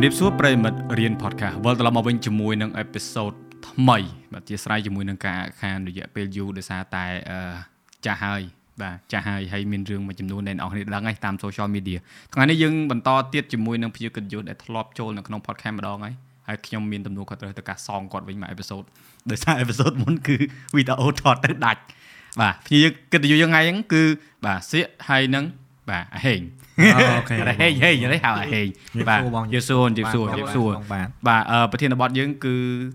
ជំរាបសួរប្រិយមិត្តរៀន podcast វិលត្រឡប់មកវិញជាមួយនឹងអេពីសូតថ្មីបាទជាស្រ័យជាមួយនឹងការខានរយៈពេលយូរដោយសារតែអឺចាស់ហើយបាទចាស់ហើយហើយមានរឿងមួយចំនួនដែលអ្នកនរដឹងហើយតាម social media ថ្ងៃនេះយើងបន្តទៀតជាមួយនឹងភ្ញៀវកិត្តិយសដែលធ្លាប់ចូលនៅក្នុង podcast ម្ដងហើយហើយខ្ញុំមានទំនួលខុសត្រូវទៅការសងគាត់វិញមួយអេពីសូតដោយសារអេពីសូតមុនគឺវីដេអូថតទៅដាច់បាទភ្ញៀវកិត្តិយសយើងថ្ងៃហ្នឹងគឺបាទសៀកហើយនឹងបាទអាហេង អូខេហេងហេងនេះហៅអាហេងជំរាបបាទសួរបងយេសួរយេសួរយេសួរបាទបាទអឺប្រធានបទយើងគឺ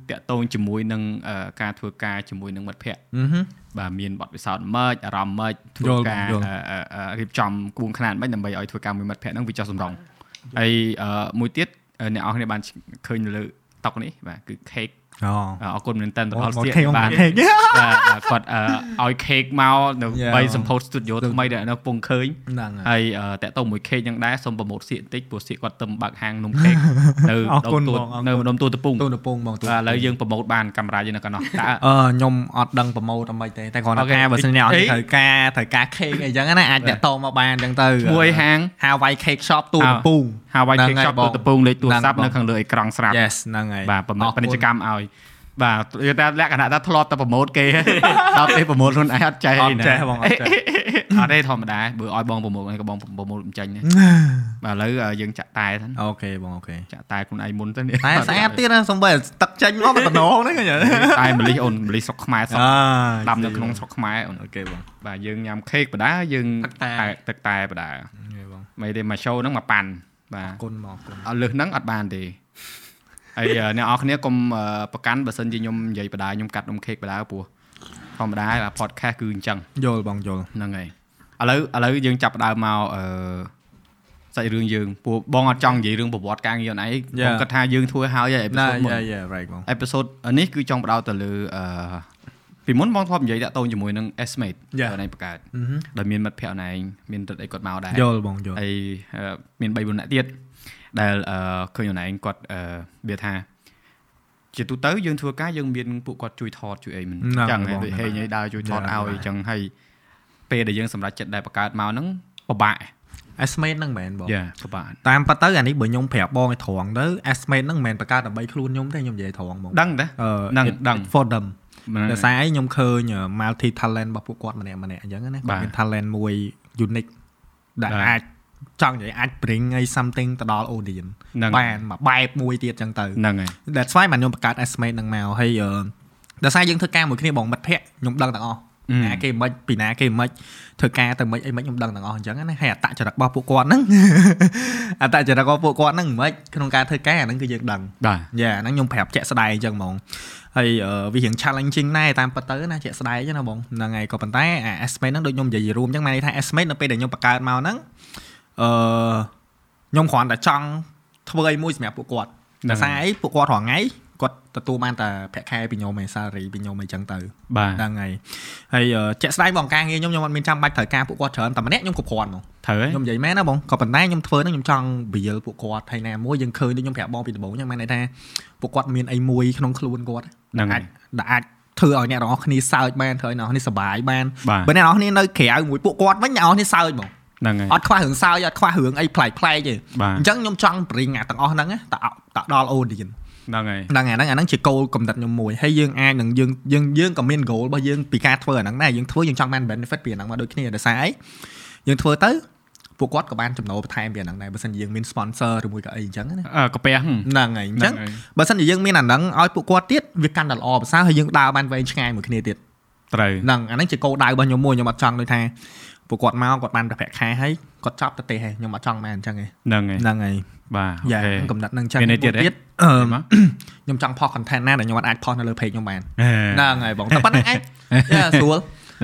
តាក់ទងជាមួយនឹងអឺការធ្វើការជាមួយនឹងមិត្តភ័ក្តិអឺហឹមបាទមានបទពិសោធន៍ម៉េចអារម្មណ៍ម៉េចធ្វើយល់ការយល់អឺអឺអឺរៀបចំក្បួនខ្នាតម៉េចដើម្បីឲ្យធ្វើការមួយមិត្តភ័ក្តិហ្នឹងវាចុះសម្រងហើយអឺមួយទៀតអឺអ្នកនរគ្នាបានឃើញនៅលើតុកនេះបាទគឺ cake អូអរគុណមែនតើទៅដល់មកសៀកខេកមកបាទខេកបាទបាទគាត់អឺឲ្យ cake មកនៅ Yeah. បីសម្ពោធ studio ថ្មីដែលនៅកំពង់ឃើញហ្នឹងហើយហើយអឺតាក់ទងមួយ cake ហ្នឹងដែរសូមប្រម៉ូទសៀកបន្តិចព្រោះសៀកគាត់ទៅបើកហាងនំ cake នៅអរគុណដុំបងអរគុណនៅម្ដុំទូតពងទូនពងបងទូបាទឥឡូវយើងប្រម៉ូទបានកាមេរ៉ាយើងនៅកណ្ដោះតើអឺខ្ញុំអត់ដឹងប្រម៉ូទអីមិនទេតែគ្រាន់តែអូខេថាបើសិនអ្នកអត់អីត្រូវការត្រូវការ cake អីចឹងណាអាចតាក់ទងមកបានចឹងទៅឈ្មោះអីហាង Hawaii Cake Shop ទូនពង Hawaii ហ្នឹង Cake ហើយ Shop បងទូតពងលេខទូរស័ព្ទហ្នឹងនៅខាងលើអេក្រង់ស្រាប់ Yes ហ្នឹងហើយបាទប្រម៉ូទអរគុណពាណិជ្ជកម្មឲ្យបាទគឺតែលក្ខណៈថាធ្លាប់តែប្រម៉ូទគេដល់ពេលប្រម៉ូទខ្លួនឯងអត់ចេះអត់ចេះបងអត់ចេះអត់ទេធម្មតាបើឲ្យបងប្រម៉ូទហ្នឹងក៏បងប្រម៉ូទមិនចាញ់ដែរបាទឥឡូវយើងចាក់តែទៅអូខេបងអូខេចាក់តែខ្លួនឯងមុនទៅនេះតែស្អាតទៀតណាសំបីទឹកចេញមកមិនតំណងហ្នឹងឃើញទេតែម្លិះអូនម្លិះស្រុកខ្មែរស្រុកអើដាំនៅក្នុងស្រុកខ្មែរអូនអូខេបងបាទយើងញ៉ាំខេកបដាយើងទឹកតែទឹកតែបដាអូខេបងមិនទេមក show ហ្នឹងមកប៉ាន់ បាអទរគុណមកអរគុណអត់លើសហ្នឹងអត់បានទេហើយអឺអ្នកនរគ្នាកុំអឺប្រកាន់បើសិនជាខ្ញុំនិយាយបដាខ្ញុំកាត់នំខេកបដាព្រោះធម្មតា podcast គឺអញ្ចឹងយល់បងយល់ហ្នឹងហើយឥឡូវឥឡូវយើងចាប់ផ្ដើមមកអឺសាច់រឿងយើងព្រោះបងអត់ចង់និយាយរឿងប្រវត្តិការងារអូនឯងបងគិតថាយើងធ្វើហើយហើយអេពីណាសូតមុនយ៉ាយ៉ា right បងអេពីសូតនេះគឺចង់បដោតទៅលើអឺ ពីមុនបងធ្លាប់និយាយតាក់ទងជាមួយនឹង estimate យ៉ាអូនឯងបង្កើតអឺហឹមដែលមានមិត្តភ័ក្តិអូនឯងមានទឹកអីគាត់មកដែរយល់បងយល់ហើយអឺមាន3 4នាក់ទៀតដែលអឺឃើញអូនឯងគាត់អឺវាថាជាទូទៅយើងធ្វើការយើងមានពួកគាត់ជួយថតជួយអីមិនអញ្ចឹងហើយដូចហេងឲ្យដើរជួយថតឲ្យអញ្ចឹងហើយពេលដែលយើងសម្រេចចិត្តដែលបង្កើតមកហ្នឹងពិបាក estimate ហ្នឹងមែនបងយ៉ាពិបាកតាមប៉ាត់ទៅអានេះបើខ្ញុំប្រាប់បងឲ្យត្រង់ទៅ estimate ហ្នឹងមិនមែនបង្កើតដើម្បីខ្លួនខ្ញុំទេខ្ញុំនិយាយត្រង់បងដឹងទេអឺដឹង it- ដឹង it for them មិន ដោយសារអីខ្ញុំឃើញ multi talent របស់ពួកគាត់ម្នាក់ម្នាក់អញ្ចឹងណាបាទគាត់មាន talent មួយ unique ដែលបាទអាចចង់និយាយអាច bring អី something ទៅដល់ audience ហ្នឹងបានមួយបែបមួយទៀតអញ្ចឹងទៅហ្នឹងហើយ that's why បានខ្ញុំបង្កើត estimate ហ្នឹងមកហើយអឺដោយសារយើងធ្វើការមួយគ្នាបងមិត្តភ័ក្តិខ្ញុំដឹងទាំងអស់អឺណាគេមិនពីណាគេមិនធ្វើការទៅមិនអីមិនខ្ញុំដឹងទាំងអស់អញ្ចឹងណាហើយអត្តចរិតរបស់ពួកគាត់ហ្នឹងអត្តចរិតរបស់ពួកគាត់ហ្នឹងមិនក្នុងការធ្វើការអាហ្នឹងគឺយើងដឹងបាទយ៉ាហ្នឹងខ្ញុំប្រាប់ជាក់ស្ដែងអញ្ចឹងហ្មង ហើយអឺវារៀង challenging ដែរតាមពិតទៅណាជាក់ស្ដែងណាបងហ្នឹងហើយក៏ប៉ុន្តែអា estimate ហ្នឹងដូចខ្ញុំនិយាយរួមអញ្ចឹងមានន័យថា estimate នៅពេលដែលខ្ញុំបង្កើតមកហ្នឹងអឺខ្ញុំគ្រាន់តែចង់ធ្វើអីមួយសម្រាប់ពួកគាត់ហ្នឹងដោយសារអីពួកគាត់រាល់ថ្ងៃគាត់ទទួលបានតែប្រាក់ខែពីខ្ញុំឯង salary ពីខ្ញុំអីចឹងទៅបាទហ្នឹងហើយហើយអឺជាក់ស្ដែងបងការងារខ្ញុំខ្ញុំអត់មានចាំបាច់ត្រូវការពួកគាត់ច្រើនតែម្នាក់ខ្ញុំគ្រប់គ្រាន់ហ្មងត្រូវហើយខ្ញុំនិយាយមែនណាបងក៏ប៉ុន្តែខ្ញុំធ្វើហ្នឹងខ្ញុំចង់ build ពួកគាត់ហើយណាមួយយើងឃើញដូចខ្ញុំប្រាប់បងពីដំបូងអញ្ចឹងមានន័យថាពួកគាត់មានអីមួយក្នុងខ្លួនគាត់ ហ្នឹងហើអាចយដែលអាចធ្វើឲ្យអ្នកទាំងអស់គ្នាសើចបានធ្វើឲ្យអ្នកទាំងអស់គ្នាសប្បាយបានបាទបើអ្នកទាំងអស់គ្នានៅក្រៅមួយពួកគាត់វិញអ្នកទាំងអស់គ្នាសើចហ្មងហ្នឹងហើយអត់ខ្វះរឿងសើចអត់ខ្វះរឿងអីប្លែកប្លែកទេបាទអញ្ចឹងខ្ញុំចង់ bring អាទាំងអស់ហ្នឹងណាតតដល់ audience ហ្នឹងហើយហ្នឹងអាហ្នឹងអាហ្នឹងជា goal កំណត់ខ្ញុំមួយហើយយើងអាចនឹងយើងយើងយើងក៏មាន goal របស់យើងពីការធ្វើអាហ្នឹងដែរយើងធ្វើយើងចង់បាន benefit ពីអាហ្នឹងមកដូចគ្នាដោយសារអីយើងធ្វើទៅ ពួកគាត់ក៏បានចំណូលបន្ថែមពីអាហ្នឹងដែរបើមិនជាយើងមាន sponsor ឬមួយក៏អីអញ្ចឹងណាអឺកាពះហឹមហ្នឹងហើយអញ្ចឹងហ្នឹងហើយបើមិនជាយើងមានអាហ្នឹងឲ្យពួកគាត់ទៀតវាកាន់តែល្អប្រសើរហើយយើងដើរបានវែងឆ្ងាយមួយគ្នាទៀតត្រូវហ្នឹងអាហ្នឹងជាគោលដៅរបស់ខ្ញុំមួយខ្ញុំអត់ចង់ដូចថាពួកគាត់មកគាត់បានប្រាក់ខែហើយគាត់ចប់ទៅទេហើយខ្ញុំអត់ចង់បានអញ្ចឹងទេហ្នឹងហើយហ្នឹងហើយបាទអូយ៉ាខេកំណត់ហ្នឹងអញ្ចឹងមានន័យទៀតទេមួយអឺមកខ្ញុំចង់ផុស content ណាដែលខ្ញុំអត់អាចផុសនៅលើ page ខ្ញុំបានហេហ្នឹងហើយបងតែប៉ុណ្្នឹងឯងយ៉ាស្រួល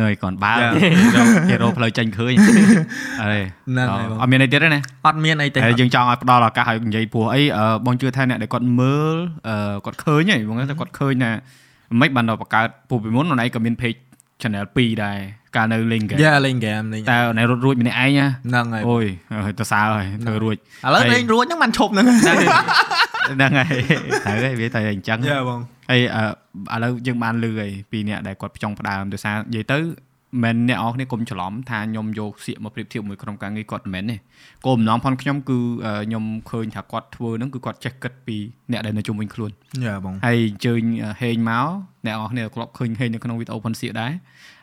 ហើយគាត់បើយ៉ាគេរកផ្លូវចេញឃើញអើយហ្នឹងហើយបងអត់មានអីទៀតទេណាអត់មានអីទេហើយយើងចង់ឲ្យផ្ដល់ឱកាសឲ្យនិយាយព្រោះអីអឺបងជឿថាអ្នកដែលគាត់មើលអឺគាត់ឃើញហីបងថាគាត់ឃើញថាមិនបានដល់បង្កើតព្រោះពីមុនអូនឯងក៏មាន page channel 2ដែរកាលនៅ link គេយ៉ាលេងហ្គេមលេងតែអូនឯងរត់រួចម្នាក់ឯងណាហ្នឹងហើយអូយហើយទៅសើហើយធ្វើរួចឥឡូវហើយលេងរួចហ្នឹងបានឈប់ហ្នឹង ហ្នឹងហើយត្រូវហើយវាតែអញ្ចឹងយ៉ាបងហើយអឺឥឡូវយើងបានលឺហើយពីអ្នកដែលគាត់ផ្ចង់ផ្ដើមដោយសារនិយាយទៅមិនអ្នកនរគ្នាកុំច្រឡំថាខ្ញុំយកសៀកមកប្រៀបធៀបមួយក្រុមការងារគាត់មិនមែនទេគោលបំណងផងខ្ញុំគឺខ្ញុំឃើញថាគាត់ធ្វើហ្នឹងគឺគាត់ចេះគិតពីអ្នកដែលនៅជុំវិញខ្លួនយ៉ាបងហើយអញ្ជើញហេងមកអ្នកនរគ្នាធ្លាប់ឃើញហេងនៅក្នុងវីដេអូផុនសៀកដែរ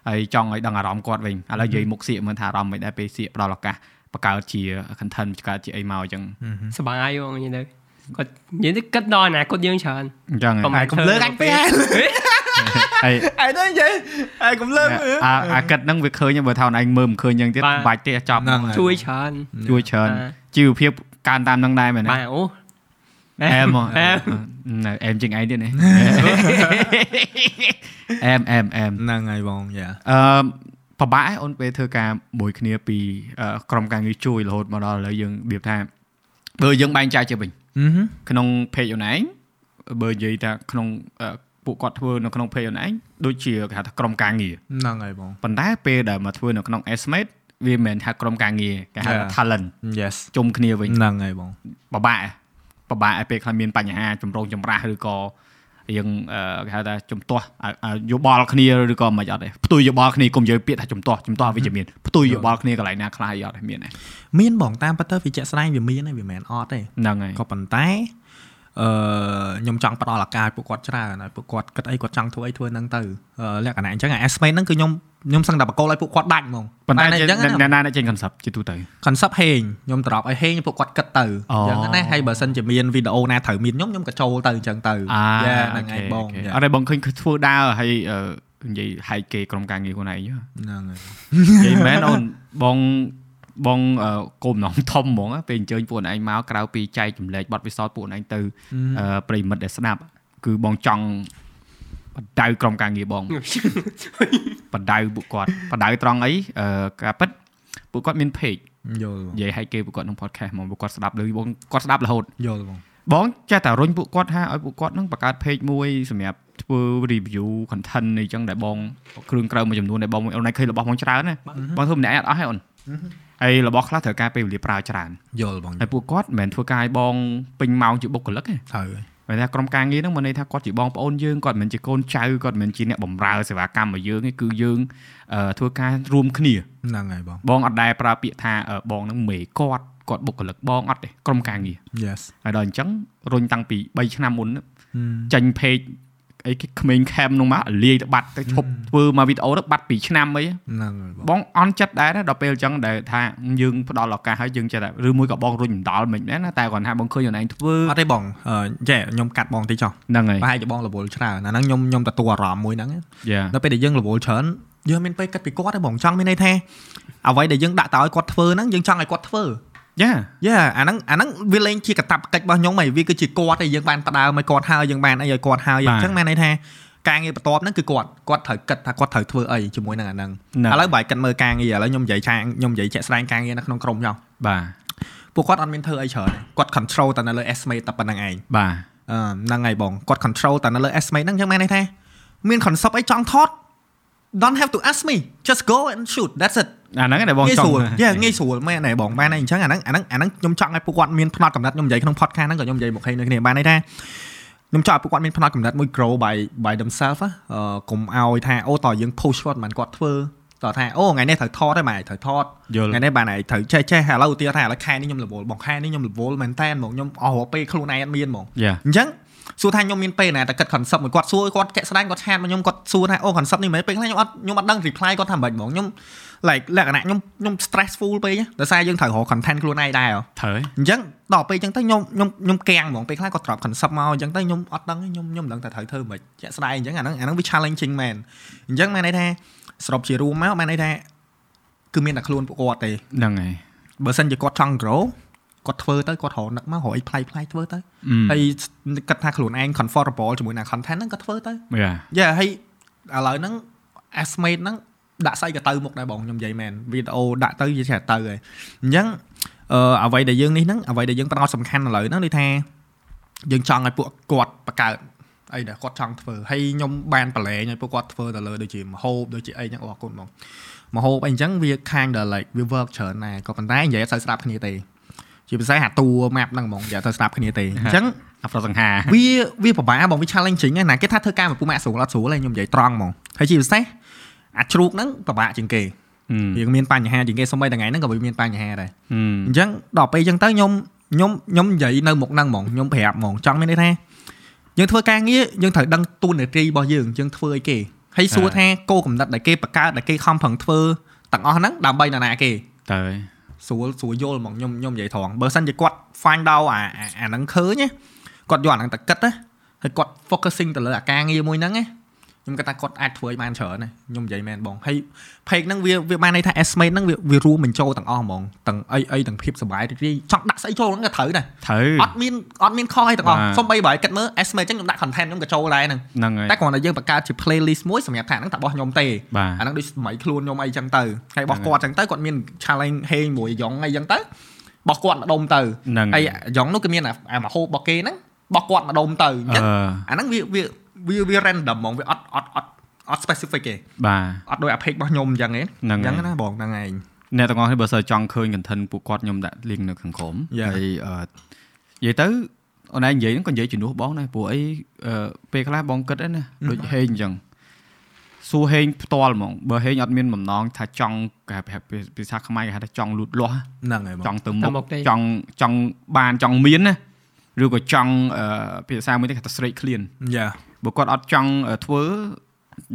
ហើយចង់ឲ្យដឹងអារម្មណ៍គាត់វិញឥឡូវនិយាយមុខសៀកមើលថាអារម្មណ៍មិនដែរពេលសៀកផ្ដល់ឱកាសបង្កើតជា content បង្កើតជាអីមកអញ្ចឹងសប្បាយបងនិយាយទៅ គាត់និយាយទៅគិតដល់អនាគតយើងច្រើនអញ្ចឹងកុំហើយកុំលើកអញពេកហើយហើយហើយទៅនិយាយហើយកុំលើកមើលអាអាកិតហ្នឹងវាឃើញបើថាអូនឯងមើលមិនឃើញអញ្ចឹងទៀតបាទបាច់ទេចប់ហ្នឹងហើយជួយច្រើនជួយច្រើនបាទជីវភាពកើនតាមហ្នឹងដែរមែនទេបាទអូអែមហ៎អែមណែអែមជាងឯងទៀតនេះអែមអែមអែមហ្នឹងហើយបងយ៉ាអឺប្របាក់ឯងអូនពេលធ្វើការមួយគ្នាពីអឺក្រុមការងារជួយរហូតមកដល់ឥឡូវយើងរបៀបថាបើយើងបែងចែកជាវិញអឺហឹម ក្នុង page អូនឯងបើនិយាយថាក្នុងអឺពួកគាត់ធ្វើនៅក្នុង page អូនឯងដូចជាគេហៅថាក្រុមការងារហ្នឹងហើយបងប៉ុន្តែពេលដែលមកធ្វើនៅក្នុង estimate វាមិនមែនថាក្រុមការងារគេហៅថា Yeah. talent yes ជុំគ្នាវិញហ្នឹងហើយបងពិបាកពិបាកឲ្យពេលខ្លះមានបញ្ហាចម្រូងចម្រាសឬក៏ យើងអឺគេហៅថាជំទាស់អាអាយោបល់គ្នាឬក៏មិនអត់ទេផ្ទុយយោបល់គ្នាកុំនិយាយពាក្យថាជំទាស់ជំទាស់វិជ្ជមានផ្ទុយយោបល់គ្នាកន្លែងណាខ្លះអីអត់ទេមានទេមានបងតាមពិតទៅវាជាក់ស្ដែងវាមានហើយវាមិនមែនអត់ទេហ្នឹងហើយក៏ប៉ុន្តែ អឺខ្ញុំចង់ផ្ដល់ឱកាសឲ្យពួកគាត់ច្រើនហើយពួកគាត់គិតអីគាត់ចង់ធ្វើអីធ្វើហ្នឹងទៅអឺលក្ខណៈអញ្ចឹងអា estimate ហ្នឹងគឺខ្ញុំខ្ញុំសឹងតែបកគោលឲ្យពួកគាត់ដាច់ហ្មងប៉ុន្តែបានអញ្ចឹងណាអ្នកណាអ្នកចេញ concept ជាទូទៅ concept ហេងខ្ញុំត្រប់ឲ្យហេងពួកគាត់គិតទៅអូអញ្ចឹងណាហើយបើសិនជាមានវីដេអូណាត្រូវមានខ្ញុំខ្ញុំក៏ចូលទៅអញ្ចឹងទៅអាយ៉ាហ្នឹងហើយបងអូខេយ៉ាអត់ទេបងឃើញធ្វើដើរហើយអឺនិយាយហែកគេក្រុមការងារខ្លួនឯងហ៎ហ្នឹងហើយនិយាយមែនអូនបង បងអឺគោលបំណងធំហ្មងណាពេលអញ្ជើញពួកឯងមកក្រៅពីចែកចម្លែកបទពិសោធន៍ពួកឯងទៅអឺប្រិមិត្តដែលស្ដាប់ គឺបងចង់បដៅក្រុមការងារបងបដៅពួកគាត់បដៅត្រង់អីអឺការពិតពួកគាត់មាន page យល់បងនិយាយឲ្យគេពួកគាត់ក្នុង podcast ហ្មងពួកគាត់ស្ដាប់លើបងគាត់ស្ដាប់រហូតយល់បងបងចេះតែរុញពួកគាត់ថាឲ្យពួកគាត់នឹងបង្កើត page មួយសម្រាប់ធ្វើ review content អីចឹងដែលបងគ្រឿងក្រៅមួយចំនួនដែលបងអូនឯងឃើញរបស់បងច្រើនណាបងធ្វើម្នាក់ឯងអត់អស់ទេអូន ហើយរបស់ខ្លះត្រូវការពេលវេលាប្រើច្រើនយល់បងហើយពួកគាត់មិនមែនធ្វើការឲ្យបងពេញម៉ោងជាបុគ្គលិកទេត្រូវហើយបើថាក្រុមការងារហ្នឹងមកន័យថាគាត់ជាបងប្អូនយើងគាត់មិនមែនជាកូនចៅគាត់មិនមែនជាអ្នកបម្រើសេវាកម្មរបស់យើងទេគឺយើងអឺធ្វើការរួមគ្នាហ្នឹងហើយបងបងអត់ដែលប្រើពាក្យថាអឺបងហ្នឹងមេគាត់គាត់បុគ្គលិកបងអត់ទេក្រុមការងារ yes ហើយដល់អញ្ចឹងរុញតាំងពី3ឆ្នាំមុនហឹមចាញ់ page អីគេក្មេងខេមនោះមកលាយទៅបាត់ទៅឈប់ធ្វើមកវីដេអូទៅបាត់2ឆ្នាំអីហ្នឹងហើយបងបងអន់ចិត្តដែរណាដល់ពេលអញ្ចឹងដែលថាយើងផ្ដល់ឱកាសឲ្យយើងចេះតែឬមួយក៏បងរុញមិនដល់មិនដែរណាតែគាត់ថាបងឃើញខ្លួនឯងធ្វើអត់ទេបងអឺចេះខ្ញុំកាត់បងតិចចុះហ្នឹងហើយប្រហែលជាបងរវល់ច្រើនអាហ្នឹងខ្ញុំខ្ញុំទទួលអារម្មណ៍មួយហ្នឹងយ៉ាដល់ពេលដែលយើងរវល់ច្រើនយើងមានពេលគិតពីគាត់ទេបងចង់មានន័យថាអ្វីដែលយើងដាក់តើឲ្យគាត់ធ្វើហ្នឹងយើងចង់ឲ្យគាត់ធ្វើ យ៉ាយ៉ាអាហ្នឹងអាហ្នឹងវាលែងជាកតាបកិច្ចរបស់ខ្ញុំហើយវាគឺជាគាត់ឯងយើងបានផ្ដើមឲ្យគាត់ហើយយើងបានអីឲ្យគាត់ហើយអញ្ចឹងមានន័យថាការងារបន្ទាប់ហ្នឹងគឺគាត់គាត់ត្រូវគិតថាគាត់ត្រូវធ្វើអីជាមួយនឹងអាហ្នឹងឥឡូវបើគិតមើលការងារឥឡូវខ្ញុំនិយាយឆាខ្ញុំនិយាយជាក់ស្ដែងការងារនៅក្នុងក្រុមចុះបាទពួកគាត់អត់មានធ្វើអីច្រើនទេគាត់ control តែនៅលើ estimate តែប៉ុណ្្នឹងឯងបាទអឺហ្នឹងហើយបងគាត់ control តែនៅលើ estimate ហ្នឹងអញ្ចឹងមានន័យថាមាន concept អីចង់ថត don't have to ask me just go and shoot that's it អាហ្នឹងឯងដែលបងងាយចង់ស្រួលយ៉ាងាយស្រួលមែនទេបងបានហើយអញ្ចឹងអាហ្នឹងអាហ្នឹងអាហ្នឹងខ្ញុំចង់ឲ្យពួកគាត់មានផ្នត់កំណត់ខ្ញុំនិយាយក្នុង podcast ហ្នឹងក៏ខ្ញុំនិយាយមកឃើញនៅគ្នាបានន័យថាខ្ញុំចង់ឲ្យពួកគាត់មានផ្នត់កំណត់មួយ grow by by themselves ណាអឺកុំឲ្យថាអូតើយើង push គាត់មិនគាត់ធ្វើតើថាអូថ្ងៃនេះត្រូវថតហើយម៉ែត្រូវថតយល់ថ្ងៃនេះបានហើយត្រូវចេះចេះឥឡូវឧទាហរណ៍ថាឥឡូវខែនេះខ្ញុំរវល់បងខែនេះខ្ញុំរវល់មែនតើហ្មងខ្ញុំអស់រាល់ពេលខ្លួនឯងអត់មានហ្មងយ៉ាអញ្ចឹងសួរថាខ្ញុំមានពេលណាតែគិត concept មួយគាត់សួរគាត់ជាក់ស្ដែងគាត់ឆាតមកខ្ញុំគាត់សួរថាអូ concept នេះមិនពេលខ្លះខ្ញុំអត់ខ្ញុំអត់ដឹង reply គាត់ថាមិនហ្មងខ្ញុំ like លក្ខណៈខ្ញុំខ្ញុំ stressful ពេកណាដោយសារយើងត្រូវរក content ខ្លួនឯងដែរហ៎ត្រូវហើយអញ្ចឹងដល់ពេលអញ្ចឹងទៅខ្ញុំខ្ញុំខ្ញុំកាំងហ្មងពេលខ្លះគាត់ drop concept មកអញ្ចឹងទៅខ្ញុំអត់ដឹងទេខ្ញុំខ្ញុំមិនដឹងថាត្រូវធ្វើមិនជាក់ស្ដែងអញ្ចឹងអាហ្នឹងអាហ្នឹងវា challenging មែនអញ្ចឹងមានន័យថាសរុបជារួមមកមានន័យថាគឺមានតែខ្លួនពួកគាត់ទេហ្នឹងហើយបើសិនជាគាត់ចង់ grow គាត់ធ្វើទៅគាត់រកនឹកមករកអីប្លែកប្លែកធ្វើទៅអឺហើយគិតថាខ្លួនឯង comfortable ជាមួយនឹង content ហ្នឹងក៏ធ្វើទៅយ៉ាយ៉ាហើយឥឡូវហ្នឹង estimate ហ្នឹង ដាក់ស្អីក៏ទៅមុខដែរបងខ្ញុំនិយាយមែនវីដេអូដាក់ទៅវាចេះតែទៅហើយអញ្ចឹងអឺអ្វីដែលយើងនេះហ្នឹងអ្វីដែលយើងផ្ដោតសំខាន់ឥឡូវហ្នឹងគឺថាយើងចង់ឲ្យពួកគាត់បង្កើតអីដែលគាត់ចង់ធ្វើហើយខ្ញុំបានប្រឡែងឲ្យពួកគាត់ធ្វើទៅលើដូចជាមហូបដូចជាអីហ្នឹងអរគុណបងមហូបអីអញ្ចឹងវា kind of like វា work ច្រើនដែរក៏ប៉ុន្តែនិយាយអត់សូវស្ដាប់គ្នាទេជាពិសេសអាតួ map ហ្នឹងហ្មងនិយាយទៅស្ដាប់គ្នាទេអញ្ចឹងអប្រុសសង្ហាវាវាពិបាកបងវា challenging ណាគេថាធ្វើការមួយពូម៉ាក់ស្រួលអត់ស្រួលទេខ្ញុំនិយាយត្រង់ហ្មងហើយជាពិសេស អាចជ្រូកហ្នឹងពិបាកជាងគេហឹមវាមានបញ្ហាជាងគេសូម្បីតែថ្ងៃហ្នឹងក៏វាមានបញ្ហាដែរហឹមអញ្ចឹងដល់ពេលអញ្ចឹងទៅខ្ញុំខ្ញុំខ្ញុំនិយាយនៅមុខហ្នឹងហ្មងខ្ញុំប្រាប់ហ្មងចង់មានន័យថាយើងធ្វើការងារយើងត្រូវដឹងទូនាទីរបស់យើងយើងធ្វើអីគេហើយសួរថាគោលកំណត់ដែលគេបង្កើតដែលគេខំប្រឹងធ្វើទាំងអស់ហ្នឹងដើម្បីនរណាគេតើស្រួលស្រួលយល់ហ្មងខ្ញុំខ្ញុំនិយាយត្រង់បើសិនជាគាត់ find ដល់អាអាអាហ្នឹងឃើញណាគាត់យកអាហ្នឹងទៅគិតណាហើយគាត់ focusing ទៅលើអាការងារមួយហ្នឹងណា ខ្ញុំគិតថាគាត់អាចធ្វើឲ្យបានច្រើនណាខ្ញុំនិយាយមែនបងហើយ page ហ្នឹងវាវាបានន័យថា estimate ហ្នឹងវាវារួមបញ្ចូលទាំងអស់ហ្មងទាំងអីអីទាំងភាពសុបាយរីករាយចង់ដាក់ស្អីចូលហ្នឹងក៏ត្រូវដែរត្រូវអត់មានអត់មានខុសអីទាំងអស់បាទសំបីបើឲ្យគិតមើល estimate ចឹងខ្ញុំដាក់ content ខ្ញុំក៏ចូលដែរហ្នឹងហ្នឹងហើយតែគ្រាន់តែយើងបង្កើតជា playlist មួយសម្រាប់ថាហ្នឹងតែរបស់ខ្ញុំទេបាទអាហ្នឹងដូចសម័យខ្លួនខ្ញុំអីចឹងទៅហើយរបស់ហ្នឹងគាត់ចឹងទៅគាត់មាន challenge ហេងមួយយ៉ងអីចឹងទៅរបស់គាត់ម្ដុំទៅហ្នឹងហើយយ៉ងនោះគឺមានអាអាមហូបរបស់គេហ្នឹងរបស់គាត់ម្ដុំទៅអញ្ចឹងអឺអាហ្នឹងវាវា វាវា random ហ្មងវាអត់អត់អត់អត់ specific ទេបាទអត់ដូចអា page របស់ខ្ញុំអញ្ចឹងទេហ្នឹងអញ្ចឹងហើយណាបងហ្នឹងឯងអ្នកទាំងអស់នេះបើសិនចង់ឃើញ content ពួកគាត់ខ្ញុំដាក់ link នៅខាងក្រោម Yeah. ហើយអឺនិយាយទៅអូនឯងនិយាយហ្នឹងក៏និយាយជំនួសបងដែរព្រោះអីអឺពេលខ្លះបងគិតហ្នឹងណាដូចហេងអញ្ចឹងសួរហេងផ្ទាល់ហ្មងបើហេងអត់មានបំណងថាចង់គេប្រាប់ភាសាខ្មែរគេហៅថាចង់លូតលាស់ហ្នឹងហើយបងចង់ទៅទៅមុមុខខទេចង់ចង់បានចង់មានណាឬក៏ចង់អឺភាសាមួយនេះគេថាស្រេកឃ្លានយ៉ា បើគាត់អត់ចង់អឺធ្វើ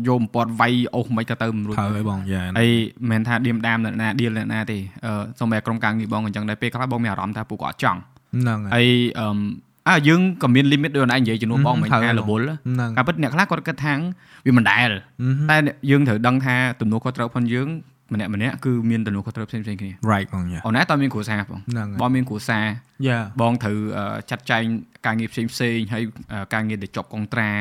យកបំពត់វាយអូសមិនក៏ទៅមិនរួចត្រូវហើយបងយ៉ាអីមិនមែនថាឌៀមដាមអ្នកណាឌៀលអ្នកណាទេអឺសូម្បីតែក្រុមការងារបងអញ្ចឹងដែរពេលខ្លះបងមានអារម្មណ៍ថាពួកគាត់អត់ចង់ហ្នឹងហើយហើយអឺមអើយើងក៏មាន limit ដូចអូនឯងនិយាយជំនួសបងមិនត្រូវថាហើយរវល់ហ្នឹងការពិតអ្នកខ្លះគាត់គិតថាវាមិនដែលតែយើងត្រូវដឹងថាទំនួលខុសត្រូវផងយើង ម្នាក់ម្នាក់គឺមានទំនួលខុសត្រូវផ្សេងៗគ្នា right បងយ៉ាអូនឯងតើមានគ្រួសារបងហ្នឹងហើយបងមានគ្រួសារយ៉ាបងត្រូវអឺចាត់ចែងការងារផ្សេងផ្សេងៗហើយអឺការងារដែលជាប់កុងត្រា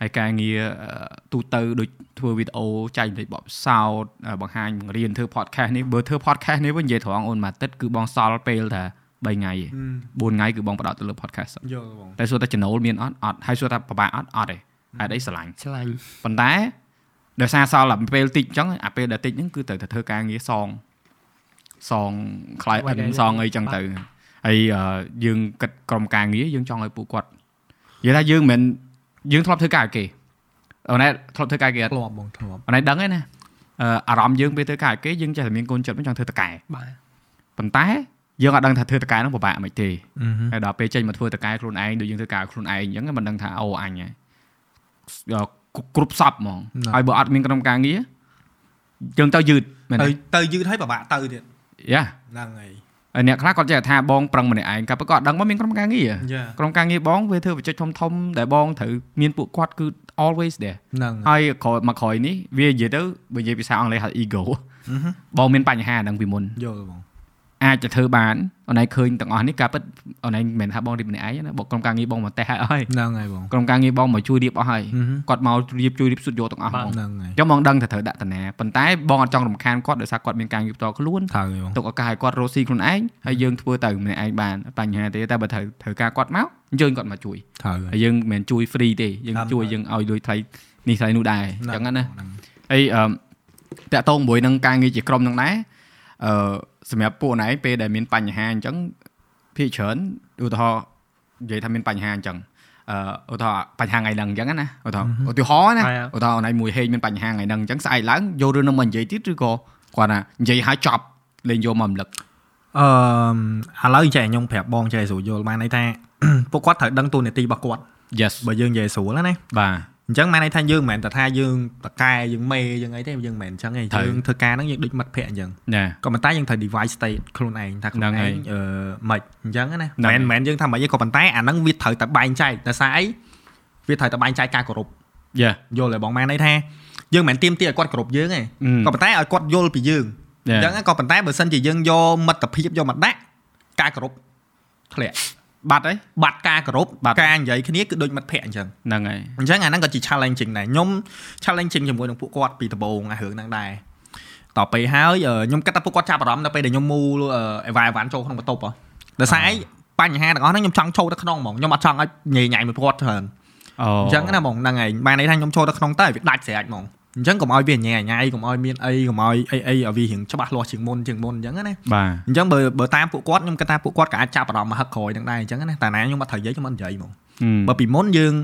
ហើយការងារអឺទូទៅដូចធ្វើវីដេអូចែកលេខបបផ្សោតអឺបង្ហាញបង្រៀនធ្វើ podcast នេះបើធ្វើ podcast នេះវិញនិយាយត្រង់អូនមួយអាទិត្យគឺបងសល់ពេលថា3ថ្ងៃទេ4ថ្ងៃគឺបងបដោតទៅលើ podcast យល់បងតែសួរតែចំណូលមានអត់អត់ហើយសួរថាពិបាកអត់អត់ទេហេតុអីស្រឡាញ់ឆ្លាញ់ប៉ុន្តែ ដោយសារសល់តែពេលតិចអញ្ចឹងអាពេលដែលតិចហ្នឹងគឺត្រូវតែធ្វើការងារសងសងខ្លាយអិនសងអីចឹងទៅហើយអឺយើងគិតក្រុមការងារយើងចង់ឲ្យពួកគាត់និយាយថាយើងមិនមែនយើងធ្លាប់ធ្វើការឲ្យគេអូនឯងធ្លាប់ធ្វើការឲ្យគេអត់ធ្លាប់បងធ្លាប់អូនឯងដឹងទេណាអឺអារម្មណ៍យើងពេលធ្វើការឲ្យគេយើងចេះតែមានកូនចិត្តមិនចង់ធ្វើតកែបាទប៉ុន្តែយើងអត់ដឹងថាធ្វើតកែហ្នឹងពិបាកមិនទេអឺហឹមហើយដល់ពេលចេញមកធ្វើតកែខ្លួនឯងដូចយើងធ្វើការខ្លួនឯងអញ្ចឹងមិនដឹងថាអូអញហ៎ គ្រប់សពហ្មងហើយបើអត់មានក្រុមការងារយើងទៅយឺតមែនទៅទេទៅយឺតហើយពិបាកទៅទៀតយ៉ាហ្នឹងហើយហើយអ្នកខ្លះគាត់ចេះថាបងប្រឹងម្នាក់ឯងក៏ប៉ុន្តែគាត់អត់ដឹងមកមានក្រុមការងារយ៉ាក្រុមការងារបងវាធ្វើបច្ចេកធំធំដែលបងត្រូវមានពួកគាត់គឺ always there ហ្នឹងហើយក្រោយមកក្រោយនេះវានិយាយទៅបើនិយាយភាសាអង់គ្លេសហៅ ego បងមានបញ្ហាហ្នឹងពីមុនយល់បង អាចจะធ្វើបានអូនឯងឃើញទាំងអស់នេះការពិតអូនឯងមិនមែនថាបងរៀបម្នាក់ឯងណាបងក្រុមការងារបងមកតេះឲ្យអស់ហើយហ្នឹងហើយបងក្រុមការងារបងមកជួយរៀបអស់ហើយហឹមគាត់មករៀបជួយរៀបសុទ្ធយកទាំងអស់ហ្មងហ្នឹងហើយចុះបងដឹងថាត្រូវដាក់តាណាប៉ុន្តែបងអត់ចង់រំខានគាត់ដោយសារគាត់មានការងារផ្ទាល់ខ្លួនត្រូវហើយបងទុកឱកាសឲ្យគាត់រស់ស៊ីខ្លួនឯងហើយយើងធ្វើទៅម្នាក់ឯងបានបញ្ហាទេតែបើត្រូវត្រូវការគាត់មកអញ្ជើញគាត់មកជួយត្រូវហើហើយយយើងមិនមែនជួយ free ទេយើងតាមជួយហើយយើងឲ្យលុយថ្លៃនេះថ្លៃនោះដែរអញ្ចឹងណាហ្នឹងហើយអឺតាក់ទងជាមួយនឹងការងារជាក្រុមនឹងដែរអឺ សម្រាប់ពួកណៃពេលដែលមានបញ្ហាអញ្ចឹងភាគច្រើនឧទាហរណ៍និយាយថាមានបញ្ហាអញ្ចឹងអឺឧទាហរណ៍បញ្ហាថ្ងៃហ្នឹងអញ្ចឹងណាឧទាហរណ៍ឧទាហរណ៍ណាហើយឧទាហរណ៍ណៃមួយហេងមានបញ្ហាថ្ងៃហ្នឹងអញ្ចឹងស្អែកឡើងយករឿងហ្នឹងមកនិយាយទៀតឬក៏គាត់ថានិយាយឲ្យចប់លេងយកមករំលឹកអឺឥឡូវចេះខ្ញុំប្រាប់បងចេះស្រួលយល់បានន័យថាពួកគាត់ត្រូវដឹងតួនាទីរបស់គាត់ Yes បើយើងនិយាយស្រួលណាបាទ អញ្ចឹងបានន័យថាយើងមិនមែនតែថាយើងតកែយើងមេយើងអីទេយើងមិនមែនអញ្ចឹងទេត្រូវយើងធ្វើការហ្នឹងយើងដូចមិត្តភក្តិអញ្ចឹងណាក៏ប៉ុន្តែយើងត្រូវ device state ខ្លួនឯងថាខ្លួនហ្នឹងហើឯយងអឺមិនអញ្ចឹងណាហ្នឹងហើយមិនមែនយើងថាមិនទេក៏ប៉ុន្តែអាហ្នឹងវាត្រូវតែបែងចែកតែសារអីវាត្រូវតែបែងចែកការគោរពយ៉ាយល់ទេបងម៉ែន័យថាយើងមិនមែនទៀមទាឲ្យគាត់គោរពយើងទេអឺក៏ប៉ុន្តែឲ្យគាត់យល់ពីយើងអញ្ចឹងណាក៏ប៉ុន្តែបើសិនជាយើងយកមិត្តភាពយកមកដាក់ការគោរពធ្លាក់ បាត់ហើយបាត់ការគោរពបាត់ការនិយាយគ្នាគឺដូចមិត្តភក្តិអញ្ចឹងហ្នឹងហើយអញ្ចឹងអាហ្នឹងក៏ជា challenging ដែរខ្ញុំ challenging ជាមួយនឹងពួកគាត់ពីដំបូងអារឿងហ្នឹងដែរតទៅហើយអឺខ្ញុំគិតថាពួកគាត់ចាប់អារម្មណ៍ដល់ពេលដែលខ្ញុំមូលអឺអេវ៉ាអេវ៉ាន់ចូលក្នុងបន្ទប់ហ៎ដោយសារអីបញ្ហាទាំងអស់ហ្នឹងខ្ញុំចង់ចូលទៅក្នុងហ្មងខ្ញុំអត់ចង់ឲ្យញ៉ៃញ៉ៃមួយគាត់ច្រើនអូអញ្ចឹងណាហ្មងហ្នឹងហើយបានន័យថាខ្ញុំចូលទៅក្នុងទៅឲ្យវាដាច់ស្រេចហ្មង អញ្ចឹងកុំឲ្យវាញ៉ៃញ៉ៃកុំឲ្យមានអីកុំឲ្យអីអីឲ្យវារៀងច្បាស់លាស់ជាងមុនជាងមុនអញ្ចឹងណាបាទអញ្ចឹងបើបើតាមពួកគាត់ខ្ញុំគិតថាពួកគាត់ក៏អាចចាប់អារម្មណ៍មកហឹកក្រោយហ្នឹងដែរអញ្ចឹងណាតែណាខ្ញុំអត់ត្រូវនិយាយខ្ញុំអត់និយាយហ្មងហឹមបើពីមុនយើង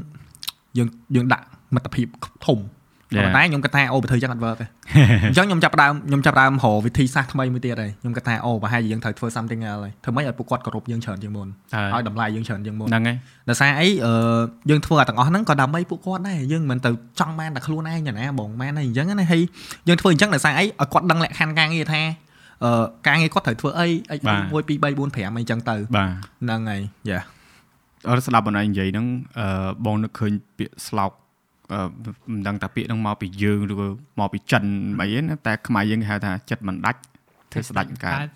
យើងយើងដាក់មិត្តភាពធំ Yeah. ប៉ុន្តែខ្ញុំគិតថាអូបើធ្វើចឹងអត់ work ទេអញ្ចឹងខ្ញុំចាប់ផ្ដើមខ្ញុំចាប់ផ្ដើមរកវិធីសាស្ត្រថ្មីមួយទៀតហើយខ្ញុំគិតថាអូប្រហែលជាយើងត្រូវធ្វើ something else ហើយធ្វើម៉េចឲ្យពួកគាត់គោរពយើងច្រើនជាងមុនហើយឲ្យតម្លៃយើងច្រើនជាងមុនហ្នឹងហើយដោយសារអីអឺយើងធ្វើអាទាំងអស់ហ្នឹងក៏ដើម្បីពួកគាត់ដែរយើងមិនទៅចង់បានតែខ្លួនឯងណាបងមែនហើយអញ្ចឹងណាហើយយើងធ្វើអញ្ចឹងដោយសារអីឲ្យគាត់ដឹងលក្ខខណ្ឌការងារថាអឺការងារគាត់ត្រូវធ្វើអីអីបាទ1 2 3 4 5អីអញ្ចឹងទៅបាទហ្នឹងហើយយ៉ាអត់ស្ដាប់បងឯងនិយាយហ្នឹងអឺបងនឹកឃើញពាក្យស្លោកអឺ មិនដឹងតាពាក្យហ្នឹងមកពីយើងឬក៏មកពីចិនអីណាតែខ្មែរយើងគេហៅថាចិត្តមិនដាច់ធ្វើស្ដាច់កើត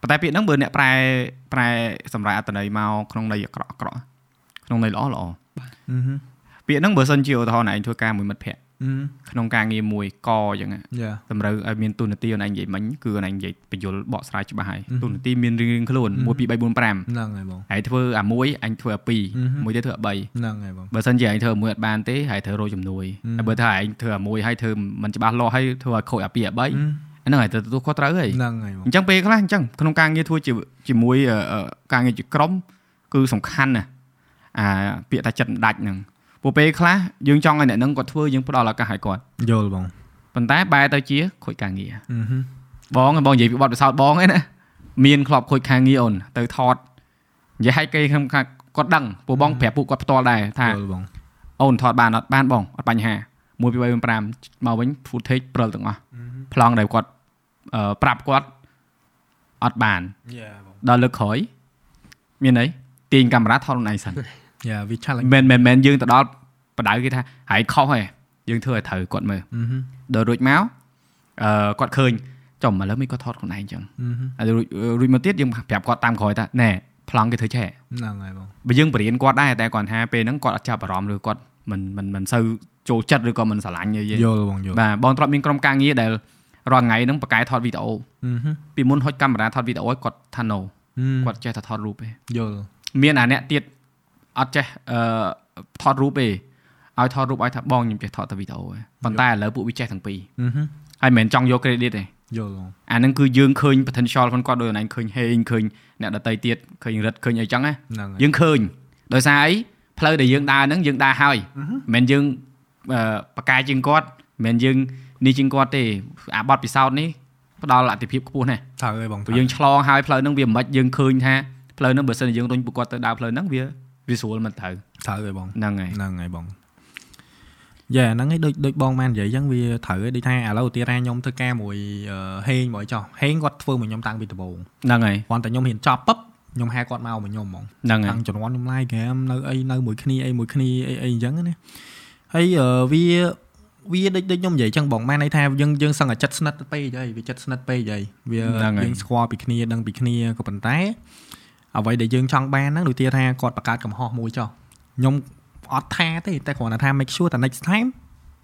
ប៉ុន្តែពាក្យហ្នឹងបើអ្នកប្រែប្រែសម្រាប់អត្ថន័យមកក្នុងន័យអាក្រក់អាក្រក់ក្នុងន័យល្អល្អអឺហឹពាក្យហ្នឹងបើសិនជាឧទាហរណ៍ឯងធ្វើការមួយមិត្តភ័ក្តិអឺ ក្នុងការងារមួយកអញ្ចឹងណាយ៉ាតម្រូវឲ្យមានទូនាទីអូនឯងនិយាយមិញគឺអូនឯងនិយាយបញ្យលបកស្រាយច្បាស់ហើយអឺទូនាទីមានរៀងៗខ្លួន1 2 3 4 5ហ្នឹងហើយបងហើយធ្វើអាមួយអញធ្វើអាពីរអឺហឹមួយទៀតធ្វើអា3ហ្នឹងហើយបងបើសិនជាឯងធ្វើមួយអត់បានទេហើយត្រូវរកជំនួយអឺហើយបើថាឯងធ្វើអាមួយហើយធ្វើមិនច្បាស់លាស់ហើយធ្វើឲ្យខូចអាពីរអា3អឺហ្នឹងហើយទៅទទួលខុសត្រូវហើយហ្នឹងហើយបងអញ្ចឹងពេលខ្លះអញ្ចឹងក្នុងការងារធ្វើជាជាមួយអឺអឺការងារជាក្រុមគឺសំខាន់ណាស់អាពាក្យថាចិត្តមិនដាច់ហ្នឹង ពួកពេលខ្លះយើងចង់ឲ្យអ្នកហ្នឹងគាត់ធ្វើយើងផ្ដល់ឱកាសឲ្យគាត់យល់បងប៉ុន្តែបែរទៅជាខូចការងារអឺហឹបងបងនិយាយពីបទពិសោធន៍បងឯណាមានក្លប់ខូចខាងងារអូនទៅថតនិយាយឲ្យគេខ្ញុំថាគាត់ដឹងពួកបងប្រាប់ពួកគាត់ផ្ទាល់ដែរថាយល់បងអូនថតបានអត់បានបងអត់បញ្ហា1 2 3 4 5មកវិញ footage ព្រិលទាំងអស់ប្លង់ដែលគាត់អឺប្រាប់គាត់អត់បានយ៉ាបងដល់លើកក្រោយមានអីទាញកាមេរ៉ាថតខ្លួនឯងសិន យ៉ាវា challenge មិនមែនមិនមែនយើងទៅដល់បដៅគេថាហើយខុសហ៎យើងធ្វើឲ្យត្រូវគាត់មើលអឺហឹដល់រួចមកអឺគាត់ឃើញចំឥឡូវមិនគាត់ថតខ្លួនឯងចឹងអឺហឹហើយរួចរួចមកទៀតយើងប្រាប់គាត់តាមក្រោយថាណែប្លង់គេធ្វើចេះហ្នឹងហើយបងបើយើងបរៀនគាត់ដែរតែគាត់ថាពេលហ្នឹងគាត់អត់ចាប់អារម្មណ៍ឬគាត់មិនមិនមិនសូវចូលចិត្តឬក៏មិនស្រឡាញ់អីទេយល់បងយល់បាទបងធ្លាប់មានក្រុមការងារដែលរាល់ថ្ងៃហ្នឹងបកកែថតវីដេអូអឺហឹពីមុនហុចកាមេរ៉ាថតវីដេអូឲ្យគាត់ថា no គាត់គាត់ចេះតែថតរូបទេយល់មានអាអ្នកទៀត អត់ចេះអឺថតរូបទេឲ្យថតរូបឲ្យថាបងខ្ញុំចេះថតតែវីដេអូទេប៉ុន្តែឥឡូវពួកវាចេះទាំងពីរអឺហឹហើយមិនមែនចង់យក credit ទេយល់បងអាហ្នឹងគឺយើងឃើញ potential ខ្លួនគាត់ដោយអូនឯងឃើញហេងឃើញអ្នកដតីទៀតឃើញរិទ្ធឃើញអីចឹងណាហ្នឹងហើយយើងឃើញដោយសារអីផ្លូវដែលយើងដើរហ្នឹងយើងដើរហើយមិនមែនយើងអឺបកកែជាងគាត់មិនមែនយើងនេះជាងគាត់ទេអាបទពិសោធន៍នេះផ្ដល់អតិភិបខ្ពស់ណាស់ត្រូវហើយបងព្រោះយើងឆ្លងហើយផ្លូវហ្នឹងវាមិនបាច់យើងឃើញថាផ្លូវហ្នឹងបើសិនជាយើងរុញពួកគាត់ទៅដើរផ្លូវហ្នឹងវា វាស្រួលមិនត្រូវត្រូវហើយបងហ្នឹងហើយហ្នឹងហើយបងយ៉ាហ្នឹងហើយដូចដូចបងបាននិយាយអញ្ចឹងវាត្រូវហើយដូចថាឥឡូវឧទាហរណ៍ខ្ញុំធ្វើការមួយអឺហេងមកចោះហេងគាត់ធ្វើមកខ្ញុំតាំងពីដំបូងហ្នឹងហើយគ្រាន់តែខ្ញុំហ៊ានចប់ពឹបខ្ញុំហៅគាត់មកមកខ្ញុំហ្មងហ្នឹងហើតាំយងជំនាន់ខ្ញុំ live game នៅអីនៅមួយគ្នាអីមួយគ្នាអីអីអញ្ចឹងណាហើយអឺវាវាដូចដូចខ្ញុំនិយាយអញ្ចឹងបងបានន័យថាយើងយើងសឹងតែចិត្តស្និទ្ធពេកហើយវាចិត្តស្និទ្ធពេកហើយវាយើងស្គាល់ពីគ្នាដឹងពីគ្នាក៏ប៉ុន្តែ អ្វីដែលយើងចង់បានហ្នឹងដូចទៀតថាគាត់បង្កើតកំហុសមួយចុះខ្ញុំអត់ថាទេតែគ្រាន់តែថា make sure តែ next time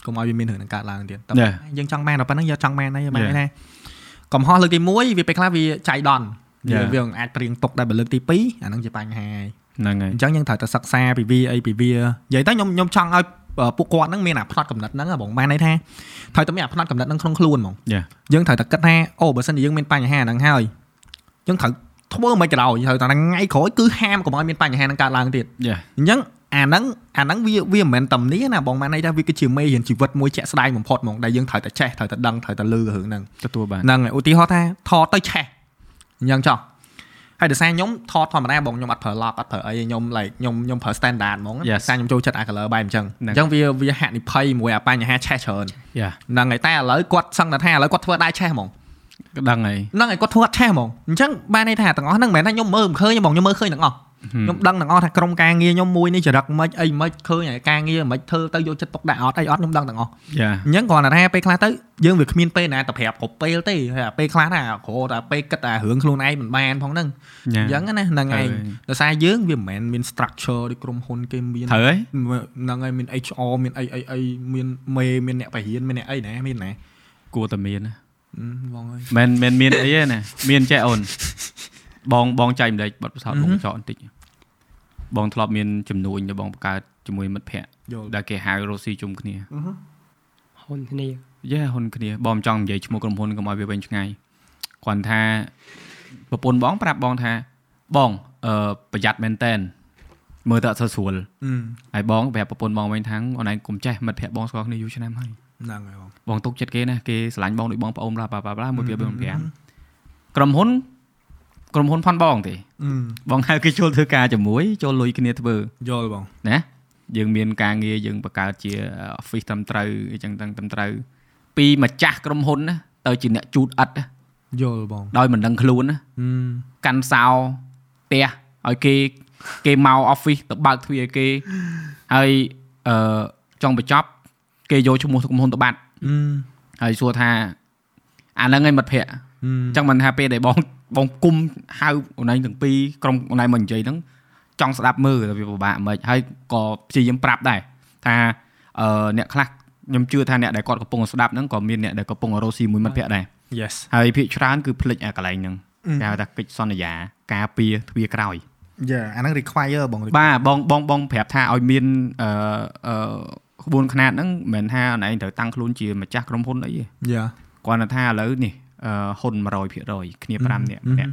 កុំឲ្យវាមានរឿងនឹងកើតឡើងទៀតតែយើងចង់បានតែប៉ុណ្្នឹងយើងចង់បានហើយបានន័យថាកំហុសលើកទី1វាពេលខ្លះវាចៃដន្យវាវាអាចព្រៀងទុកដែរបើលើកទី2អាហ្នឹងជាបញ្ហាហើយហ្នឹងហើយអញ្ចឹងយើងត្រូវតែសិក្សាពីវាអីពីវានិយាយទៅខ្ញុំខ្ញុំចង់ឲ្យពួកគាត់ហ្នឹងមានអាផ្នត់កំណត់ហ្នឹងហ៎បងបានន័យថាត្រូវតែមានអាផ្នត់កំណត់ហ្នឹងក្នុងខ្លួនហ្មងយ៉ាយើងត្រូវតែគិតថាអូបើសិនជាយើងមានបញ្ហាហ្នឹងហើយយើងត្រូវ ធ្វើមិនក៏ដោយត្រូវតែថ្ងៃក្រោយគឺហាមកុំឲ្យមានបញ្ហាហ្នឹងកើតឡើងទៀតយ៉ាអញ្ចឹងអាហ្នឹងអាហ្នឹងវាវាមិនមែនតំនីណាបងបានន័យថាវាគឺជាមេរៀនជីវិតមួយជាក់ស្ដែងបំផុតហ្មងដែលយើងត្រូវតែចេះត្រូវតែដឹងត្រូវតែលឺរឿងហ្នឹងទទួលបានហ្នឹងហើយឧទាហរណ៍ថាថតទៅឆេះអញ្ចឹងចុះហើយដោយសារខ្ញុំថតធម្មតាបងខ្ញុំអត់ប្រើ lock អត់ប្រើអីខ្ញុំ like ខ្ញុំខ្ញុំប្រើ standard ហ្មង Yes សារខ្ញុំចូលចិត្តអា color បែបអញ្ចឹងហ្នឹងអញ្ចឹងវាវាហាក់និភ័យមួយអាបញ្ហាឆេះច្រើនយ៉ាហ្នឹងហើយតែឥឡូវគាត់សឹងតែថាឥឡូវគាត់ធ្វើដែរឆេះហ្មង ដឹងហើយហ្នឹងហើយគាត់ធ្វើអត់ឆេះហ្មងអញ្ចឹងបានន័យថាទាំងអស់ហ្នឹងមិនមែនថាខ្ញុំមើលមិនឃើញទេហ្មងខ្ញុំមើលឃើញទាំងអស់ខ្ញុំដឹងទាំងអស់ថាក្រុមការងារខ្ញុំមួយនេះចរិតមិនអីមិនឃើញហើយការងារមិនធ្វើទៅយកចិត្តទុកដាក់អត់អីអត់ខ្ញុំដឹងទាំងអស់យ៉ាអញ្ចឹងគ្រាន់តែថាពេលខ្លះទៅយើងវាគ្មានពេលណាទៅប្រាប់គ្រប់ពេលទេហើយអាពេលខ្លះណាគ្រាន់តែពេលគិតតែរឿងខ្លួនឯងមិនបានផងហ្នឹងអញ្ចឹងណាហ្នឹងឯងដោយសារយើងវាមិនមែនមាន structure ដូចក្រុមហ៊ុនគេមានត្រូវហើយហ្នឹងហើយមាន HR មានអីអីអីមានមេមានអ្នកបរិញ្ញាមានអ្នកអីណាមានណាគួរតែមានណាអឺ បងអើយមិនមិនមានអីទេណាមានចេះអូនបងបងចែកម្លេចបទពិសោធន៍អឺបងហឹចោបន្តិចបងធ្លាប់មានចំនួនដែលបងបង្កើតជាមួយមិត្តភ័ក្តិយល់ដែលគេហៅរស់ស៊ីជុំគ្នាហ៊ុនគ្នាយេហ៊ុនគ្នាបងមិនចង់និយាយឈ្មោះក្រុមហ៊ុនកុំឲ្យវាវិញឆ្ងាយគ្រាន់ថាប្រពន្ធបងប្រាប់បងថាបងអឺប្រយ័ត្នមែនតែនមើលទៅអត់សូវស្រួលអឺហើយបងប្រាប់ប្រពន្ធបងវិញថាអូនឯងកុំចេះមិត្តភ័ក្តិបងស្គាល់គ្នាយូរឆ្នាំហើយ ហ្នឹងហើយបងបងទុកចិត្តគេណាគេស្រឡាញ់បងដូចបងប្អូនឡាបាឡាមួយពី5ក្រុមហ៊ុនក្រុមហ៊ុនផាន់បងទេអឺបងហៅគេចូលធ្វើការជាមួយចូលលុយគ្នាធ្វើយល់បងណាយើងមានការងារយើងបង្កើតជា office ត្រឹមត្រូវអីចឹងត្រឹមត្រូវពីម្ចាស់ក្រុមហ៊ុនណាទៅជាអ្នកជូតឥតណាយល់បងដោយមិនដឹងខ្លួនណាអឺកាន់សោផ្ទះឲ្យគេគេមក office ទៅបើកទ្វារឲ្យគេហើយអឺចង់បញ្ចប់ គេយកឈ្មោះក្រុមហ៊ុនទៅបាត់អឺហើយសួរថាអាហ្នឹងឯងមិត្តភ័ក្តិអឺអញ្ចឹងមិនថាពេលដែលបងបងគុំហៅអូនឯងទាំងពីរក្រុមអូនឯងមកនិយាយហ្នឹងចង់ស្ដាប់មើលតែវាពិបាកមិនហើយក៏ព្យាយាមប្រាប់ដែរថាអឺអ្នកខ្លះខ្ញុំជឿថាអ្នកដែលគាត់កំពុងស្ដាប់ហ្នឹងក៏មានអ្នកដែលកំពុងរស់ស៊ីមួយមិត្តភ័ក្តិដែរ yes ហើយភាគច្រើនគឺភ្លេចអាកន្លែងហ្នឹងអឺគេហៅថាកិច្ចសន្យាការពារទ្វារក្រោយយ៉ាអាហ្នឹង require បងបាទបងបងបងប្រាប់ថាឲ្យមានអឺអឺ ក្បួនខ្នាតហ្នឹងមិនមែនថាអូនឯងត្រូវតាំងខ្លួនជាម្ចាស់ក្រុមហ៊ុនអីទេយ៉ាគាត់នៅថាឥឡូវនេះអឺហ៊ុន100%គ្នា5នាក់អឺអ្នក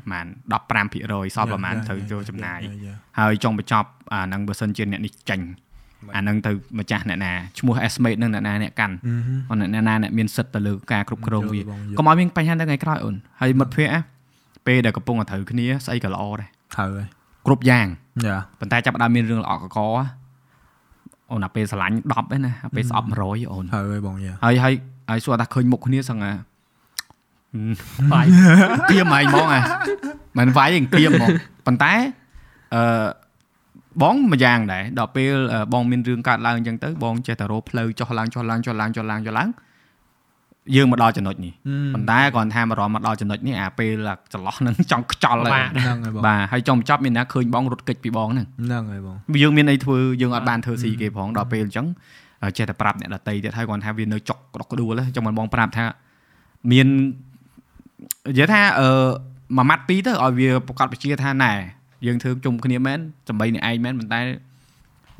ប្រហែល15%សល់ប្រហែលត្រូវចូលចំណាយយ៉ាហើយចង់បញ្ចប់អាហ្នឹងបើសិនជាអ្នកនេះចាញ់អាហ្នឹងទៅម្ចាស់អ្នកណាឈ្មោះ estimate នឹងអ្នកណាអ្នកកាន់អឺអូនអ្នកណាអ្នកមានសិទ្ធិទៅលើការគ្រប់គ្រងវាយល់បងយល់កុំឲ្យមានបញ្ហានៅថ្ងៃក្រោយអូនហើយមិត្តភ័ក្តិណាពេលដែលកំពុងតែត្រូវគ្នាស្អីក៏ល្អដែរត្រូវហើយគ្រប់យ៉ាងយ៉ាប៉ុន្តែចាប់ផ្ដើមមានរឿងល្អកកណា អូនអាពេលស្រឡាញ់10ឯណាអាពេលស្អប់100អូនត្រូវហើយបងយ៉ាហើយហើយហើយសួរថាឃើញមុខគ្នាសឹងអាបាយគៀមហើយហ្មងអាមិនវាយទេគៀមហ្មងប៉ុន្តែអឺបងមួយយ៉ាងដែរដល់ពេលអឺបងមានរឿងកើតឡើងអញ្ចឹងទៅបងចេះតែរកផ្លូវចុះឡើងចុះឡើងចុះឡើងចុះឡើងចុះឡើង យើងមកដល់ចំណុចនេះប៉ុន្តែគ្រាន់ថាមករំមកដល់ចំណុចនេះអាពេលអាចន្លោះហ្នឹងចង់ខ្ចល់ហើយហ្នឹងហើយបងបាទហើយចង់បញ្ចប់មានណាឃើញបងរត់គេចពីបងហ្នឹងហ្នឹងហើយបងយើងមានអីធ្វើយើងអត់បានធ្វើស៊ីគេផងដល់ពេលអញ្ចឹងចេះតែប្រាប់អ្នកដតីទៀតហើយគាត់ថាវានៅចុកក្តុកក្ដួលអញ្ចឹងមិនបងប្រាប់ថាមាននិយាយថាអឺមួយម៉ាត់ពីរទៅឲ្យវាប្រកាសបញ្ជាថាណែយើងធ្វើជុំគ្នាមែនសំបីអ្នកឯងមែនប៉ុន្តែ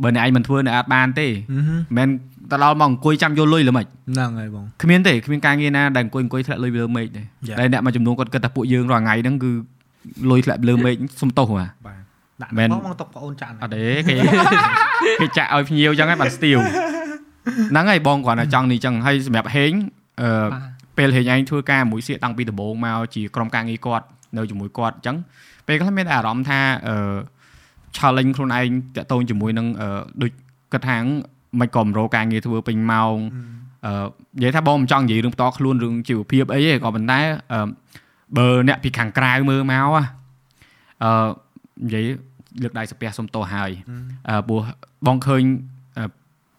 បើអ្នកឯងមិនធ្វើអ្នកអត់បានទេអឺមិនទៅដល់មកអង្គុយចាំយកលុយល្មិចហ្នឹងហើយបងគ្មានទេគ្មានការងារណាដែលអង្គុយអង្គុយធ្លាក់លុយលើមេឃទេ Yeah. តែអ្នកមួយចំនួនគាត់គិតថាពួកយើងរាល់ថ្ងៃហ្នឹងគឺលុយធ្លាក់លើមេឃសុំទោសហ่ะបាទដាក់មែនបងបងຕົកប្អូនចាក់អត់ទេគេគេចាក់ឲ្យភ្ញៀវចឹងហើយបានស្ទៀវហ្នឹងហើយបងគ្រាន់តែចង់នេះចឹងហើយសម្រាប់ហេងអឺបាទពេលហេងឯងធ្វើការមួយសៀកតាំងពីដំបូងមកជាក្រុមការងារគាត់នៅជាមួយគាត់ចឹងពេលខ្លះមានអារម្មណ៍ថាអឺ challenge ខ្លួនឯងតាក់ទងជាមួយនឹងដូចគិតថាមិនក៏មករកការងារធ្វើពេញម៉ោងអឺនិយាយថាបងមិនចង់និយាយរឿងផ្ទាល់ខ្លួនរឿងជីវភាពអីទេក៏ប៉ុន្តែអឺបើអ្នកពីខាងក្រៅមើលមកអឺនិយាយលើកដៃសាពះសុំតោះហើយអឺព្រោះបងឃើញ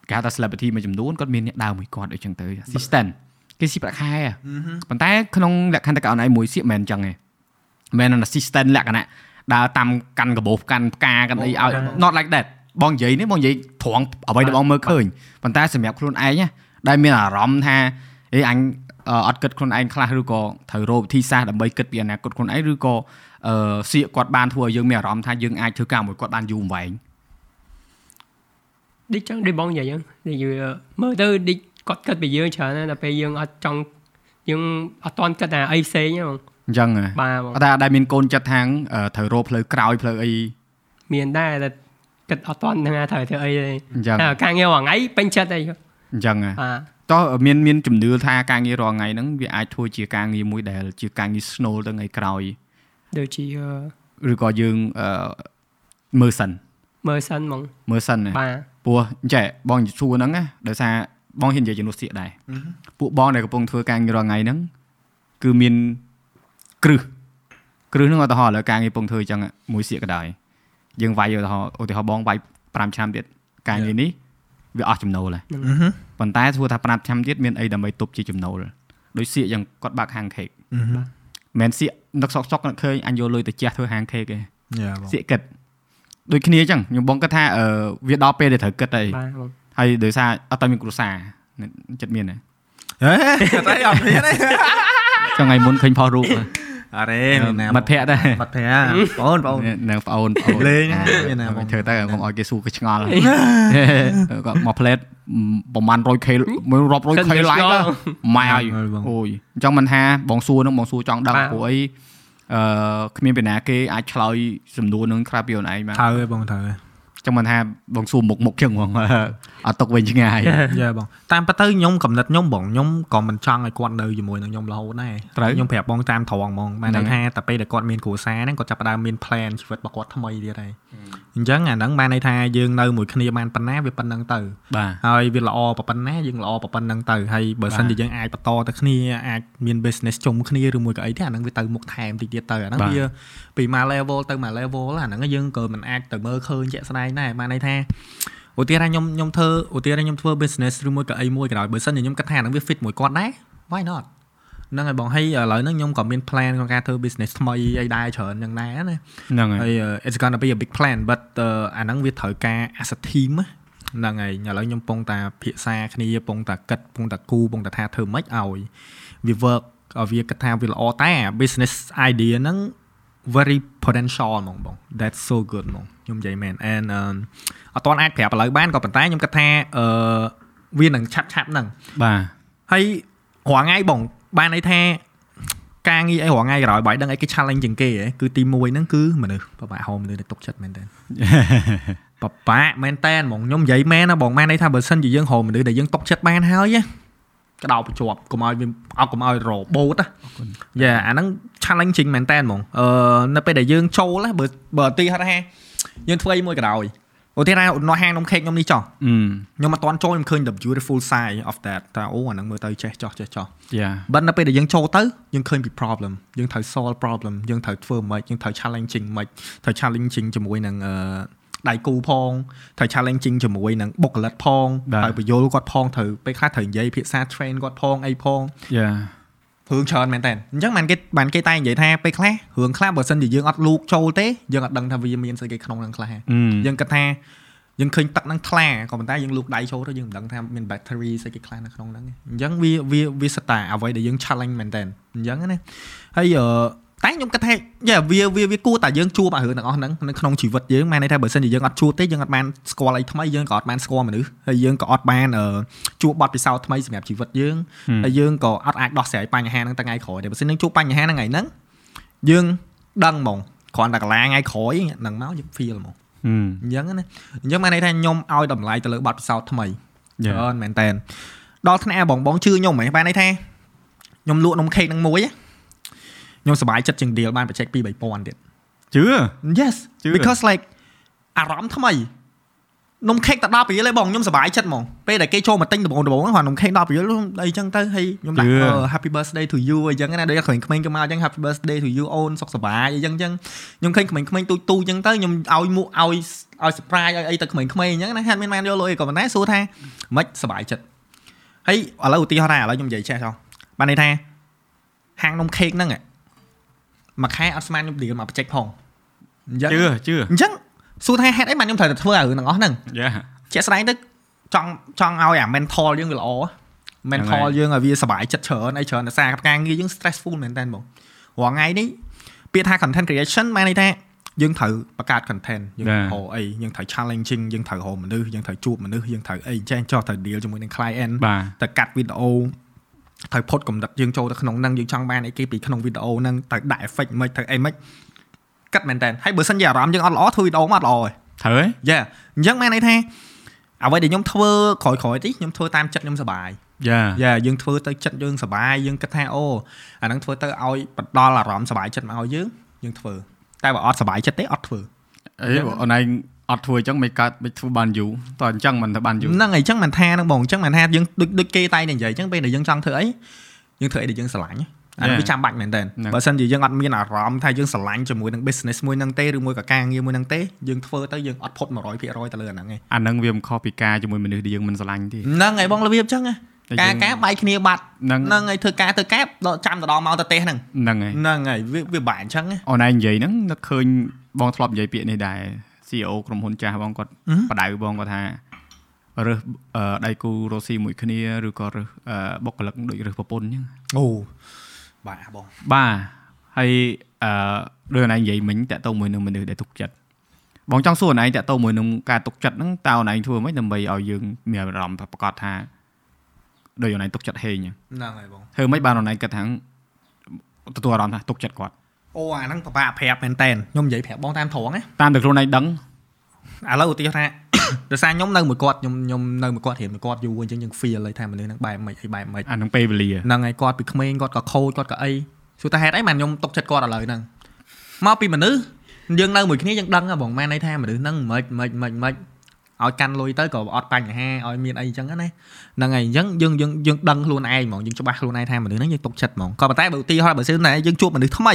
គេហៅថា celebrity មួយចំនួនគាត់មានអ្នកដើមមួយគាត់អីចឹងទៅ assistant គេស៊ីប្រាក់ខែប៉ុន្តែក្នុងលក្ខណៈកោណៃមួយសៀកមិនអញ្ចឹងទេមិន assistant លក្ខណៈ ដើរតាមកាន់កាបូបកាន់ផ្កាកាន់អីឲ្យ not like that បងនិយាយនេះបងនិយាយត្រង់អ្វីដែលបងមើលឃើញប៉ុន្តែសម្រាប់ខ្លួនឯងណាដែលមានអារម្មណ៍ថាអេអញអឺអត់គិតខ្លួនឯងខ្លះឬក៏ត្រូវរកវិធីសាស្ត្រដើម្បីគិតពីអនាគតខ្លួនឯងឬក៏អឺសៀកគាត់បានធ្វើឲ្យយើងមានអារម្មណ៍ថាយើងអាចធ្វើការមួយគាត់បានយូរអង្វែងដូចចឹងដូចបងនិយាយចឹងដូចវាមើលទៅដូចគាត់គិតពីយើងច្រើនណាស់ដល់ពេលយើងអត់ចង់យើងអត់តន់គិតថាអីផ្សេងទេបង អញ្ចឹងហ៎បាទបងអត់ថាដែលមានកូនចិត្តថាងអឺត្រូវរកផ្លូវក្រោយផ្លូវអីមានដែរតែគិតអត់តន់នឹងថាត្រូវធ្វើអីទេអញ្ចឹងតែការងាររាល់ថ្ងៃពេញចិត្តអីអញ្ចឹងហ៎បាទតោះមានមានជំនឿថាការងាររាល់ថ្ងៃហ្នឹងវាអាចធ្វើជាការងារមួយដែលជាការងារ snow ទៅថ្ងៃក្រោយដូចជាឬក៏យើងអឺមើលសិនមើលសិនហ្មងមើលសិនណាបាទព្រោះអញ្ចេះបងសួរហ្នឹងណាដោយសារបងហ៊ាននិយាយជំនួសសៀកដែរពួកបងដែលកំពុងធ្វើការងាររាល់ថ្ងៃហ្នឹងគឺមាន គ្រឹះគ្រឹះហ្នឹងឧទាហរណ៍ឥឡូវការងារកំពុងធ្វើអញ្ចឹងមួយសៀកក៏ដោយយើងវាយឧទាហរណ៍ឧទាហរណ៍បងវាយ5ឆ្នាំទៀតការងារនេះវាអស់ចំណូលហើយប៉ុន្តែធ្វើថា5ឆ្នាំទៀតមានអីដើម្បីទប់ជាចំណូលដូចសៀកយ៉ាងគាត់បាក់ហាងខេកមិនមែនសៀកនឹកសក់សក់នឹកឃើញអញយកលុយទៅជះធ្វើហាងខេកទេយ៉ាបងសៀកគិតដូចគ្នាអញ្ចឹងខ្ញុំបងគិតថាអឺវាដល់ពេលដែលត្រូវគិតហើយបាទបងហើយដោយសារអត់តមានគ្រួសារចិត្តមានហ៎ហេតែអត់មានទេចង់ថ្ងៃមុនឃើញផុសរូប អរេមានណាមិត្តភ័ក្តិដែរមិត្តភ័ក្តិបងប្អូននៅប្អូនប្អូនលេងអាមានណាបងធ្វើទៅកុំឲ្យគេសួរគេឆ្ងល់គាត់មកផ្លេតប្រហែល 100k មួយរាប់ 100k ឡាយទៅម៉ែហើយអូយអញ្ចឹងមិនថាបងសួរនឹងបងសួរចង់ដឹងព្រោះអីអឺគ្មានពីណាគេអាចឆ្លើយសំណួរនឹងក្រៅពីខ្លួនឯងបានត្រូវហើយបងត្រូវហើ យចឹងមិនថាបងសួរមុខមុខចឹងហ្មងអត់ຕົកវិញឆ្ងាយយ៉ាបងតាមពិតទៅខ្ញុំកំណត់ខ្ញុំបងខ្ញុំក៏មិនចង់ឲ្យគាត់នៅជាមួយនឹងខ្ញុំរហូតដែរត្រូវខ្ញុំប្រាប់បងតាមត្រង់ហ្មងបានហ្នឹងន័យថាតែពេលដែលគាត់មានគ្រួសារហ្នឹងគាត់ចាប់ផ្ដើមមាន plan ជីវិតរបស់គាត់ថ្មីទៀតហើយ អញ្ចឹងអាហ្នឹងបានន័យថាយើងនៅមួយគ្នាបានប៉ុណ្ណាវាប៉ុណ្្នឹងទៅបាទហើយវាល្អប៉ុណ្ណាយើងល្អប៉ុណ្្នឹងទៅហើយបើសិនបាទជាយើងអាចបន្តទៅគ្នាអាចមាន business ជុំគ្នាឬមួយក៏អីទេអាហ្នឹងវាទៅមុខថែមតិចទៀតទៅអាហ្នឹងបាទវាពីមួយ level ទៅមួយ level អាហ្នឹងយើងក៏មិនអាចទៅមើលឃើញជាក់ស្ដែងដែរបានន័យថាឧទាហរណ៍ខ្ញុំខ្ញុំធ្វើឧទាហរណ៍ខ្ញុំធ្វើ business ឬមួយក៏អីមួយក៏ដោយបើសិនជាខ្ញុំគិតថាអាហ្នឹងវា fit មួយគាត់ដែរ why not ហ្នឹងហើយបងហើយឥឡូវហ្នឹងខ្ញុំក៏មាន plan ក្នុងការធ្វើ business ថ្មីអីដែរច្រើនយ៉ាងដែរណាហ្នឹងហើយហើយ uh, it's gonna be a big plan but uh, អាហ្នឹងវាត្រូវការ as a team ណាហ្នឹងហើយឥឡូវខ្ញុំពងតាភាសាគ្នាពងតាគិតពងតាគូពងតាថាធ្វើម៉េចឲ្យវា work ឲ្យវាគិតថាវាល្អតែអា business idea ហ្នឹង very potential ហ្មងបង that's so good ហ្មងខ្ញុំនិយាយមែន and um, អត់ទាន់អាចប្រាប់ឥឡូវបានក៏ប៉ុន្តែខ្ញុំគិតថាអឺវានឹងឆាប់ឆាប់ហ្នឹងបាទហើយរាល់ថ្ងៃបង បានន័យថាការងារអីរាល់ថ្ងៃក្រោយបាយដឹងអីគេ challenge ជាងគេហ៎គឺទី1ហ្នឹងគឺមនុស្សបបាក់ហោមនុស្សដែលទុកចិត្តមែនតើបបាក់មែនតែនហ្មងខ្ញុំនិយាយមែនណាបងមែនន័យថាបើសិនជាយើងរកមនុស្សដែលយើងຕົកចិត្តបានហើយណាក្តោបបញ្ជាប់កុំឲ្យវាអត់កុំឲ្យរបូតណាយ៉ាអាហ្នឹង challenging មែនតែនហ្មងអឺនៅពេលដែលយើងចូលណាបើបើឧទីហោថាយើងធ្វើអីមួយក៏ដោយ ឧទាហរណ៍នៅហាងនំខេកខ្ញុំនេះចោះអឺខ្ញុំអត់ទាន់ចូលខ្ញុំឃើញ the beautiful side of that ថាអូអាហ្នឹងមើលទៅចេះចោះចេះចោះយ៉ាបើនៅពេលដែលយើងចូលទៅយើងឃើញពី problem យើងត្រូវ solve problem យើងត្រូវធ្វើមិនយើងត្រូវ challenging មិនត្រូវ challenging ជាមួយនឹងអឺដៃគូផងត្រូវ challenging ជាមួយនឹងបុគ្គលិកផងបាទត្រូវបញ្យល់គាត់ផងត្រូវពេលខ្លះត្រូវនិយាយភាសា train គាត់ផងអីផងយ៉ា រឿងច្រើនមែនតើអញ្ចឹងបានគេបានគេតែនិយាយថាពេលខ្លះរឿងខ្លះបើសិនជាយើងអត់លូកចូលទេយើងអត់ដឹងថាវាមានស្អីគេក្នុងហ្នឹងខ្លះអឺយើងគិតថាយើងឃើញទឹកហ្នឹងថ្លាក៏ប៉ុន្តែយើងលូកដៃចូលទៅយើងមិនដឹងថាមាន battery ស្អីគេខ្លះនៅក្នុងហ្នឹងទេអញ្ចឹងវាវាវាស្តាអ្វីដែលយើង challenge មែនតើអញ្ចឹងណាហើយអឺ តែខ្ញុំគិតថាយ៉ាវាវាវាគួរតែយើងជួបអារឿងទាំងអស់ហ្នឹងនៅក្នុងជីវិតយើងមានន័យថាបើសិនជាយើងអត់ជួបទេយើងអត់បានស្គាល់អីថ្មីយើងក៏អត់បានស្គាល់មនុស្សហើយយើងក៏អត់បានអឺជួបបទពិសោធន៍ថ្មីសម្រាប់ជីវិតយើងហើយយើងក៏អត់អាចដោះស្រាយបញ្ហាហ្នឹងថ្ងៃក្រោយទេបើសិនយើងជួបបញ្ហាហ្នឹងថ្ងៃហ្នឹងយើងដឹងហ្មងគ្រាន់តែកន្លងថ្ងៃក្រោយហ្នឹងមកយើង feel ហ្មងអឺអញ្ចឹងណាអញ្ចឹងបានន័យថាខ្ញុំឲ្យតម្លៃទៅលើបទពិសោធន៍ថ្មីយ៉ាច្រើនមែនតើដល់ថ្នាក់បងបងជឿខ្ញុំហ៎បានន័យថាខ្ញុំលក់នំខេកនឹងមួយណា ខ្ញុំសប្បាយចិត្តជាង deal បានបច្ចេក2 3000ទៀតជឿ Yes ជឿ because like អារម្មណ៍ថ្មីនំខេកតែ10រៀលឯងបងខ្ញុំសប្បាយចិត្តហ្មងពេលដែលគេចូលមកទិញដំបូងដំបូងហ្នឹងនំខេក10រៀលអីចឹងទៅហើយខ្ញុំដាក់ជឿអឺ Happy birthday to you អីចឹងណាដូចក្មេងៗគេមកអញ្ចឹង Happy birthday to you អូនសុខសប្បាយអីចឹងចឹងខ្ញុំឃើញក្មេងៗទូចទូចចឹងទៅខ្ញុំឲ្យមួកឲ្យឲ្យ surprise ឲ្យអីទៅក្មេងៗអញ្ចឹងណាហាត់មានបានយកលុយក៏ប៉ុន្តែសួរថាមិនសប្បាយចិត្តហើយឥឡូវឧទាហរណ៍ថាឥឡូវខ្ញុំនិយាយចេះចុះបានន័យថាហាងនំខេកហ្នឹងហ៎ មួយខែអត់ស្មានខ្ញុំ deal មកបច្ចេកផងអញ្ចឹងជឿជឿអញ្ចឹងសួរថាហេតុអីបានខ្ញុំត្រូវតែធ្វើឲ្យរឿងទាំងអស់ហ្នឹងយ៉ាជាក់ស្ដែងទៅចង់ចង់ឲ្យអា mental យើងវាល្អ mental យើងឲ្យវាសុបាយចិត្តច្រើនអីច្រើនតែសារការងារយើង stressful មែនតើបងរាល់ថ្ងៃនេះពាក្យថា content creation បានន័យថាយើងត្រូវបង្កើត content យើងត្រូវរកអីយើងត្រូវ challenging យើងត្រូវរកមនុស្សយើងត្រូវជួបមនុស្សយើងត្រូវអីចេះចោះត្រូវ deal ជាមួយនឹង client បាទទៅកាត់វីដេអូ ត្រូវផុតកំណត់យើងចូលទៅក្នុងហ្នឹងយើងចង់បានអីគេពីក្នុងវីដេអូហ្នឹងត្រូវដាក់ effect មិនត្រូវអីមិនកាត់មែនតើហើយបើសិនជាអារម្មណ៍យើងអត់ល្អធ្វើវីដេអូមកអត់ល្អទេត្រូវហ៎យ៉ាអញ្ចឹងបានន័យថាអ្វីដែលខ្ញុំធ្វើក្រោយក្រោយៗទីខ្ញុំធ្វើតាមចិត្តខ្ញុំសប្បាយយ៉ាយ៉ាយើងធ្វើទៅចិត្តយើងសប្បាយយើងគិតថាអូអាហ្នឹងធ្វើទៅឲ្យបដល់អារម្មណ៍សប្បាយចិត្តមកឲ្យយើងយើងធ្វើតែបើអត់សប្បាយចិត្តទេអត់ធ្វើអីអូនឯង អត់ធ្វើអញ្ចឹងមិនកើតមិនធ្វើបានយូរតើអញ្ចឹងមិនទៅបានយូរហ្នឹងហើយអញ្ចឹងមិនថាហ្នឹងបងអញ្ចឹងមិនថាយើងដូចដូចគេតែនិយាយអញ្ចឹងពេលដែលយើងចង់ធ្វើអីយើងធ្វើអីដែលយើងស្រឡាញ់អានេះវាចាំបាច់មែនតើបើសិនជាយើងអត់មានអារម្មណ៍ថាយើងស្រឡាញ់ជាមួយនឹង business មួយហ្នឹងទេឬមួយក៏ការងារមួយហ្នឹងទេយើងធ្វើទៅយើងអត់ផុត100%ទៅលើអាហ្នឹងឯងអាហ្នឹងវាមិនខុសពីការជាមួយមនុស្សដែលយើងមិនស្រឡាញ់ទេហ្នឹងហើយបងរបៀបអញ្ចឹងណាតែការយើងការបែកគ្នាបាត់ហ្នឹងហ្នឹងហើយធ្វើការធ្វើការដល់ចាំទៅដល់មកទៅទេសហ្នឹងហ្នឹងហើយហ្នឹងហើយវាវាបែកអញ្ចឹងណាអូនឯងនិយាយហ្នឹងនឹកឃើញបងធ្លាប់និយាយពាក្យនេះដែរ CEO ក្រុមហ៊ុនចាស់បងគាត់ហឹមបដៅបងគាត់ថារើសអឺដៃគូរស់ស៊ីមួយគ្នាឬក៏រើសអឺបុគ្គលិកដូចរើសប្រពន្ធអញ្ចឹងអូបាទបងបាទហើយអឺដូចអូនឯងនិយាយមិញតាក់ទងមួយនឹងមនុស្សដែលទុកចិត្តបងចង់សួរអូនឯងតាក់ទងមួយនឹងការទុកចិត្តហ្នឹងតើអូនឯងធ្វើម៉េចដើម្បីឲ្យយើងមានអារម្មណ៍ប្រកបថាដូចអូនឯងទុកចិត្តហេងអញ្ចឹងហ្នឹងហើយបងធ្វើម៉េចបានអូនឯងគិតថាទទួលអារម្មណ៍ថាទុកចិត្តគាត់ អូអាហ្នឹងពិបាកប្រាប់មែនតែនខ្ញុំនិយាយប្រាប់បងតាមត្រង់ណាតាមតែខ្លួនឯងដឹងឥឡូវឧទាហរណ៍ថាដោយសារខ្ញុំនៅមួយគាត់ខ្ញុំខ្ញុំនៅមួយគាត់រៀនមួយគាត់យូរអញ្ចឹងយើង feel ហើយថាមនុស្សហ្នឹងបែបមិនអីបែបមិនអាហ្នឹងពេលវេលាហ្នឹងហើយគាត់ពីក្មេងគាត់ក៏ខូចគាត់ក៏អីសួរថាហេតុអីបានខ្ញុំຕົកចិត្តគាត់ឥឡូវហ្នឹងមកពីមនុស្សយើងនៅមួយគ្នាយើងដឹងហ៎បងមែនន័យថាមនុស្សហ្នឹងមិនមិនមិនមិនឲ្យកាន់លុយទៅក៏អត់បញ្ហាឲ្យមានអីអញ្ចឹងណាហ្នឹងហើយអញ្ចឹងយើងយើងយើងដឹងខ្លួនឯងហ្មងយើងច្បាស់ខ្លួនឯងថាមនុស្សហ្នឹងយើងຕົកចិត្តហ្មងក៏ប៉ុន្តែបើឧទាហរណ៍បើសិនណាយើងជួបមនុស្សថ្មី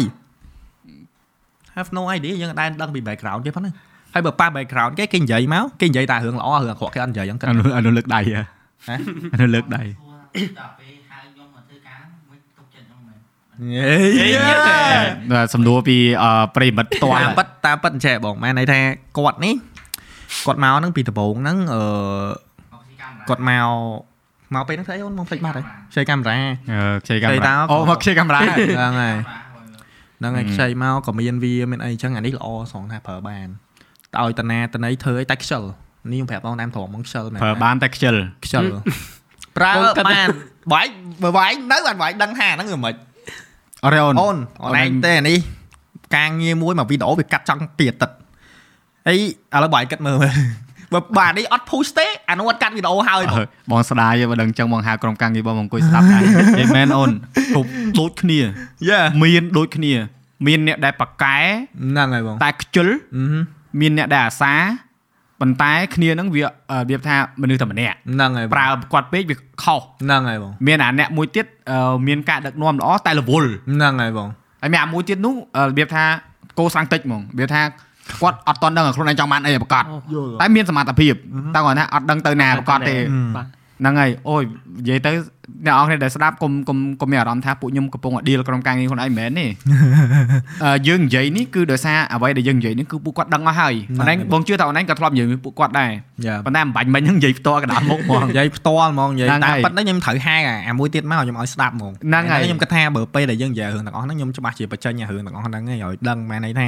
have no idea យើងអត់ដែលដឹងពី background គេប៉ុណ្ណឹងហើយបើប៉ះ background គេគេនិយាយមកគេនិយាយតែរឿងល្អរឿងអាក្រក់គេអត់និយាយអញ្ចឹងអានោះអានោះលើកដៃហ៎ហ៎អានោះលើកដៃដល់ពេលហៅខ្ញុំមកធ្វើការហ្នឹងមិនទុកចិត្តខ្ញុំមែនបាទសំណួរពីអឺប្រិមិត្តផ្ទាល់តាមពិតតាមពិតអញ្ចេះបងម៉ែន័យថាគាត់នេះគាត់មកហ្នឹងពីដំបូងហ្នឹងអឺមកស៊ីកាមេរ៉ាគាត់មកមកពេលហ្នឹងស្អីអូនមកភ្លេចបាត់ហើយខ្ចីកាមេរ៉ាអឺខ្ចីកាមេខ្ចីតោរ៉ាអូមកខ្ចីកាមេរ៉ាហ្នឹងហើយបាទ ហ្នឹងហើយខ្ចីមកក៏មានវាមានអីអញ្ចឹងអានេះល្អស្រង់ថាប្រើបានតែឲ្យតាណាតាណីធ្វើឲ្យតែខ្ជិលនេះខ្ញុំប្រាប់បងតាមត្រង់ហ្មងខ្ជិលមែនប្រើបានតែខ្ជិលខ្ជិលប្រើបងគិតបានបើឯងបើឯងនៅបានបើឯងដឹងថាហ្នឹងគឺមិនអរេអូនអូនអូនឯងទេអានេះការងារមួយមកវីដេអូវាកាត់ចង់ពីអាទិត្យអីឥឡូវបើឯងគិតមើលមើល បើបាទនេះអត់ push ទេអានោះអត់កាត់វីដេអូហើយអើបងស្ដាយបើដឹងចឹងបងហៅក្រុមការងារបងមកអង្គុយស្ដាប់ដែរនិយាយមែនអូនគ្រប់ដូចគ្នាយ៉ាមានដូចគ្នា មានអ្នកដែលប៉កែហ្នឹងហើយបងតែខ្ជិលអឺហឹមមានអ្នកដែលអាសាប៉ុន្តែគ្នាហ្នឹងវាអឺរបៀបថាមនុស្សតែម្នាក់ហ្នឹងហើយបងប្រើគាត់ពេកវាខុសហ្នឹងហើយបងមានអាអ្នកមួយទៀតអឺមានការដឹកនាំល្អតែរវល់ហ្នឹងហើយបងហើយមានអាមួយទៀតនោះអឺរបៀបថាកោស្រាំងតិចហ្មងរបៀបថា គាត់អត់តន់ដឹងថាខ្លួនឯងចង់បានអីប្រកាសយល់តែមានសមត្ថភាពតែគាត់ថាអត់ដឹងទៅណាប្រកាសទេបាទហ្នឹងហើយអូយនិយាយទៅអ្នកនរគ្នាដែលស្ដាប់កុំកុំកុំមានអារម្មណ៍ថាពួកខ្ញុំកំពុងតែ deal ក្រុមការងារខ្លួនឯងមិនមែនទេអឺយើងនិយាយនេះគឺដោយសារអ្វីដែលយើងនិយាយនេះគឺពួកគាត់ដឹងអស់ហើយប៉ុន្តែបងជឿថាអូនឯងក៏ធ្លាប់និយាយមួយពួកគាត់ដែរយ៉ាប៉ុន្តែមិនបាច់មិញហ្នឹងនិយាយផ្ទាល់កណ្ដាលមុខហ្មងនិយាយផ្ទាល់ហ្មងនិយាយហ្នឹងតាមហើយពិតហ្នឹងខ្ញុំត្រូវហែកអាមួយទៀតមកខ្ញុំឲ្យស្ដាប់ហ្មងហ្នឹងហើយខ្ញុំគិតថាបើពេលដែលយើងនិយាយរឿងទាំងអស់ហ្នឹងខ្ញុំច្បាស់ជាបញ្ចេញអារឿងទាំងអស់ហ្នឹងឯងឲ្យដឹងមែនន័យថា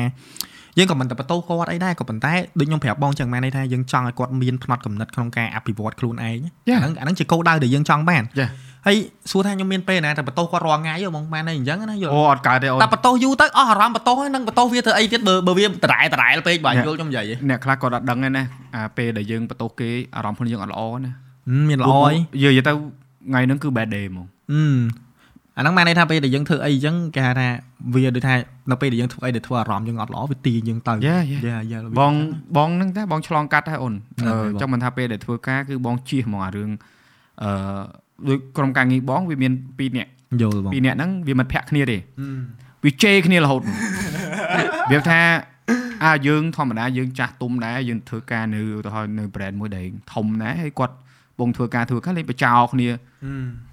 យើងក៏មិនតែបន្ទោគាត់អីដែរក៏ប៉ុន្តែដូចខ្ញុំប្រាប់បងចឹងមែនន័យថាយើងចង់ឲ្យគាត់មានផ្នត់គំនិតក្នុងការអភិវឌ្ឍខ្លួនឯងអាហ្នឹងអាហ្នឹងជាគោលដៅដែលយើងចង់បានចាហើយសួរថាខ្ញុំមានពេលណាតែបន្ទោគាត់រាល់ថ្ងៃហ៎ហ្មងមែនន័យអញ្ចឹងណាយល់អូអត់កើតទេអូនតែបន្ទោយូរទៅអស់អារម្មណ៍បន្ទោហើយនឹងបន្ទោវាធ្វើអីទៀតបើបើវាដដែលដដែលពេកបាទយល់ខ្ញុំនិយាយហ៎អ្នកខ្លះគាត់អត់ដឹងទេណាអាពេលដែលយើងបន្ទោសគេអារម្មណ៍ខ្លួនយើងអត់ល្អណាមានល្អអីយើនិយាយទៅថ្ងៃហ្នឹងគឺ bad day ហ្មង អឺអាហ្នឹងបានន័យថាពេលដែលយើងធ្វើអីអញ្ចឹងគេហៅថាវាដូចថានៅពេលដែលយើងធ្វើអីដែលធ្វើអារម្មណ៍យើងអត់ល្អវាទាញយើងទៅយ៉ាយ៉ាយ៉ាយ៉ាបងបងហ្នឹងតែបងឆ្លងកាត់ហើយអូនហ្នឹងអឺហើយបងចង់មិនថាពេលដែលធ្វើការគឺបងជៀសហ្មងអារឿងអឺដូចក្រុមការងារបងវាមាន2នាក់យល់បង2នាក់ហ្នឹងវាមិនភ័ក្រគ្នាទេអឺវាជេរគ្នារហូតវាថាអាយើងធម្មតាយើងចាស់ទុំដែរយើងធ្វើការនៅឧទាហរណ៍នៅ brand មួយដែលធំដែរហើយគាត់បងធ្វើការធ្វើការលេងបចោគ្នាអឺអឺ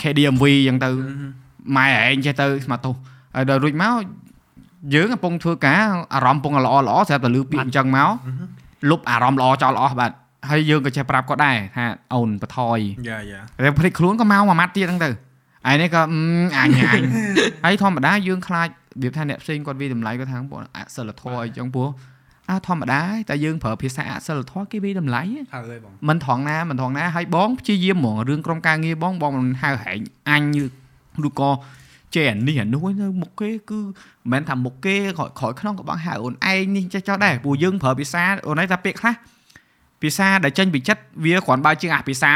KDMV អញ្ចឹងទៅម៉ែឯងចេះទៅស្មាត់ទោសហើយដល់រួចមកយើងកំពុងធ្វើការអារម្មណ៍កំពុងល្អល្អស្រាប់តែលឺពាក្យអញ្ចឹងមកលុបអារម្មណ៍ល្អចោលអស់បាទហើយយើងក៏ចេះប្រាប់គាត់ដែរថាអូនបថយយ៉ាយ៉ាតែភ្លេចខ្លួនក៏មកមួយម៉ាត់ទៀតហ្នឹងទៅឯនេះក៏អឺអញអញហើយធម្មតាយើងខ្លាចរបៀបថាអ្នកផ្សេងគាត់វាតម្លៃគាត់ថាបងអសិលធម៌អីចឹងព្រោះ អាធម្មតាតែយើងប្រើភាសាអសិលធម៌គេវាតម្លៃហ៎ហើយបងមិនត្រង់ណាមិនត្រង់ណាហើយបងព្យាយាមហ្មងរឿងក្រុមការងារបងបងមិនហៅហែងអញឬក៏ចេះអានេះអានោះនៅមុខគេគឺមិនមែនថាមុខគេក្រោយក្រោយក្នុងក៏បងហៅអូនឯងនេះចេះចោលដែរព្រោះយើងប្រើភាសាអូនឯងថាពាក្យខ្លះភាសាដែលចេញពីចិត្តវាគ្រាន់បើជាងអាភាសា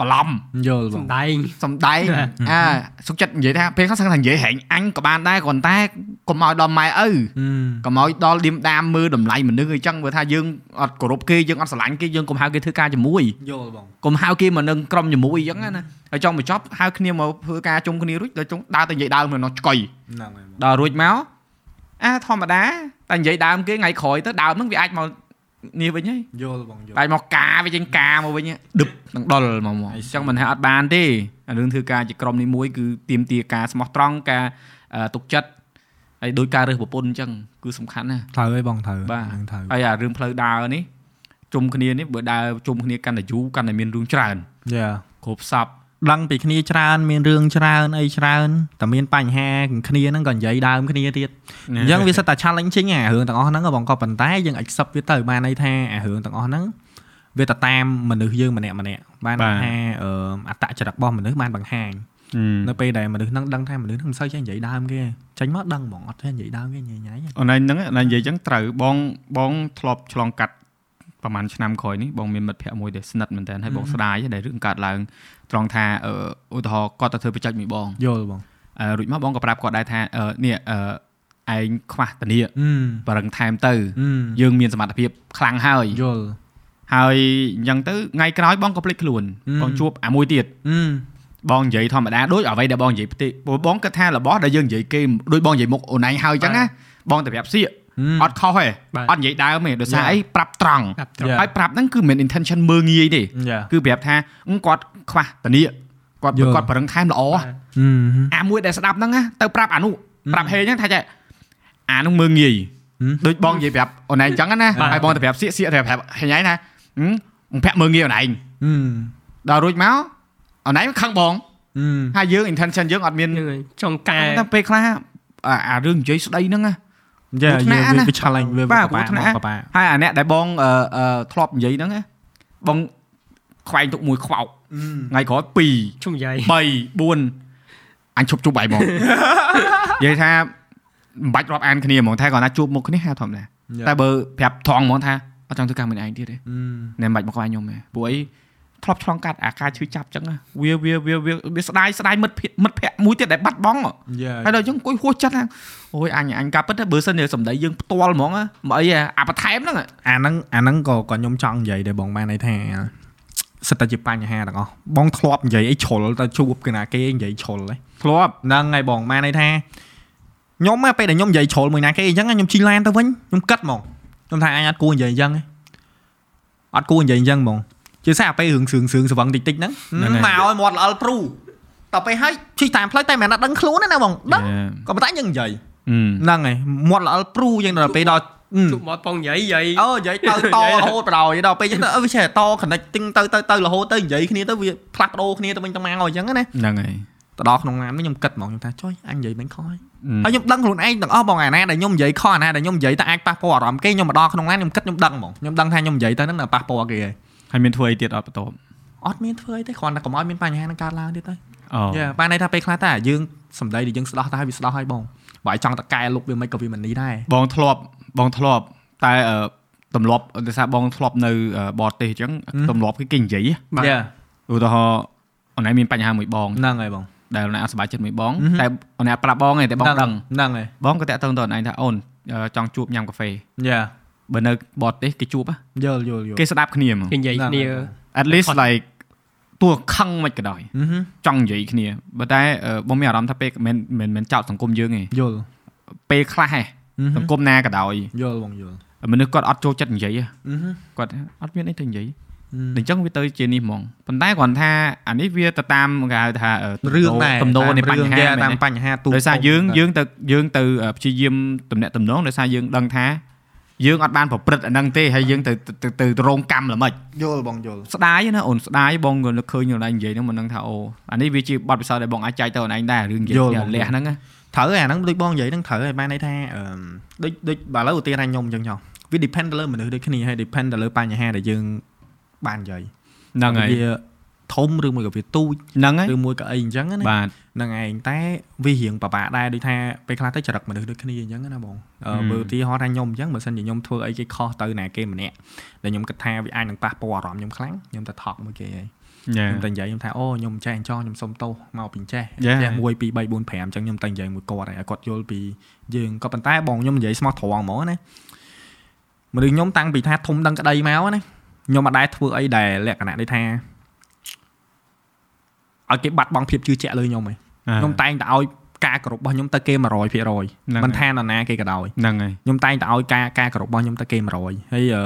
បន្លំយល់បងសំដែងសំដែងអាសុខចិត្តនិយាយថាពេលខ្លះសឹងថានិយាយហែងអញក៏បានដែរគ្រាន់តែកុំឲ្យដល់ម៉ែឪអឺកុំឲ្យដល់ឌៀមដាមមើលតម្លៃមនុស្សអីចឹងព្រោះថាយើងអត់គោរពគេយើងអត់ស្រឡាញ់គេយើងកុំហៅគេធ្វើការជាមួយយល់បងកុំហៅគេមកនឹងក្រុមជាមួយអញ្ចឹងណាហើយចង់បញ្ចប់ហៅគ្នាមកធ្វើការជុំគ្នារួចដល់ចុងដើរទៅនិយាយដើមនៅឆ្កុយហ្នឹងហើយបងដល់រួចមកអាធម្មតាតែនិយាយដើមគេថ្ងៃក្រោយទៅដើមហ្នឹងវាអាចមក នេះវិញហើយយល់បងយល់អាចមកការវាចេញការមកវិញឌឹបនឹងដុលមកមកអញ្ចឹងមិនថាអត់បានទេអារឿងធ្វើការជាក្រុមនេះមួយគឺទៀមទាការស្មោះត្រង់ការអឺទុកចិត្តហើយដោយការរើសប្រពន្ធអញ្ចឹងគឺសំខាន់ណាស់ត្រូវហើយបងត្រូវបាទហ្នឹងត្រូវហើយអារឿងផ្លូវដើរនេះជុំគ្នានេះបើដើរជុំគ្នាកាន់តែយូរកាន់តែមានរឿងច្រើនយ៉ាគ្រប់សព ដឹងពីគ្នាច្រើន មានរឿងច្រើនអីច្រើនតែមានបញ្ហាគ្នាហ្នឹងក៏និយាយដើមគ្នាទៀតអញ្ចឹងវាសិតតែ challenging អារឿងទាំងអស់ហ្នឹងបងក៏ប៉ុន្តែយើង accept វាទៅបានន័យថាអារឿងទាំងអស់ហ្នឹងវាទៅតាមមនុស្សយើងម្នាក់ម្នាក់បានន័យថាអឺអត្តចរិតរបស់មនុស្សបានបង្ហាញនៅពេលដែលមនុស្សហ្នឹងដឹងថាមនុស្សហ្នឹងមិនសូវចេះនិយាយដើមគេចេញមកដឹងហ្មងអត់ចេះនិយាយដើមគេញ៉ៃញ៉ៃអូនឯងហ្នឹងអូនឯងនិយាយអញ្ចឹងត្រូវបងបងធ្លាប់ឆ្លងកាត់ប្រហែលឆ្នាំក្រោយនេះបងមានមិត្តភ័ក្តិមួយដែលស្និទ្ធមែនតើហើយបងស្ដាយដែលរឿងកើតឡើង ត្រង់ថាអឺឧទាហរណ៍គាត់ទៅធ្វើបច្ចេកមួយបងយល់បងអឺរួចមកបងក៏ប្រាប់គាត់ដែរថាអឺនេះអឺឯងខ្វះតានីអឺបរឹងថែមទៅអឺយើងមានសមត្ថភាពខ្លាំងហើយយល់ហើយអញ្ចឹងទៅថ្ងៃក្រោយបងក៏ភ្លេចខ្លួនអឺបងជួបអាមួយទៀតអឺបងនិយាយធម្មតាដូចអ្វីដែលបងនិយាយផ្ទៃព្រោះបងគិតថារបស់ដែលយើងនិយាយគេដូចបងនិយាយមុខអូនឯងហើយអញ្ចឹងណាបងទៅប្រាប់សៀក អត់ខុសទេបាទអត់និយាយដើមទេដោយសារ Yeah. អីប្រាប់ត្រង់ប្រាប់ត្រង់ Yeah. ហើយប្រាប់ហ្នឹងគឺមិនមែន intention មើងងាយទេយ៉ាគឺប្រាប់ថាអឺគាត់ខ្វះតានីគាត់យល់គាត់ប្រឹងថែមល្អបាទអឺអាមួយដែលស្ដាប់ហ្នឹងណាទៅប្រាប់អានោះប្រាប់ហេហ្នឹងថាចេះអានោះមើងងាយហឹមដូចបងនិយាយប្រាប់អូនឯងអញ្ចឹងណាបាទហើយបងទៅប្រាប់សៀកសៀកទៅប្រាប់ហេញឯងថាហឹមបងប្រាក់មើងងាយអូនឯងអឺដល់រួចមកអូនឯងខឹងបងអឺហើយយើង intention យើងអត់មានហ្នឹងហើយចង់កែតែពេលខ្លះអាអារឿងនិយាយស្ដីហ្នឹងណា យ៉ាគ្រោះថ្នាក់យើងណាវា challenge វាបាទពិបាកគ្រោះថ្នាក់ពិបាកហើយអាអ្នកដែលបងអឺអឺធ្លាប់និយាយហ្នឹងណាបងខ្វែងទុកមួយខ្វោកអឺថ្ងៃក្រោយ2ជុំយាយ3 4អញឈប់ជួបបាយហ្មងនិយាយថាមិនបាច់រាប់អានគ្នាហ្មងថាគាត់ណាជួបមុខគ្នាហៅធម្មតាតែបើប្រាប់ត្រង់ហ្មងថាអត់ចង់ធ្វើការមួយឯងទៀតទេអឺណែមិនបាច់មកខ្វាយខ្ញុំទេព្រោះអី ធ្លាប់ឆ្លងកាត់អាការឈឺចាប់ចឹងណាវាវាវាវាវាស្ដាយស្ដាយមិត្តភក្តិមិត្តភក្តិមួយទៀតដែលបាត់បង់យ៉ាហើយដល់យើងអង្គុយហួសចិត្តហ្នឹងអូយអញអញកាប់ពិតទៅបើសិនជាសម្ដីយើងផ្ទាល់ហ្មងណាមកអីអាបន្ថែមហ្នឹងអាហ្នឹងអាហ្នឹងក៏ក៏ខ្ញុំចង់និយាយដែរបងបានន័យថាសិតតែជាបញ្ហាទាំងអស់បងធ្លាប់និយាយអីជ្រុលទៅជួបគេណាគេនិយាយជ្រុលហ្នឹងធ្លាប់ហ្នឹងហើយបងបានន័យថាខ្ញុំមកពេលដែលខ្ញុំនិយាយជ្រុលមួយណាគេអញ្ចឹងខ្ញុំជីឡានទៅវិញខ្ញុំគិតហ្មងខ្ញុំថាអញអត់គួរនិយាយអញ្ចឹងទេអត់គួរនិយាយអញ្ចឹងហ្មង ជាសារពេលរឿងសឿងសឿងស្វឹងតិចតិចហ្នឹងមកឲ្យមាត់ល្អលព្រូតទៅពេលឲ្យជិះតាមផ្លូវតែមិនអត់ដឹងខ្លួនទេណាបងដឹងក៏ប៉ុន្តែយើងនិយាយអឺហ្នឹងហើយមាត់ល្អលព្រូយើងដល់ពេលដល់អឺជួបមកពងយាយយាយអូនិយាយទៅតរហូតបដ ாய் ដល់ពេលអញ្ចឹងទៅអឺវាចេះត connecting ទៅទៅទៅរហូតទៅនិយាយគ្នាទៅវាផ្លាស់ប្ដូរគ្នាទៅវិញទៅមកអញ្ចឹងណាហ្នឹងហើយទៅដល់ក្នុងឡាននេះខ្ញុំគិតហ្មងខ្ញុំថាចុយអញនិយាយមិនខុសហើយហើយខ្ញុំដឹងខ្លួនឯងទាំងអស់បងអាណាដែលខ្ញុំនិយាយខុសអាណាដែលខ្ញុំនិយាយទៅអាចប៉ះពាល់អារម្មណ៍គេខ្ញុំមកដល់ក្នុងឡានខ្ញុំគិតខ្ញុំដឹងហ្មងខ្ញុំដឹងថាខ្ញុំនិយាយទៅហ្នឹងនៅប៉ះពាល់គេហើយ ហើយមានធ្វើអីទៀតអត់បន្ទាប់អត់មានធ្វើអីទេគ្រាន់តែកុំឲ្យមានបញ្ហានឹងកើតឡើងទៀតទៅអូយ៉ាបានន័យថាពេលខ្លះតែយើងសំដីដែលយើងស្ដោះទៅហើយវាស្ដោះហើយបងបើឲ្យចង់តកែលុបវាមិនក៏វាមិននេះដែរបងធ្លាប់បងធ្លាប់តែអឺទម្លាប់ដោយសារបងធ្លាប់នៅអឺបរទេសអញ្ចឹងទម្លាប់គេគេនិយាយបាទយ៉ាឧទាហរណ៍អូនឯងមានបញ្ហាមួយបងហ្នឹងហើយបងដែលអូនឯងអត់សប្បាយចិត្តមួយបងហឹមតែអូនឯងអត់ប្រាប់បងទេតែបងដឹងហ្នឹងហើយបងក៏តាក់ទងទៅអូនឯងថាអូនអឺចង់ជួបញ៉ាំកាហ្វេយ៉ា បើនៅបរទេសគេជួបហ៎យល់យល់យល់គេស្ដាប់គ្នាហ្មងគេនិយាយគ្នា at least like ទោះខឹងមិនក៏ដោយអឺហឹមចង់និយាយគ្នាបើតែអឺបងមានអារម្មណ៍ថាពេលមិនមិនមិនចោតសង្គមយើងទេយល់ពេលខ្លះហ៎អឺហឹសង្គមណាក៏ដោយយល់បងយល់មនុស្សគាត់អត់ចូលចិត្តនិយាយហ៎អឺហឹមគាត់អត់មានអីទៅនិយាយអឺអញ្ចឹងវាទៅជានេះហ្មងប៉ុន្តែគ្រាន់ថាអានេះវាទៅតាមគេហៅថាអឺរឿងដែរទំនោរនៃបញ្ហាតាមមែនទេបញ្ហាទូដោយសារយើងយើងទៅយើងទៅអឺព្យាយាមតំណាក់តំណងដោយសារយើងដឹងថា យើងអត់បានប្រព្រឹត្តអាហ្នឹងទេហើយយើងទៅទៅទៅទៅរងកម្មល្មិចយល់បងយល់ស្ដាយណាអូនស្ដាយបងក៏នឹកឃើញអូនឯងនិយាយហ្នឹងមិនដឹងថាអូអានេះវាជាបទពិសោធន៍ដែលបងអាចចែកទៅអូនឯងដែររឿងនិយាយគ្នាលះហ្នឹងណាត្រូវហើយអាហ្នឹងដូចបងនិយាយហ្នឹងត្រូវហើយបានន័យថាអឺដូចដូចបើឥឡូវឧទាហរណ៍ថាខ្ញុំអញ្ចឹងចុះវា depend ទៅលើមនុស្សដូចគ្នាហើយ depend ទៅលើបញ្ហាដែលយើងបាននិយាយហ្នឹងហើយវា ធំឬមួយក៏វាទូចហ្នឹងហើយឬមួយក៏អីអញ្ចឹងណាបាទហ្នឹងឯងតែវារៀងពិបាកដែរដូចថាពេលខ្លះទៅចរិតមនុស្សដូចគ្នាអញ្ចឹងណាបងអឺហឹមបើឧទាហរណ៍ថាខ្ញុំអញ្ចឹងបើសិនជាខ្ញុំធ្វើអីគេខុសទៅណាគេម្នាក់ដែលខ្ញុំគិតថាវាអាចនឹងប៉ះពាល់អារម្មណ៍ខ្ញុំខ្លាំងខ្ញុំទៅថក់មួយគេហើយយ៉ាខ្ញុំតែនិយាយខ្ញុំថាអូខ្ញុំចេះអញ្ចោះខ្ញុំសុំទោសមកពីចេះ Yeah. ចេះ1 2 3 4 5អញ្ចឹងខ្ញុំតែនិយាយមួយគាត់ហើយឲ្យគាត់យល់ពីយើងក៏ប៉ុន្តែបងខ្ញុំនិយាយស្មោះត្រង់ហ្មងណាមនុស្សខ្ញុំតាំងពីថាធំដឹងក្តីមកណាខ្ញុំអត់ដែរធ្វើអីដែលលក្ខណៈដូចថា ឲ្យគេបាត់បង់ភាពជឿជាក់លើខ្ញុំឯងខ្ញុំតែងតែឲ្យការគោរពរបស់ខ្ញុំទៅគេ100%មិនថានរណាគេក៏ដោយហ្នឹងហើយខ្ញុំតែងតែឲ្យការការគោរពរបស់ខ្ញុំទៅគេ100ហើយអឺ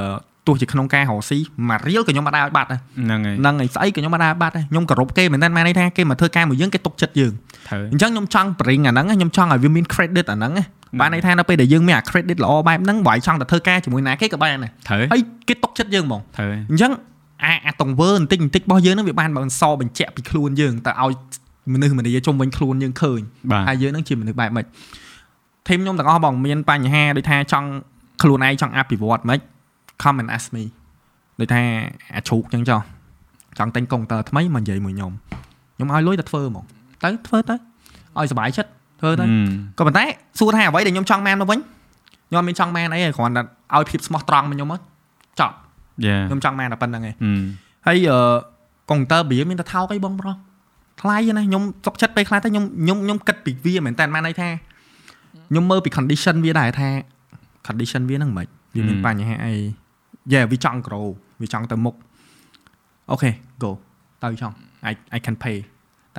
ទោះជាក្នុងការរកស៊ីមួយរៀលក៏ខ្ញុំអត់ដែរឲ្យបាត់ដែរហ្នឹងហើយហ្នឹងហើយស្អីក៏ខ្ញុំអត់ដែរបាត់ដែរខ្ញុំគោរពគេមែនតើម៉ែន័យថាគេមកធ្វើការមួយយើងគេទុកចិត្តយើងត្រូវអញ្ចឹងខ្ញុំចង់ bring អាហ្នឹងខ្ញុំចង់ឲ្យវាមាន credit អាហ្នឹងណាបានន័យថានៅពេលដែលយើងមានអា credit ល្អបែបហ្នឹងបើឲ្យចង់ទៅធ្វើការជាមួយណាគេក៏បានដែរត្រូវហើយគេទុកចិត្តយើងហ្មងត្រូវអញ្ចឹង អាអាតង្វើបន្តិចបន្តិចរបស់យើងហ្នឹងវាបានបើសបញ្ជាក់ពីខ្លួនយើងទៅឲ្យមនុស្សម្នាជុំវិញខ្លួនយើងឃើញបាទហើយយើងហ្នឹងជាមនុស្សបែបម៉េចធីមខ្ញុំទាំងអស់បងមានបញ្ហាដូចថាចង់ខ្លួនឯងចង់អភិវឌ្ឍម៉េច come and ask me ដូចថាអាជ្រូកអញ្ចឹងចុះចង់ទិញកុងទ័រថ្មីមកនិយាយមួយខ្ញុំខ្ញុំឲ្យលុយទៅធ្វើហ្មងទៅធ្វើទៅឲ្យសុបាយចិត្តធ្វើទៅហឹមក៏ប៉ុន្តែសួរថាអ្វីដែលខ្ញុំចង់បានមកវិញខ្ញុំអត់មានចង់បានអីទេគ្រាន់តែឲ្យភាពស្មោះត្រង់មកខ្ញុំមកចប់យ៉ា ខ្ញុំចង់បានតែប៉ុណ្្នឹងឯងហឹមហើយអឺកុងព្យូទ័រវាមានតែថោកអីបងប្រុសថ្លៃណាខ្ញុំសុកចិត្តពេលខ្លះទៅខ្ញុំខ្ញុំខ្ញុំគិតពីវាមែនតើបានន័យថាខ្ញុំមើលពី condition វាដែរថា condition វាហ្នឹងមិនវាមានបញ្ហាអីយ៉ាវាចង់ grow វាចង់ទៅមុខអូខេ go ទៅចង់ I I can pay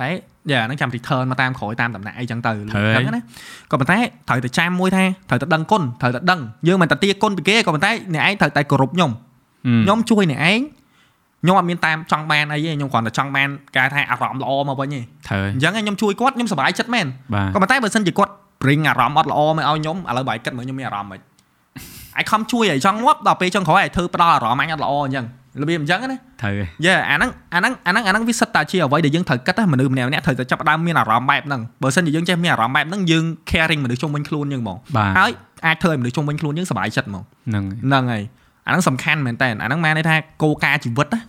តែយ៉ាហ្នឹងចាំ return មកតាមក្រោយតាមតំណែងអីចឹងទៅចឹងណាក៏ប៉ុន្តែត្រូវតែចាំមួយថាត្រូវតែដឹងគុណត្រូវតែដឹងយើងមិនតែទាគុណពីគេក៏ប៉ុន្តែអ្នកឯងត្រូវតែគោរពខ្ញុំ ខ្ញុំជួយអ្នកឯងខ្ញុំអត់មានតាមចង់បានអីទេខ្ញុំគ្រាន់តែចង់បានការថាអារម្មណ៍ល្អមកវិញទេត្រូវអញ្ចឹងខ្ញុំជួយគាត់ខ្ញុំសប្បាយចិត្តមែនបាទក៏ប៉ុន្តែបើសិនជាគាត់ bring អារម្មណ៍អត់ល្អមកឲ្យខ្ញុំឥឡូវបាយគិតមើលខ្ញុំមានអារម្មណ៍មិនអាយខំជួយឲ្យចង់ងាប់ដល់ពេលចុងក្រោយឲ្យធ្វើផ្ដល់អារម្មណ៍អញអត់ល្អអញ្ចឹងរបៀបអញ្ចឹងណាត្រូវយេអាហ្នឹងអាហ្នឹងអាហ្នឹងអាហ្នឹងវាសិតតាជាអ្វីដែលយើងត្រូវគិតណាមនុស្សម្នាក់ម្នាក់ត្រូវតែចាប់ផ្ដើមមានអារម្មណ៍បែបហ្នឹងបើសិនជាយើងចេះមានអារម្មណ៍បែបហ្នឹងយើង caring មនុស្សជុំវិញខ្លួនយើងហ្មងបាទហើយអាចធ្វើឲ្យមនុស្សជុំវិញខ្លួនយើងសប្បាយចិត្តហ្មងហ្នឹងហ្នឹងហើយ អាហ្នឹងសំខាន់មែនតើអាហ្នឹងមានន័យថាគោលការណ៍ជីវិតណា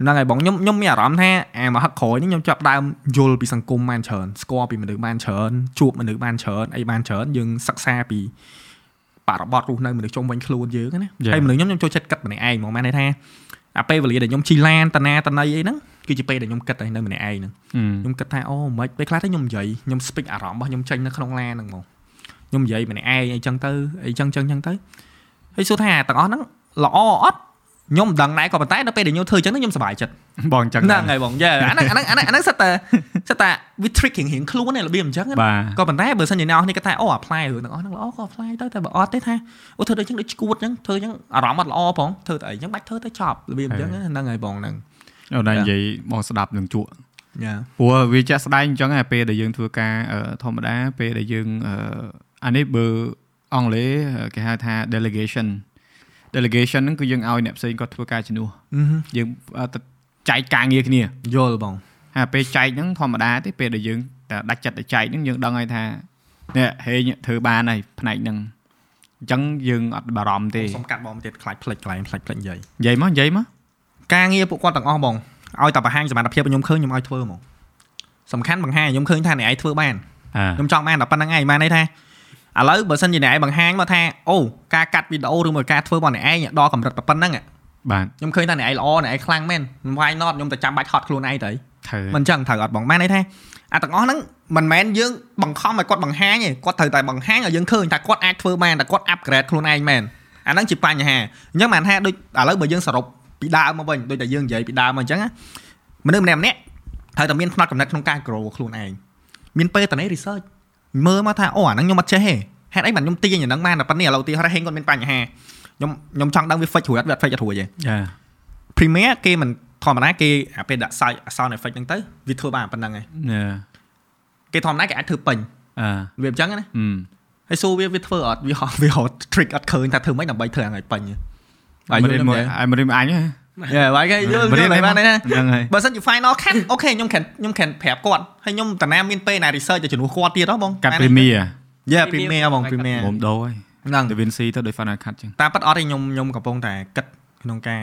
ហ្នឹងហើយបងខ្ញុំខ្ញុំមានអារម្មណ៍ថាអាមហឹកក្រោយនេះខ្ញុំចាប់ផ្ដើមយល់ពីសង្គមបានច្រើនស្គាល់ពីមនុស្សបានច្រើនជួបមនុស្សបានច្រើនអីបានច្រើនយើងសិក្សាពីបរិបទរស់នៅមនុស្សជុំវិញខ្លួនយើងណាហើយមនុស្សខ្ញុំខ្ញុំចូលចិត្តគិតម្នាក់ឯងហ្មងមានន័យថាអាពេលវេលាដែលខ្ញុំជីឡានតាណាតណៃអីហ្នឹងគឺជាពេលដែលខ្ញុំគិតតែនៅម្នាក់ឯងហ្នឹងខ្ញុំគិតថាអូមិនពេលខ្លះទៅខ្ញុំនិយាយខ្ញុំ speak អារម្មណ៍របស់ខ្ញុំចេញនៅក្នុងឡានហ្នឹងហ្មងខ្ញុំនិយាយម្នាក់ឯងអីចឹងទៅអីចឹងចឹងចឹងទៅហើយសួរថាទាំងអស់ហ្នឹង ល្អអត់ខ្ញុំមិនដឹងដែរក៏ប៉ុន្តែដល់ពេលដែលខ្ញុំធ្វើចឹងទៅខ្ញុំសប្បាយចិត្តបងអញ្ចឹងហ្នឹងហើយបងយ៉ាអាហ្នឹងអាហ្នឹងអាហ្នឹងអាហ្នឹងសិតតែសិតតែ we trick រៀងរៀងខ្លួនឯងរបៀបអញ្ចឹងណាបាទក៏ប៉ុន្តែបើសិនជាអ្នកនរនេះគាត់ថាអូ apply រឿងទាំងអស់ហ្នឹងល្អក៏ apply ទៅតែបើអត់ទេថាអូធ្វើដូចចឹងដូចឈួតចឹងធ្វើចឹងអារម្មណ៍អត់ល្អផងធ្វើទៅអីចឹងបាច់ធ្វើទៅចប់របៀបអញ្ចឹងណាហ្នឹងហើយបងហ្នឹងអូននិយាយបងស្ដាប់នឹងជក់យ៉ាព្រោះវាចាក់ស្ដែងអញ្ចឹងឯពេលដែលយើងធ្វើការអឺធម្មតាពេលដែលយើងអឺអានេះបើអង់គ្លេសគេហៅថា delegation delegation ហ្នឹងគឺយើងឲ្យអ្នកផ្សេងគាត់ធ្វើការជំនួសយើងអឺទៅចែកការងារគ្នាយល់បងហើយពេលចែកហ្នឹងធម្មតាទេពេលដែលយើងតែដាច់ចិត្តទៅចែកហ្នឹងយើងដឹងហើយថានេះហេងធ្វើបានហើយផ្នែកហ្នឹងអញ្ចឹងយើងអត់បារម្ភទេសុំកាត់បងបន្តិចខ្លាចផ្លិចកន្លែងផ្លិចផ្លិចនិយាយនិយាយមកនិយាយមកការងារពួកគាត់ទាំងអស់បងឲ្យតែបង្ហាញសមត្ថភាពឲ្យខ្ញុំឃើញខ្ញុំឲ្យធ្វើហ្មងសំខាន់បង្ហាញឲ្យខ្ញុំឃើញថាអ្នកឯងធ្វើបានអើខ្ញុំចង់បានតែប៉ុណ្្នឹងឯងបានន័យថា ឥឡូវបើសិនជាអ្នកឯងបង្ហាញមកថាអូការកាត់វីដេអូឬមួយការធ្វើរបស់អ្នកឯងដល់កម្រិតប៉ុណ្្នឹងอะបាទខ្ញុំឃើញថាអ្នកឯងល្អអ្នកឯងខ្លាំងមែន why not ខ្ញុំទៅចាំបាច់ហត់ខ្លួនឯងទៅត្រូវមិនចឹងត្រូវអត់បងបានន័យថាអាទាំងអស់ហ្នឹងមិនមែនយើងបង្ខំឲ្យគាត់បង្ហាញទេគាត់ត្រូវតែបង្ហាញឲ្យយើងឃើញថាគាត់អាចធ្វើបានតែគាត់ upgrade ខ្លួនឯងមែនអាហ្នឹងជាបញ្ហាអញ្ចឹងបានថាដូចឥឡូវបើយើងសរុបពីដើមមកវិញដូចតែយើងនិយាយពីដើមមកអញ្ចឹងណាមនុស្សម្នាក់ម្នាក់ត្រូវតែមានផ្នត់កំណត់ក្នុងការ grow ខ្លួនឯងមានពេលតនេះ research មើលមកថាអូអាហ្នឹងខ្ញុំអត់ចេះទេហេតុអីបានខ្ញុំទាញអាហ្នឹងបានតែប៉ុណ្នេះឥឡូវឧទាហរណ៍ហេងគាត់មានបញ្ហាខ្ញុំខ្ញុំចង់ដឹងវា fix រួចអត់វាអត់ fix អត់រួចទេយ៉ា Premiere គេមិនធម្មតាគេអាពេលដាក់ sound sound effect ហ្នឹងទៅវាធ្វើបានប៉ុណ្្នឹងឯងណែគេធម្មតាគេអាចធ្វើពេញអើវាអញ្ចឹងណាហឹមហើយសួរវាវាធ្វើអត់វាហោវាហោ trick អត់ឃើញថាធ្វើម៉េចដើម្បីធ្វើឲ្យពេញហើយមិនយល់មកទេអាមិនអញហ៎ យេបាយគេយល់យល់មិនហើយបានទេណាហ្នឹងហើយបើសិនជា final cut អូខេខ្ញុំខានខ្ញុំខានប្រាប់គាត់ហើយខ្ញុំតាណាមានពេលណា research ទៅជំនួសគាត់ទៀតហ៎បងកាត់ premier យេ premier បង premier មុំដោហើយហ្នឹងទៅ Vinci ទៅដោយ Final Cut ចឹងតាមពិតអត់ទេខ្ញុំខ្ញុំកំពុងតែគិតក្នុងការ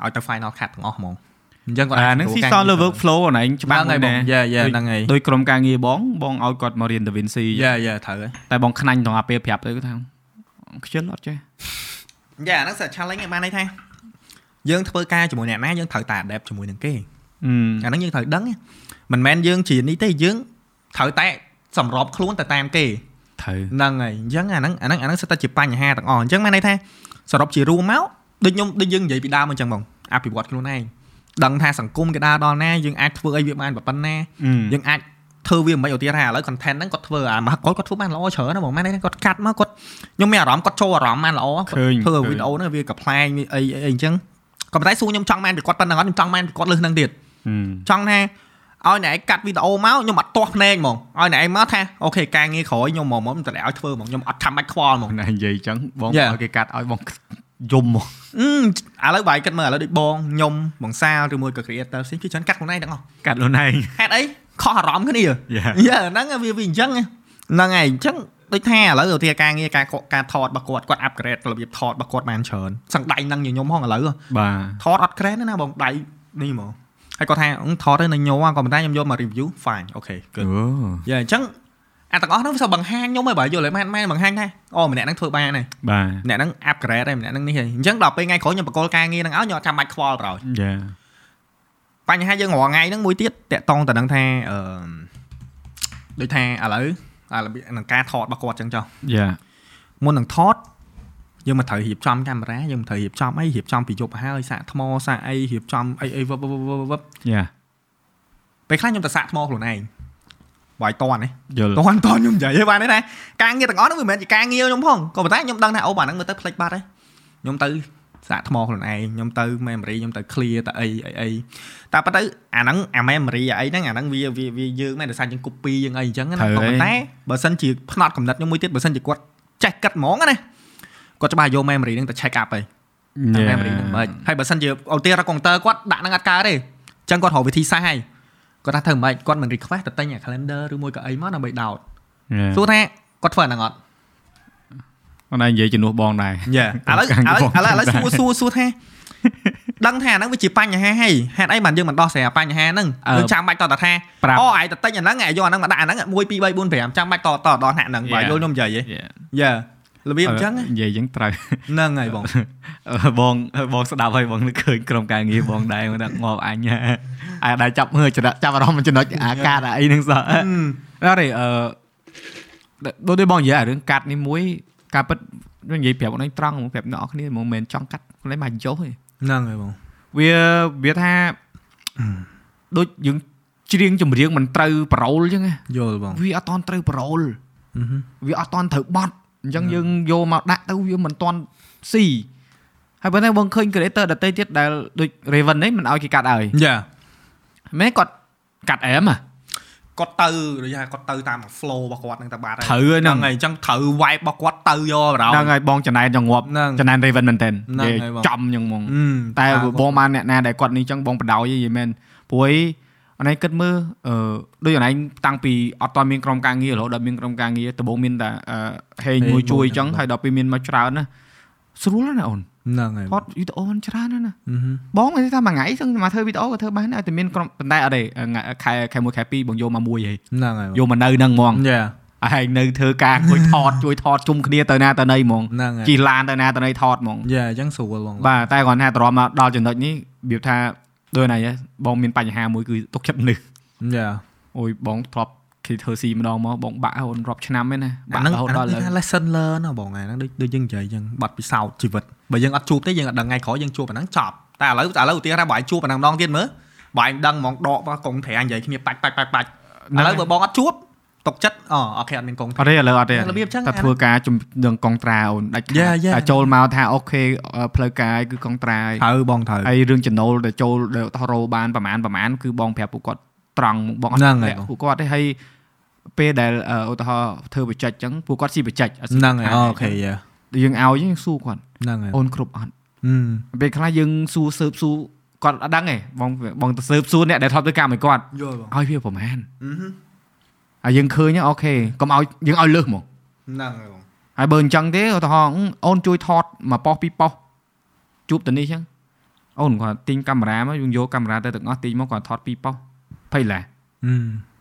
អឺឲ្យទៅ final cut ទាំងអស់ហ្មងអញ្ចឹងគាត់អាហ្នឹងស៊ីសនលើ workflow អាហ្នឹងច្បាស់ហ្នឹងហើយបងយេយេដូចហ្នឹងហើយដោយក្រុមការងារបងបងឲ្យគាត់មករៀន Da Vinci យេយេត្រូវហើយតែបងខ្នាញ់ត្រង់អាពេលប្រាប់ទៅគាត់ថាខ្ជិលអត់ចេះយ៉ាហ្នឹងសិ challenge ឯងបានន័យថា យើងធ្វើការជាមួយអ្នកណាយើងត្រូវតែ adapt ជាមួយនឹងគេអឺអាហ្នឹងយើងត្រូវដឹងណាមិនមែនយើងជានេះទេយើងត្រូវតែសម្របខ្លួនទៅតាមគេត្រូវហ្នឹងហើយអញ្ចឹងអាហ្នឹងអាហ្នឹងអាហ្នឹងសិតតែជាបញ្ហាទាំងអស់អញ្ចឹងបានន័យថាសរុបជារួមមកដូចខ្ញុំដូចយើងនិយាយពីដើមអញ្ចឹងបងអភិវឌ្ឍខ្លួនឯងដឹងថាសង្គមគេដើរដល់ណាយើងអាចធ្វើអីវាបានប៉ុណ្ណាអឺយើងអាចធ្វើវាមិនឧទាហរណ៍ឥឡូវ content ហ្នឹងគាត់ធ្វើអាមហកគាត់ធ្វើបានល្អច្រើនណាបងមែនទេគាត់កាត់មកគាត់ខ្ញុំមានអារម្មណ៍គាត់ចូលអារម្មណ៍បានល្អគាត់ឃើញធ្វើឃើញវីដេអូហ្នឹងវាកំ pl ែងវាអីអីអីអញ្ចឹង ក៏ប៉ុន្តែសួរខ្ញុំចង់បានពីគាត់ប៉ុណ្ណឹងអត់ខ្ញុំចង់បានពីគាត់លើសហ្នឹងទៀតអឺចង់ថាឲ្យអ្នកឯងកាត់វីដេអូមកខ្ញុំអត់ទាស់ភ្នែកហ្មងឲ្យអ្នកឯងមកថាអូខេការងារក្រោយខ្ញុំមកមកតែឲ្យធ្វើហ្មងខ្ញុំអត់ខំបាច់ខ្វល់ហ្មងណានិយាយអញ្ចឹងបង Yeah. ឲ្យគេកាត់ឲ្យបងយំមកអឺឥឡូវបាយគិតមើលឥឡូវដូចបងខ្ញុំបងសាលឬមួយក៏ creator ផ្សេងគឺច្រើនកាត់ខ្លួនឯងទាំងអស់កាត់ខ្លួនឯងហេតុអីខុសអារម្មណ៍គ្នាយ៉ាយ៉ាហ្នឹងវាវាអញ្ចឹងហ្នឹងហើយអញ្ចឹង ដូចថាឥឡូវឧទាហរណ៍ការងារការការថតរបស់គាត់គាត់ upgrade របៀបថតរបស់គាត់បានច្រើនសឹងដៃហ្នឹងញញឹមហងឥឡូវបាទថតអត់ក្រែនទេណាបងដៃនេះហ្មងហើយគាត់ថាអឺថតទៅនៅញោក៏ប៉ុន្តែខ្ញុំយកមក review fine អូខេអូ good យ៉ាអញ្ចឹងអាទាំងអស់ហ្នឹងវាសបង្ហាញខ្ញុំហ៎បើយល់ហើយម៉ែនម៉ែនបង្ហាញថាអូម្នាក់ហ្នឹងធ្វើបានហើយបាទម្នាក់ហ្នឹង upgrade ហើយម្នាក់ហ្នឹងនេះហើយអញ្ចឹងដល់ពេលថ្ងៃក្រោយខ្ញុំបកគលការងារហ្នឹងឲ្យខ្ញុំអត់ចាំបាច់ខ្វល់ប្រោយយ៉ាបញ្ហាយើងរាល់ថ្ងៃហ្នឹងមួយទៀតតាក់តងទៅនឹងថាអឺដូចថាឥឡូវអា របៀបនឹងការថតរបស់គាត់អញ្ចឹងចុះយ៉ាមុននឹងថតយើងមកត្រូវរៀបចំកាមេរ៉ាយើងមកត្រូវរៀបចំអីរៀបចំពីយប់ហើយសាកថ្មសាកអីរៀបចំអីអីវឹបវឹបវឹបវឹបយ៉ាពេលខ្លះខ្ញុំទៅសាកថ្មខ្លួនឯងវាយតន់ទេយល់តន់តន់ខ្ញុំនិយាយឲ្យបានទេណាការងារទាំងអស់ហ្នឹងវាមិនមែនជាការងារខ្ញុំផងក៏ប៉ុន្តែខ្ញុំដឹងថាអូបាទហ្នឹងមើលទៅផ្លេចបាត់ហើយខ្ញុំទៅ សាកថ្មខ្លួនឯងខ្ញុំទៅ memory ខ្ញុំទៅ clear ទៅអីអីអីតែប៉ុន្តែអាហ្នឹងអា memory អាអីហ្នឹងអាហ្នឹងវាវាវាយើងមែនដោយសារយើង copy យើងអីអញ្ចឹងណាក៏ប៉ុន្តែបើសិនជាផ្នត់កំណត់ខ្ញុំមួយទៀតបើសិនជាគាត់ចេះគិតហ្មងណាគាត់ច្បាស់យក memory ហ្នឹងទៅ check up ហើយតែ memory ហ្នឹងមិនហើយបើសិនជាឧទាហរណ៍កុងទ័រគាត់ដាក់ហ្នឹងអត់កើតទេអញ្ចឹងគាត់រកវិធីសាស្ត្រហើយគាត់ថាធ្វើមិនគាត់មិន request ទៅទិញអា calendar ឬមួយក៏អីមកដើម្បីដោតសួរថាគាត់ធ្វើអាហ្នឹងអត់ អូនឯងនិយាយជំនួសបងដែរយ៉ាឥឡូវឥឡូវឥឡូវឥឡូវសួរសួរសួរថាដឹងថាអាហ្នឹងវាជាបញ្ហាហើយហេតុអីបានយើងមិនដោះស្រាយបញ្ហាហ្នឹងយើងចាំបាច់តតថាប្រាប់អូឯងទៅទិញអាហ្នឹងឯងយកអាហ្នឹងមកដាក់អាហ្នឹង1 2 3 4 5ចាំបាច់តតដល់ថ្នាក់ហ្នឹងបើយល់ខ្ញុំនិយាយហ៎យ៉ាយ៉ារបៀបអញ្ចឹងនិយាយអញ្ចឹងត្រូវហ្នឹងហើយបងបងបងស្ដាប់ហើយបងនឹកឃើញក្រុមការងារបងដែរមកដាក់ងាប់អញអាដែរចាប់មើលចរិតចាប់អារម្មណ៍ចំណុចអាកាតអាអីហ្នឹងសោះអត់ទេអឺដូចដូចបងនិយាយអារឿងកាត់នេះមួយ ការពិតខ្ញុំនិយាយប្រាប់បងឯងត្រង់ហ្មងប្រាប់អ្នកនរគ្នាហ្មងមិនមែនចង់កាត់ខ្លួនឯងមកយោទេហ្នឹងហើយបងវាវាថាដូចយើងច្រៀងចម្រៀងមិនត្រូវប្រូលអញ្ចឹងណាយល់បងវាអត់តន់ត្រូវប្រូលអឺហឹមវាអត់តន់ត្រូវបត់អញ្ចឹងយើងយកមកដាក់ទៅវាមិនតន់ស៊ីហើយប៉ុន្តែបងឃើញ creator ដទៃទៀតដែលដូច Raven នេះមិនឲ្យគេកាត់ឲ្យយ៉ាមែនគាត់កាត់អែមហ៎ គាត់ទៅដូចថាគាត់ទៅតាម flow របស់គាត់ហ្នឹងទៅបាត់ត្រូវហើយហ្នឹងហើយអញ្ចឹងត្រូវ vibe របស់គាត់ទៅយកបរោហ្នឹងហើយបងចំណែនចង្ងាប់ហ្នឹងចំណែន Raven មែនតើហ្នឹងហើយបងចំអញ្ចឹងហ្មងអឺតែបងបានអ្នកណាដែលគាត់នេះអញ្ចឹងបងបដ ாய் យីមែនព្រោះអីអនឯងគិតមើលអឺដូចអនឯងតាំងពីអត់តមានក្រុមការងាររហូតដល់មានក្រុមការងារដំបូងមានតែអឺហេងមួយជួយអញ្ចឹងហើយដល់ពេលមានមកច្រើនណាស្រួលណាស់អូន ហ្នឹងហើយថតវីដេអូបានច្រើនណាស់ណាអឺហឹមបងនិយាយថាមួយថ្ងៃសឹងមកធ្វើវីដេអូក៏ធ្វើបានដែរតែមានក្រុមប៉ុន្តែអត់ទេថ្ងៃខែខែមួយខែពីរបងយកមកមួយហីហ្នឹងហើយយកមកនៅហ្នឹងហ្មងយ៉ាហើយនៅធ្វើការជួយថតជួយថតជុំគ្នាទៅណាទៅណីហ្មងហ្នឹងហើយជិះឡានទៅណាទៅណីថតហ្មងយ៉ាអញ្ចឹងស្រួលបងបាទតែគាត់ថាតរមកដល់ចំណុចនេះរបៀបថាដូចណាហ៎បងមានបញ្ហាមួយគឺទុកចិត្តមនុស្សយ៉ាអូយបងធ្លាប់ គេធ្វើស៊ីម្ដងមកបងបាក់អូនរាប់ឆ្នាំឯណាបាអាក់ហ្នឹងរហូតអាដល់ឥហ្នឹងឡូវគេថា lesson learn ណាបងអាហ្នឹងដូចដូចយើងនិយាយអញ្ចឹងបាត់ពិសោធន៍ជីវិតបើយើងអត់ជួបទេយើងអត់ដឹងថ្ងៃក្រោយយើងជួបអាហ្នឹងចប់តែឥឡូវឥឡូវឧទាហរណ៍ថាបើឯងជួបអាហ្នឹងម្ដងទៀតមើលបើឯងដឹងហ្មងដកមកកងត្រានិយាយគ្នាបាច់បាច់បាច់បាច់ឥឡូវបើបងអត់ជួបទុកចិត្តអូអូខេអត់មានកងអត់ទេឥឡូវអត់ទេរបៀបចឹងតែធ្វើការជំនឹងកងត្រាអូនដាច់ខា Yeah, ត yeah. តែចូលមកថាអូខេផ្លូវការគឺកងត្រាហើយត្រូវបងត្រូវហើយរឿងចំណូលដែលចូលដែលថតរោបានប្រហែលប្រហែលគឺបងប្រាប់ពួកគាត់ត្រង់បងអត់ហ្នឹងហើយលាក់ពួកគាត់ទេហើយ ពេលដែលអឺឧទាហរណ៍ធ្វើបច្ចេកអញ្ចឹងពួកគាត់ស៊ីបច្ចេកអត់ស៊ីហ្នឹងហើយខាតអូខេយ៉ាយើងឲ្យយើងសួរគាត់ហ្នឹងហើយអូនគ្រប់អត់អឺពេលខ្លះយើងសួរសើបសួរគាត់អត់ដឹងទេបងបងទៅសើបសួរអ្នកដែលថតទៅកម្មឲ្យគាត់យល់បងឲ្យវាប្រហែលអឺហឹមហើយយើងឃើញហ្នឹងអូខេកុំឲ្យយើងឲ្យលើសហ្មងហ្នឹងហើយបងហើយបើអញ្ចឹងទេឧទាហរណ៍អឺអូនជួយថតមួយប៉ុសពីរប៉ុសជួបទៅនេះអញ្ចឹងអូនគាត់ទិញកាមេរ៉ាមកយើងយកកាមេរ៉ាទៅទាំងអស់ទិញមកគាត់ថតពីរប៉ុស20ឡាអឺម៉ា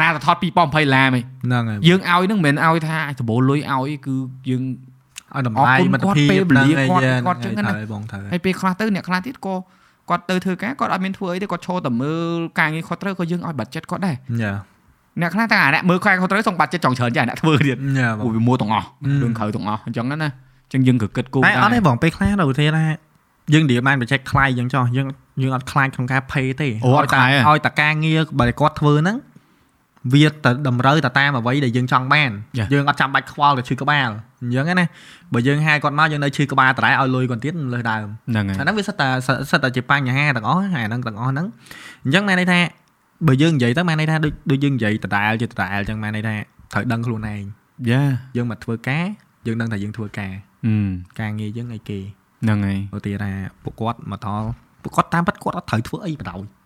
ណាទៅថតពីរប៉ុស20ឡាមិនហ្នឹងហើយយើងឲ្យហ្នឹងមិនមែនឲ្យថាដបូលលុយឲ្យគឺយើងឲ្យតម្លៃអរគុណមិត្តគាត់ភាពពេលវេលាហ្នឹងហើយគាត់យ៉ាគាត់ចឹងណាត្រូវហើយបងត្រូវហើយហើយពេលខ្លះទៅអ្នកខ្លះទៀតក៏គាត់ទៅធ្វើការគាត់អត់មានធ្វើអីទេគាត់ឈរតែមើលការងារគាត់ត្រូវក៏យើងឲ្យបាត់ចិត្តគាត់ដែរយ៉ាអ្នកខ្លះតែអាអ្នកមើលខ្វែគាត់ត្រូវសុំបាត់ចិត្តចង់ច្រើនចាស់អ្នកធ្វើទៀតយ៉ាបងអូវាមួទាំងអស់អឺរឿងក្រៅទាំងអស់អញ្ចឹងណាអញ្ចឹងយើងក៏គិតគូរតែអត់ទេដែរបងពេលខ្លះដល់ទេថាយើងនិយាយបានបច្ចេកខ្លាយអញ្ចឹងចុះយើងយើងអត់ខ្លាចក្នុងការ pay ទេអូអត់ខ្លាចទេឲ្យតែការងារបើគាត់ធ្វើហ្នឹង វាទៅតម្រូវទៅតាមអ្វីដែលយើងចង់បានចាយើងអត់ចាំបាច់ខ្វល់ទៅឈឺក្បាលអញ្ចឹងណាបើយើងហៅគាត់មកយើងនៅឈឺក្បាលតរ៉ែឲ្យលុយគាត់ទៀតលើសដើមហ្នឹងហើយអាហ្នឹងវាសិតតែសិតតែជាបញ្ហាទាំងអស់ហើយអាហ្នឹងទាំងអស់ហ្នឹងអញ្ចឹងមានន័យថាបើយើងនិយាយទៅមានន័យថាដូចដូចយើងនិយាយដដែលជាដដែលអញ្ចឹងមានន័យថាត្រូវដឹងខ្លួនឯងយ៉ាយើងមកធ្វើការយើងដឹងថាយើងធ្វើការអឺការងារយើងអីគេហ្នឹងហើយឧទាហរណ៍ថាពួកគាត់មកដល់ពួកគាត់តាមពិតគាត់អត់ត្រូវធ្វើអីបណ្ដោយបើ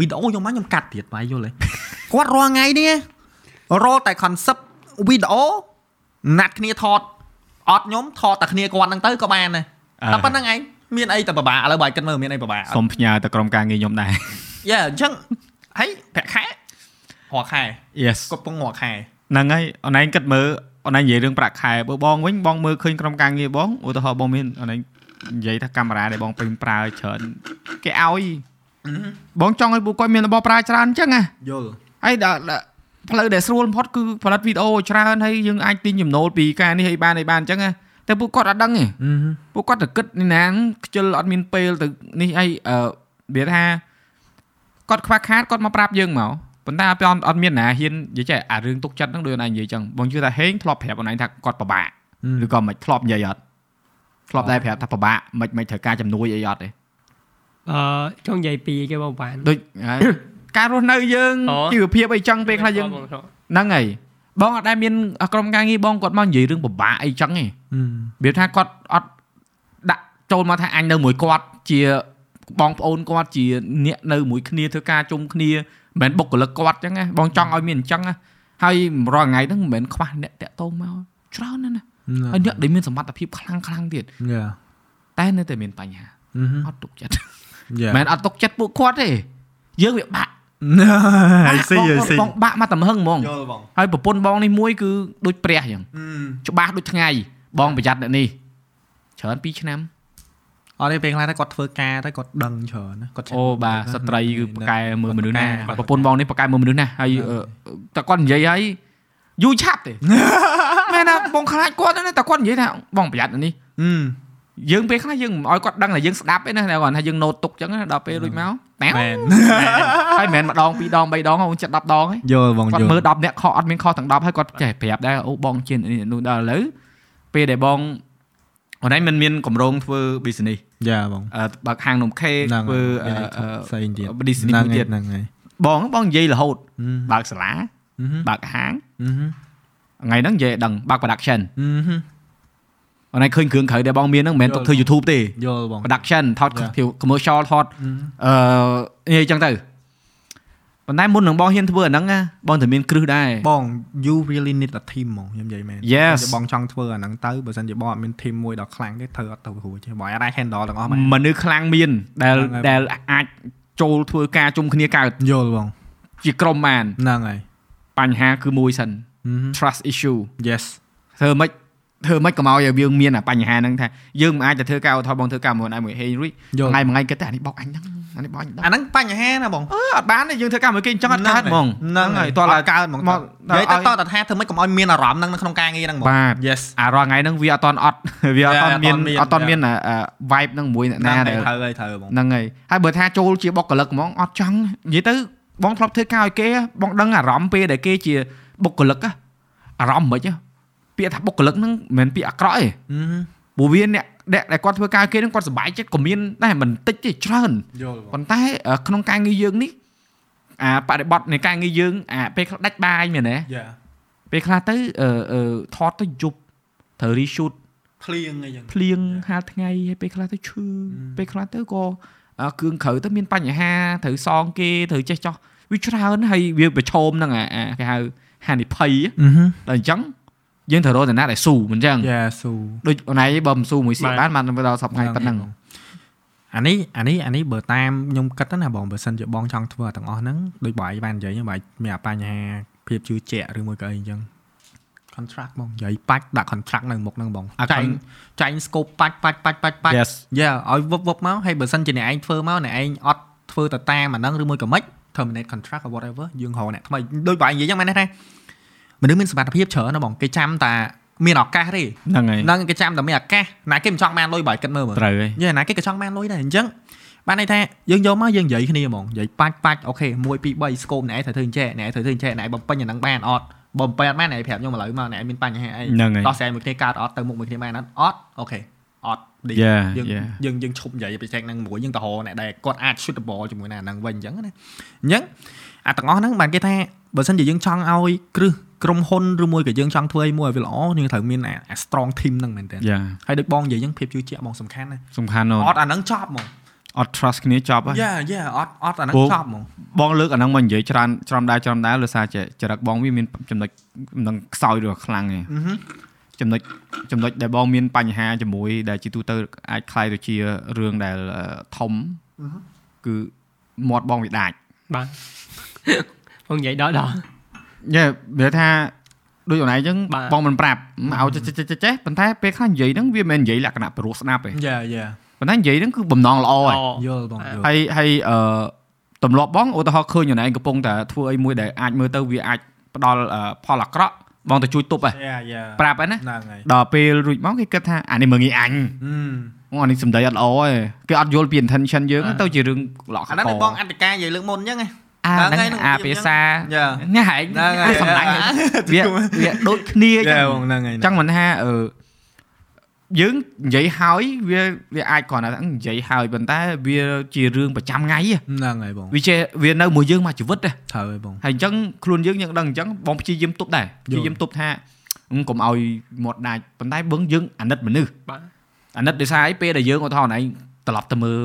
វីដេអូខ្ញុំមកខ្ញុំកាត់ទៀតបាយយល់ទេគាត់រាល់ថ្ងៃនេះរកតែ concept វីដេអូណាត់គ្នាថតអត់ខ្ញុំថតតែគ្នាគាត់ហ្នឹងទៅក៏បានដែរតែប៉ុណ្្នឹងឯងមានអីតែពិបាកឥឡូវបាយគិតមើលមានអីពិបាកសុំផ្ញើទៅក្រុមការងារខ្ញុំដែរយ៉ាអញ្ចឹងហើយប្រាក់ខែរាល់ខែ Yes គាត់ពងរាល់ខែហ្នឹងហើយអូនឯងគិតមើលអូនឯងនិយាយរឿងប្រាក់ខែបើបងវិញបងមើលឃើញក្រុមការងារបងឧទាហរណ៍បងមានអូនឯងនិយាយថាកាមេរ៉ាដែលបងពេញប្រើច្រើនគេឲ្យ បងចង់ឲ្យពួកគាត់មានរបស់ប្រើច្រើនអញ្ចឹងណាយល់ហើយដល់ដល់ផ្លូវដែលស្រួលបំផុតគឺផលិតវីដេអូច្រើនហើយយើងអាចទិញចំណូលពីការនេះឲ្យបានឲ្យបានអញ្ចឹងណាតែពួកគាត់អត់ដឹងទេពួកគាត់ទៅគិតនេះណាខ្ជិលអត់មានពេលទៅនេះអីអឺវាថាគាត់ខ្វះខាតគាត់មកប្រាប់យើងមកប៉ុន្តែអត់អត់មានណាហ៊ាននិយាយចេះអារឿងទុកចិត្តហ្នឹងដូចអូនឯងនិយាយចឹងបងជឿថាហេងធ្លាប់ប្រាប់អូនឯងថាគាត់ពិបាកឬក៏មិនធ្លាប់និយាយអត់ធ្លាប់ដែរប្រាប់ថាពិបាកមិនមិនត្រូវការជំនួយអីអត់ទេ អឺចង់និយាយពីគេបងបានដូចហើយការរស់នៅយើងអូជីវភាពអីចឹងពេលខ្លះយើងបងធ្លាប់ហ្នឹងហើយបងអត់ដែលមានក្រុមការងារបងគាត់មកនិយាយរឿងពិបាកអីចឹងទេវាថាគាត់អត់ដាក់ចូលមកថាអញនៅមួយគាត់ជាបងប្អូនគាត់ជាអ្នកនៅមួយគ្នាធ្វើការជុំគ្នាមិនមែនបុគ្គលិកគាត់ចឹងណាបងចង់ឲ្យមានអញ្ចឹងណាហើយរាល់ថ្ងៃហ្នឹងមិនមែនខ្វះអ្នកតាក់ទងមកច្រើនណាស់ណាហើយអ្នកដែលមានសមត្ថភាពខ្លាំងខ្លាំងទៀតយ៉ាតែនៅតែមានបញ្ហាអត់ទុកចិត្តយ៉ា មិនមែនអត់ទុកចិត្តពួកគាត់ទេយើងវាបាក់ I see I see បងបាក់មកតំហឹងហ្មងយល់បងហើយប្រពន្ធបងនេះមួយគឺដូចព្រះអញ្ចឹងច្បាស់ដូចថ្ងៃបងប្រយ័ត្នអ្នកនេះច្រើន2ឆ្នាំអត់ទេពេលខ្លះតែគាត់ធ្វើការតែគាត់ដឹងច្រើនណាគាត់អូបាទស្ត្រីគឺប្រកែមើលមនុស្សណាគាត់ប្រពន្ធបងនេះប្រកែមើលមនុស្សណាហើយអឺតែគាត់និយាយហើយយូរឆាប់ទេមែនណាបងខ្លាចគាត់ណាតែគាត់និយាយថាបងប្រយ័ត្នអានេះអឺ យើងពេលខ្លះយើងមិនឲ្យគាត់ដឹងថាយើងស្ដាប់ឯណាតែគាត់ថាយើងណូតទុកអញ្ចឹងណាដល់ពេលរួចមកតែមែនហើយមិនមែនម្ដងពីរដងបីដងហ្នឹងចិត្ត10ដងហ៎យល់បងគាត់យល់មើល10នាក់ខុសអត់មានខុសទាំង10ហើយគាត់ចេះប្រាប់ដែរអូបងជានេះនោះដល់ឥឡូវពេលដែលបងអូនឯងមិនមានកម្រងធ្វើ business យ៉ាបងអឺបើកហាងនំខេកហ្នឹងធ្វើហើយអឺផ្សេងទៀត business មួយទៀតហ្នឹងហើយបងបងនិយាយរហូតហឹមបើកសាលាហឹមបើកហាងហឹមថ្ងៃហ្នឹងនិយាយឲ្យដឹងបើក production ហឹម អូនឯងឃើញគ្រឿងក្រៅដែលបងមានហ្នឹងមិនមែនទុកធ្វើ YouTube ទេយល់បង production ថត Yeah. ភាព commercial ថតហឹមអឺនិយាយអញ្ចឹងទៅប៉ុន្តែមុននឹងបងហ៊ានធ្វើអាហ្នឹងណាបងត្រូវមានគ្រឹះដែរបង you really need a team ហ្មងខ្ញុំនិយាយមែន Yes បើបងចង់ធ្វើអាហ្នឹងទៅបើសិនជាបងអត់មាន team មួយដ៏ខ្លាំងទេធ្វើអត់ទៅរួចទេបងអាច handle ទាំងអស់មកមនុស្សខ្លាំងមានដែលហ្នឹងហើយដែលអាចចូលធ្វើការជុំគ្នាកើតយល់បង ជាក្រុមបានហ្នឹងហើយបញ្ហាគឺមួយសិនហឹម trust issue yes ធ្វើម៉េច ធ្វើម៉េចកុំឲ្យយើងមានអាបញ្ហាហ្នឹងថាយើងមិនអាចទៅធ្វើការឧទាហរណ៍បងធ្វើការមួយឯមួយហេងរួចយល់ថ្ងៃមួយថ្ងៃគិតតែអានេះបោកអញហ្នឹងអានេះបោកអញអាដល់ហ្នឹងបញ្ហាណាបងអឺអត់បានទេយើងធ្វើការមួយគេអញ្ចឹងអត់កើតហ្មងហ្នឹងហើយតោះអឡើយត់កើតហ្មងមកនិយាយទៅតតថាធ្វើម៉េចកុំឲ្យមានអារម្មណ៍ហ្នឹងនៅក្នុងការងារហ្នឹងហ្មងបាទ yes អារាល់ថ្ងៃហ្នឹងវាអត់តន់អត់វាអត់តន់មាន Yeah អត់តន់មានអាអា vibe ហ្នឹងមួយអ្នកណាណាដែលត្រូវហើយត្រូវបងហ្នឹងហើយហើយបើថាចូលជាបុគ្គលិកហ្មងអត់ចង់និយាយទៅបងធ្លាប់ធ្វើការឲ្យគេបងដឹងអារម្មណ៍ពេលដែលគេជាបុគ្គលិកអារម្មណ៍មិនខ្មិច ពាក្យថាបុគ្គលិកហ្នឹងមិនមែនពាក្យអាក្រក់ទេហឹមព្រោះវាអ្នកអ្នកដែលគាត់ធ្វើការឲ្យគេហ្នឹងគាត់សប្បាយចិត្តក៏មានដែរមិនតិចទេច្រើនយល់បងប៉ុន្តែអឺក្នុងការងារយើងនេះអាបរិបត្តិនៃការងារយើងអាពេលខ្លះដាច់បាយមែនទេយ៉ាពេលខ្លះទៅអឺអឺថតទៅយប់ត្រូវ reshoot ភ្លៀងអីចឹងភ្លៀងហាលថ្ងៃហើយពេលខ្លះទៅឈឺពេលខ្លះទៅក៏អឺគ្រឿងក្រៅទៅមានបញ្ហាត្រូវសងគេត្រូវចេះចោះវាច្រើនហើយវាប្រឈមនឹងអាអាគេហៅហានិភ័យអឺហឹមដល់អញ្ចឹង យើងត្រូវរកតំណាដែលស៊ូមិនអញ្ចឹងយ៉ាស៊ូដូចអូនឯងបើមិនស៊ូមួយសៀកបាទបានបានទៅដល់សប្ថ្ងៃប៉ុណ្ណឹងអានេះអានេះអានេះបើតាមខ្ញុំគិតទៅណាបងបើសិនជាបងចង់ធ្វើទាំងអស់ហ្នឹងដូចបាយបាននិយាយហ្នឹងបាយមានអាបញ្ហាភាពជឿជាក់ឬមួយក៏អីអញ្ចឹង contract បងនិយាយបាច់ដាក់ contract នៅមុខហ្នឹងបងអាចែង con- ចែង scope បាច់បាច់បាច់បាច់បាច់ Yes យ៉ាឲ្យវឹបវឹបមកហើយបើសិនជាអ្នកឯងធ្វើមកអ្នកឯងអត់ធ្វើទៅតាមអាហ្នឹងឬមួយក៏មិន terminate contract or whatever យើងរកអ្នកថ្មីដូចបាយនិយាយអញ្ចឹងមែនទេថា មនុស្សមានសមត្ថភាពច្រើនណាបងគេចាំតែមានឱកាសទេហ្នឹងហើយហ្នឹងគេចាំតែមានឱកាសណាគេមិនចង់បានលុយបាយគិតមើលមើលត្រូវហើយយេណាគេក៏ចង់បានលុយដែរអញ្ចឹងបានន័យថាយើងយកមកយើងនិយាយគ្នាហ្មងនិយាយបាច់បាច់អូខេ1 2 3 scope អ្នកឯងត្រូវធ្វើអញ្ចេះអ្នកឯងត្រូវធ្វើអញ្ចេះអ្នកឯងបំពេញអាហ្នឹងបានអត់បំពេញអត់បានអ្នកឯងប្រាប់ខ្ញុំឥឡូវមកអ្នកឯងមានបញ្ហាអីហ្នឹងហើយដោះស្រាយមួយគ្នាកើតអត់ទៅមុខមួយគ្នាបានអត់អត់អូខេអត់ deal Yeah, យើង yeah. យើងយើងឈប់និយាយពីចែកហ្នឹងមួយយើងទៅរកអ្នកដែលគាត់អាច shootable ជាមួយណាហ្នឹងវិញអញ្ចឹងណាអញ្ចឹងអាទាំងអស់ហ្នឹងបានគេថាបើសិនជាយើងចង់ឲ្យគ្រឹះ ក្រុមហ៊ុនឬមួយក៏យើងចង់ធ្វើអីមួយឲ្យវាល្អយើងត្រូវមានអាអា strong team ហ្នឹងមែនតើ យ៉ា ហើយដូចបងនិយាយអញ្ចឹងភាពជឿជាក់បងសំខាន់ណា សំខាន់ណាស់ អត់អាហ្នឹងចប់ហ្មង អត់ trust គ្នាចប់ហើយ យ៉ាយ៉ាអត់អត់អាហ្នឹង ព្រោះ ចប់ហ្មង បងលើកអាហ្នឹងមកនិយាយច្រើនច្រំដែរច្រំដែរលើសារជាចរិតបងវាមានចំណុចមិនដឹងខ្សោយឬក៏ខ្លាំងទេ អឺហឹម ចំណុចចំណុចដែលបងមានបញ្ហាជាមួយដែលជាទូទៅអាចคล้ายទៅជារឿងដែលអឺធំគឺមាត់បងវាដាច់ បាទបងនិយាយដល់ដល់ យេវាថាដូចអូនឯងចឹងបាទបងមិនប្រាប់មកឲ្យចេះចេះចេះចេះប៉ុន្តែពេលខ្លះនិយាយហ្នឹងវាមិនមែននិយាយលក្ខណៈព្រោះស្ដាប់ទេយ៉ាយ៉ាប៉ុន្តែនិយាយហ្នឹងគឺបំណងល្អឯងយល់បងយល់ហើយហើយអឺទម្លាប់បងឧទាហរណ៍ឃើញអូនឯងកំពុងតែធ្វើអីមួយដែលអាចមើលទៅវាអាចផ្ដល់អឺផលអាក្រក់បងទៅជួយទប់ហ៎យ៉ាយ៉ាប្រាប់ហ្នឹងណាហ្នឹងហើយដល់ពេលរួចមកគេគិតថាអានេះមើងងាយអញអឺអូអានេះសំដីអត់ល្អទេគេអត់យល់ពី intention យើងអ่าទៅជារឿងឡក់ខអាកហ្នឹងបងអត្តកាយនិយាយលើកមុនអញ្ចឹងឯង អាហ្នឹងហ្នឹងហើយអានឹងភាសាយ៉ានេះហែងហ្នឹងហើយអាសំឡាញ់វាវាដូចគ្នាអញ្ចឹយ៉ាងបងហ្នឹងហើយចឹងមិនថាអឺយើងនិយាយហើយវាវាអាចគ្រាន់តែថានិយាយហើយប៉ុន្តែវាជារឿងប្រចាំថ្ងៃហ៎ហ្នឹងហើយបងវាជាវានៅមួយយើងមកជីវិតហ៎ត្រូវហើយបងហើយអញ្ចឹងខ្លួនយើងយើងដឹងអញ្ចឹងបងព្យាយាមទប់ដែរព្យាយាមទប់ថាអឺកុំឲ្យមាត់ដាច់ប៉ុន្តែបឹងយើងអាណិតមនុស្សបាទអាណិតដោយសារអីពេលដែលយើងឧទាហរណ៍ណៃត្រឡប់ទៅមើល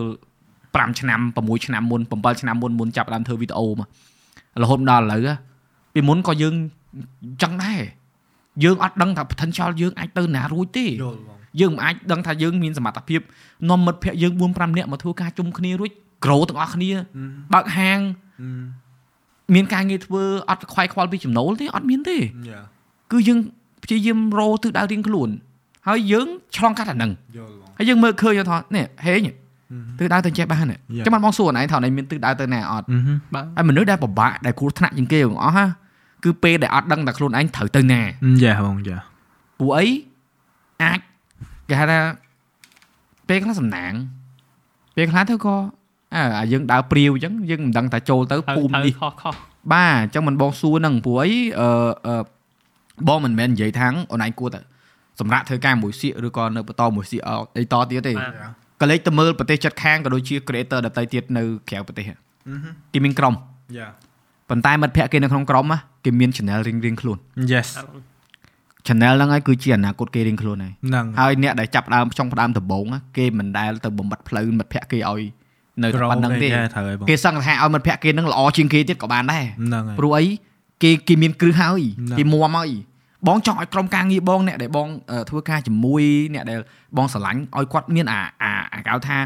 5ឆ្នាំ6ឆ្នាំមុន7ឆ្នាំមុនមុនចាប់ផ្ដើមធ្វើវីដេអូមករហូតដល់ឥឡូវហ៎ពីមុនក៏យើងអញ្ចឹងដែរយើងអត់ដឹងថា potential យើងអាចទៅណារួចទេយល់បងយើងមិនអាចដឹងថាយើងមានសមត្ថភាពនាំមិត្តភ័ក្តិយើង4 5នាក់មកធ្វើការជុំគ្នារួច grow ទាំងអស់គ្នាបើកហាងមានការងារធ្វើអត់ខ្វាយខ្វល់ពីចំណូលទេអត់មានទេយ៉ាគឺយើងព្យាយាមរោទិសដៅរៀងខ្លួនហើយយើងឆ្លងកាត់អាហ្នឹងយល់បងហើយយើងមើលឃើញថានេះហេង ទិសដៅទៅចេះបានទេ Yeah. ចាំមិនបងសួរអូនឯងថាអូនឯងមានទិសដៅទៅណាអត់បាទហើយមនុស្សដែលពិបាកដែលគ្រោះថ្នាក់ជាងគេទាំងអស់ហ่าគឺពេលដែលអត់ដឹងថាខ្លួនឯងត្រូវទៅណាយ៉ាបងយ៉ាព្រោះអីអាចគេហៅថាពេលខ្លះសំណាងពេលខ្លះទៅក៏អើអាយើងដើរព្រាវអញ្ចឹងយើងមិនដឹងថាចូលទៅត្រូវភូមិត្រូវនេះខុសខុសបាទអញ្ចឹងមិនបងសួរហ្នឹងព្រោះអីអឺអឺបងមិនមែននិយាយថាអូនឯងគួរតែសម្រាប់ធ្វើការមួយសៀកឬក៏នៅបន្តមួយសៀកអីតទៀតទេបាទ ក៏លេចទៅមើលប្រទេសជិតខាងក៏ដូចជា creator ដទៃទៀតនៅក្រៅប្រទេសគេមានក្រុមយ៉ាប៉ុន្តែមិត្តភ័ក្តិគេនៅក្នុងក្រុមណាគេមាន channel រៀងរៀងៗខ្លួន yes channel ហ្នឹងហើយគឺជាអនាគតគេរៀងខ្លួនហើយហ្នឹងហើយអ្នកដែលចាប់ផ្ដើមចុងផ្ដើមដំបូងណាគេមិនដែលទៅបំបត្តិផ្លូវមិត្តភ័ក្តិគេឲ្យនៅតែប៉ុណ្្នឹងទេយ៉ាត្រូវហើយបងគេសង្កត់ថាឲ្យមិត្តភ័ក្តិគេនឹងល្អជាងគេទៀតក៏បានដែរហ្នឹងហើយព្រោះអីគេគេមានគ្រឹះហើយហ្នឹងគេមួមហើយ បងចង់ឲ្យក្រុមការងារបងអ្នកដែលបងអឺធ្វើការជាមួយអ្នកដែលបងស្រឡាញ់ឲ្យគាត់មានអាអាអាគេហៅថា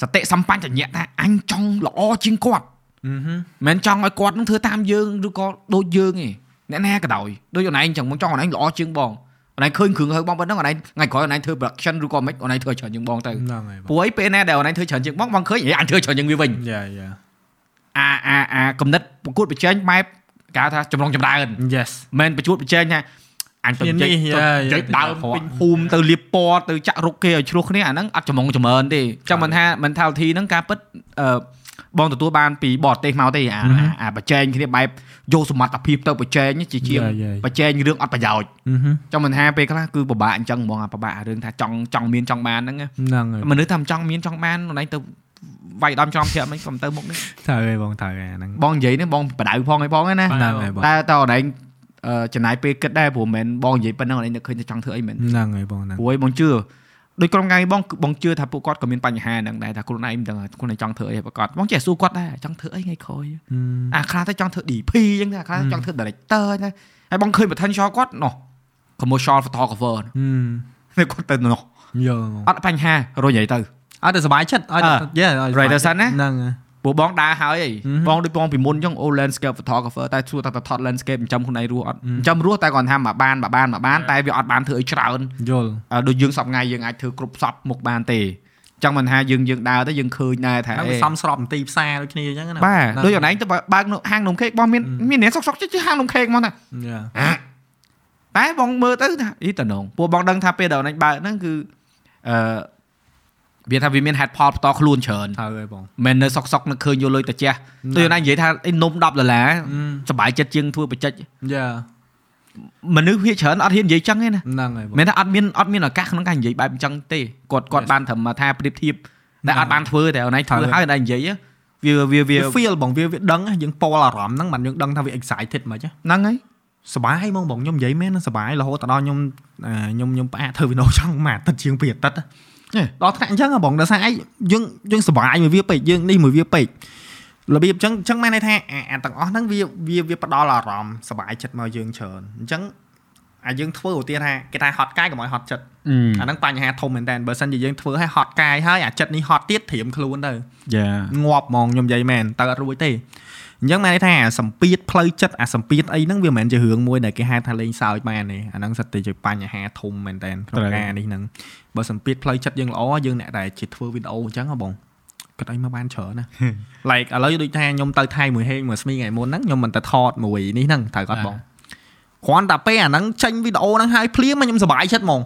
សតិសម្បញ្ញៈថាអញចង់ល្អជាងគាត់អឺហឹមមិនមែនចង់ឲ្យគាត់នឹងធ្វើតាមយើងឬក៏ដូចយើងទេអ្នកណាក៏ដោយដូចអូនឯងចឹងបងចង់អូនឯងល្អជាងបងអូនឯងឃើញគ្រឿងហើយបងប៉ុណ្ណឹងអូនឯងថ្ងៃក្រោយអូនឯងធ្វើ production ឬក៏មិនអូនឯងធ្វើច្រើនជាងបងទៅហ្នឹងហើយបងព្រោះអីពេលណាដែលអូនឯងធ្វើច្រើនជាងបងបងឃើញអេអញធ្វើច្រើនជាងវាវិញយ៉ាយ៉ាអាអាអាកំណត់ប្រកួតប្រជែងបែប គេហៅថាចម្រងចម្រើន yes មិនប្រកួតប្រជែងថាអញទៅមានជិះនេះទៅយ៉ាជិះយ៉ាដើមក្រក់ពេញភូមិទៅលៀបពណ៌ទៅចាក់រុកគេឲ្យឆ្លោះគ្នាអាហ្នឹងអត់ចម្រងចម្រើនទេចឹងមិនថា mentality ហ្នឹងការពិតអឺបងទទួលបានពីបរទេសមកទេអាអាអាប្រជែងគ្នាបែបយកសមត្ថភាពទៅប្រជែងជាជាងយ៉ាយ៉ាប្រជែងរឿងអត់ប្រយោជន៍អឺហឹមចឹងមិនថាពេលខ្លះគឺពិបាកអញ្ចឹងហ្មងអាពិបាករឿងថាចង់ចង់មានចង់បានហ្នឹងណាហ្នឹងហើយមនុស្សថាមិនចង់មានចង់បានខ្លួនឯងទៅ វាយដំច្រំប្រាក់មិនកុំទៅមុខនេះត្រូវហើយបងត្រូវហើយអាហ្នឹងបងនិយាយនេះបងបដៅផងឯផងឯណាហ្នឹងហើយបងតែតើអូនឯងអឺចំណាយពេលគិតដែរព្រោះមិនមែនបងនិយាយប៉ុណ្ណឹងអូនឯងនឹកឃើញតែចង់ធ្វើអីមែនហ្នឹងហើយបងហ្នឹងព្រោះឯងបងជឿដោយក្រុមការងារបងគឺបងជឿថាពួកគាត់ក៏មានបញ្ហាហ្នឹងដែរថាខ្លួនឯងមិនដឹងថាខ្លួនឯងចង់ធ្វើអីប្រកបបងចេះសួរគាត់ដែរចង់ធ្វើអីថ្ងៃក្រោយអាខ្លះទៅចង់ធ្វើ DP អញ្ចឹងដែរអាខ្លះចង់ធ្វើ director អញ្ចឹងដែរហើយបងឃើញ potential គាត់ណោះ commercial photographer ហឹមគាត់ទៅណោះយល់បងអត់បញ្ហារយនិយាយទៅ អត់តែសុបាយចិត្តអត់អឺយេ Writer សិនណាហ្នឹងហើយព្រោះបងដើរហើយអីហឹមបងដូចបងពីមុនអញ្ចឹងអូ landscape photographer តែសួរថាទៅថត landscape ចិញ្ចឹមខ្លួនឯងរស់អត់ហឹមចិញ្ចឹមរស់តែគាត់ថាមកបានមកបានមកបានតែវាអត់បានធ្វើអីច្រើនយល់អឺដូចយើងសប្ងៃយើងអាចធ្វើគ្រប់សពមុខបានទេអញ្ចឹងមិនថាយើងយើងដើរទៅយើងឃើញដែរថាហ្នឹងអេវាសំស្របមន្ទីរផ្សារដូចគ្នាអញ្ចឹងណាបាទដូចអូនឯងទៅបើកនៅហាងនំខេកបងមានមានអ្នកសុកសុកជិះហាងនំខេកហ្មងណាយ៉ាតែបងមើលទៅថាអីតំណងពួកបងដឹងថាពេលដែលអូនឯងបើកហ្នឹងគឺអឺ វាថាវាមាន head pod ផ្ទាល់ខ្លួនច្រើនត្រូវហើយបងមិននៅសុកសុកនឹកឃើញយកលុយទៅជះដូចអូនឯងនិយាយថាអីនំ10ដុល្លារសប្បាយចិត្តជាងធ្វើបច្ចេកយ៉ាមនុស្សវាច្រើនអត់ហ៊ាននិយាយចឹងទេណាហ្នឹងហើយបងមិនថាអត់មានអត់មានឱកាសក្នុងការនិយាយបែបអញ្ចឹងទេគាត់គាត់ Yes. បានត្រឹមថាប្រៀបធៀបតែហ្នឹងអត់បានធ្វើតែអូនឯងធ្វើត្រូវហើយអូនឯងនិយាយវាវាវាវា feel បងវាវាដឹងយើងពោលអារម្មណ៍ហ្នឹងមិនយើងដឹងថាវា excited មិនហ៎ហ្នឹងហើយសប្បាយហ្មងបងខ្ញុំនិយាយមែនណាសប្បាយរហូតដល់ខ្ញុំអឺខ្ញុំខ្ញុំផ្អាកធ្វើវីដេអូចង់មួយអាទិត្យជាងពីរអាទិត្យ ដល់ថ្នាក់អញ្ចឹងហ៎បងដោយសារអីយើងយើងសប្បាយមួយវាពេកយើងនេះមួយវាពេករបៀបអញ្ចឹងអញ្ចឹងមែនន័យថាអាអាទាំងអស់ហ្នឹងវាវាវាផ្ដល់អារម្មណ៍សប្បាយចិត្តមកយើងច្រើនអញ្ចឹងអាយើងធ្វើឧទាហរណ៍ថាគេថាហត់កាយកុំឲ្យហត់ចិត្តអាហ្នឹងបញ្ហាធំមែនតើបើសិនជាយើងធ្វើឲ្យហត់កាយហើយអាចិត្តនេះហត់ទៀតត្រៀមខ្លួនទៅយ៉ាងាប់ហ្មងខ្ញុំនិយាយមែនទៅអត់រួចទេ អអញ្ចឹងមានន័យថាអាសម្ពាធផ្លូវចិត្តអាសម្ពាធអីហ្នឹងវាមិនមែនជារឿងមួយដែលគេហៅថាលេងសើចបានទេអាហ្នឹងសិតតែជាបញ្ហាធំមែនតើក្នុងការនេះហ្នឹងបើសម្ពាធផ្លូវចិត្តយើងល្អយើងអ្នកដែលជាធ្វើវីដេអូអញ្ចឹងហ៎បងគិតអីមកបានច្រើនណា like ឥឡូវដូចថាខ្ញុំទៅថៃមួយហេងមួយស្មីថ្ងៃមុនហ្នឹងខ្ញុំមិនទៅថតមួយនេះហ្នឹងត្រូវគាត់បងគ្រាន់តែពេលអាហ្នឹងចេញវីដេអូហ្នឹងហើយភ្លាមខ្ញុំសប្បាយចិត្តហ្មង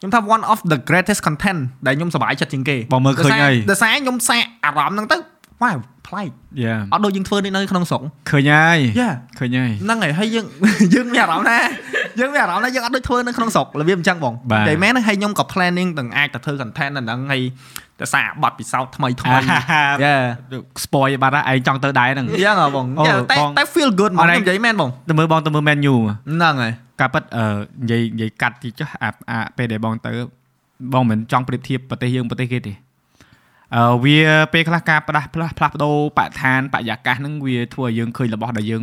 ខ្ញុំថា one of the greatest content ដែលខ្ញុំសប្បាយចិត្តជាងគេបងមើលឃើញហើយដោយសារខ្ញុំសាកអារម្មណ៍ហ្នឹងទៅ វ៉ាវប្លែកយ៉ាអត់ដូចយើងធ្វើនេះនៅក្នុងស្រុកឃើញហើយយ៉ាឃើញហើយហ្នឹងហើយហើយយើងយើងមានអារម្មណ៍ថាយើងមានអារម្មណ៍ថាយើងអត់ដូចធ្វើនៅក្នុងស្រុករបៀបអញ្ចឹងបងបាទតែមែនហើយខ្ញុំក៏ planning ទាំងអាចទៅធ្វើ content នៅហ្នឹងហើយទៅសាកបទពិសោធន៍ថ្មីថ្មីយ៉ាស្ពយបាត់ហើយឯងចង់ទៅដែរហ្នឹងយ៉ាងហ៎បងអូយ៉ាតែបងតែ feel good ហ្មអងរឯងខ្ញុំនិយាយមែនបងទៅមើលបងទៅមើល menu ហ្នឹងហើយការពិតអឺនិយាយនិយាយកាត់ទីចុះអាអាពេលដែលបងទៅបងមិនចង់ប្រៀបធៀបប្រទេសយើងប្រទេសគេទេអឺ វាពេលខ្លះការផ្ដាស់ផ្លាស់ផ្លាស់ប្ដូរបរិស្ថានបរិយាកាសហ្នឹងវាធ្វើឲ្យយើងឃើញរបស់ដែលយើង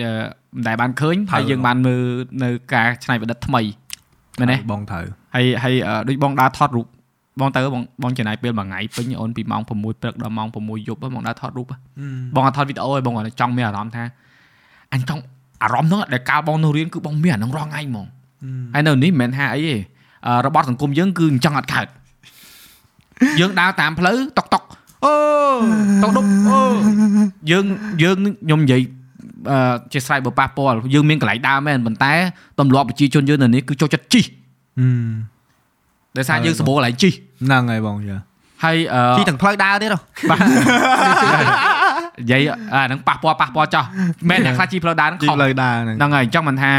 អឺមិនដែលបានឃើញហើយយើងបានមើលនៅការច្នៃប្រឌិតថ្មីមែនទេបងត្រូវហើយហើយអឺដូចបងដើរថតរូបបងទៅបងបងចំណាយពេលមួយថ្ងៃពេញអូនពីម៉ោង6ព្រឹកដល់ម៉ោង6យប់ហ្នឹងបងដើរថតរូបហ្នឹងបងអត់ថតវីដេអូឯងបងគាត់ចង់មានអារម្មណ៍ថាអញចង់អារម្មណ៍ហ្នឹងដែលកាលបងនៅរៀនគឺបងមានអាហ្នឹងរាល់ថ្ងៃហ្មងហើយនៅនេះមិនមែនថាអីទេអឺរបបសង្គមយើងគឺអញ្ចឹងអត់កើត យើងដើរតាមផ្លូវតុកតុកអូតុកដុបអូយើងយើងខ្ញុំនិយាយអឺជាស្រ័យបើប៉ះពាល់យើងមានកន្លែងដើរមែនប៉ុន្តែទម្លាប់ប្រជាជនយើងនៅនេះគឺចូលចិត្តជីដោយសារយើងសម្បូរកន្លែងជីហ្នឹងហើយបងយ៉ាហើយអឺជីទាំងផ្លូវដើរទៀតហ៎និយាយអាហ្នឹងប៉ះពាល់ប៉ះពាល់ចោះមែនអ្នកខ្លះជីផ្លូវដើរហ្នឹងជីខុសផ្លូវដើរហ្នឹងហ្នឹងហើយអញ្ចឹងមិនថា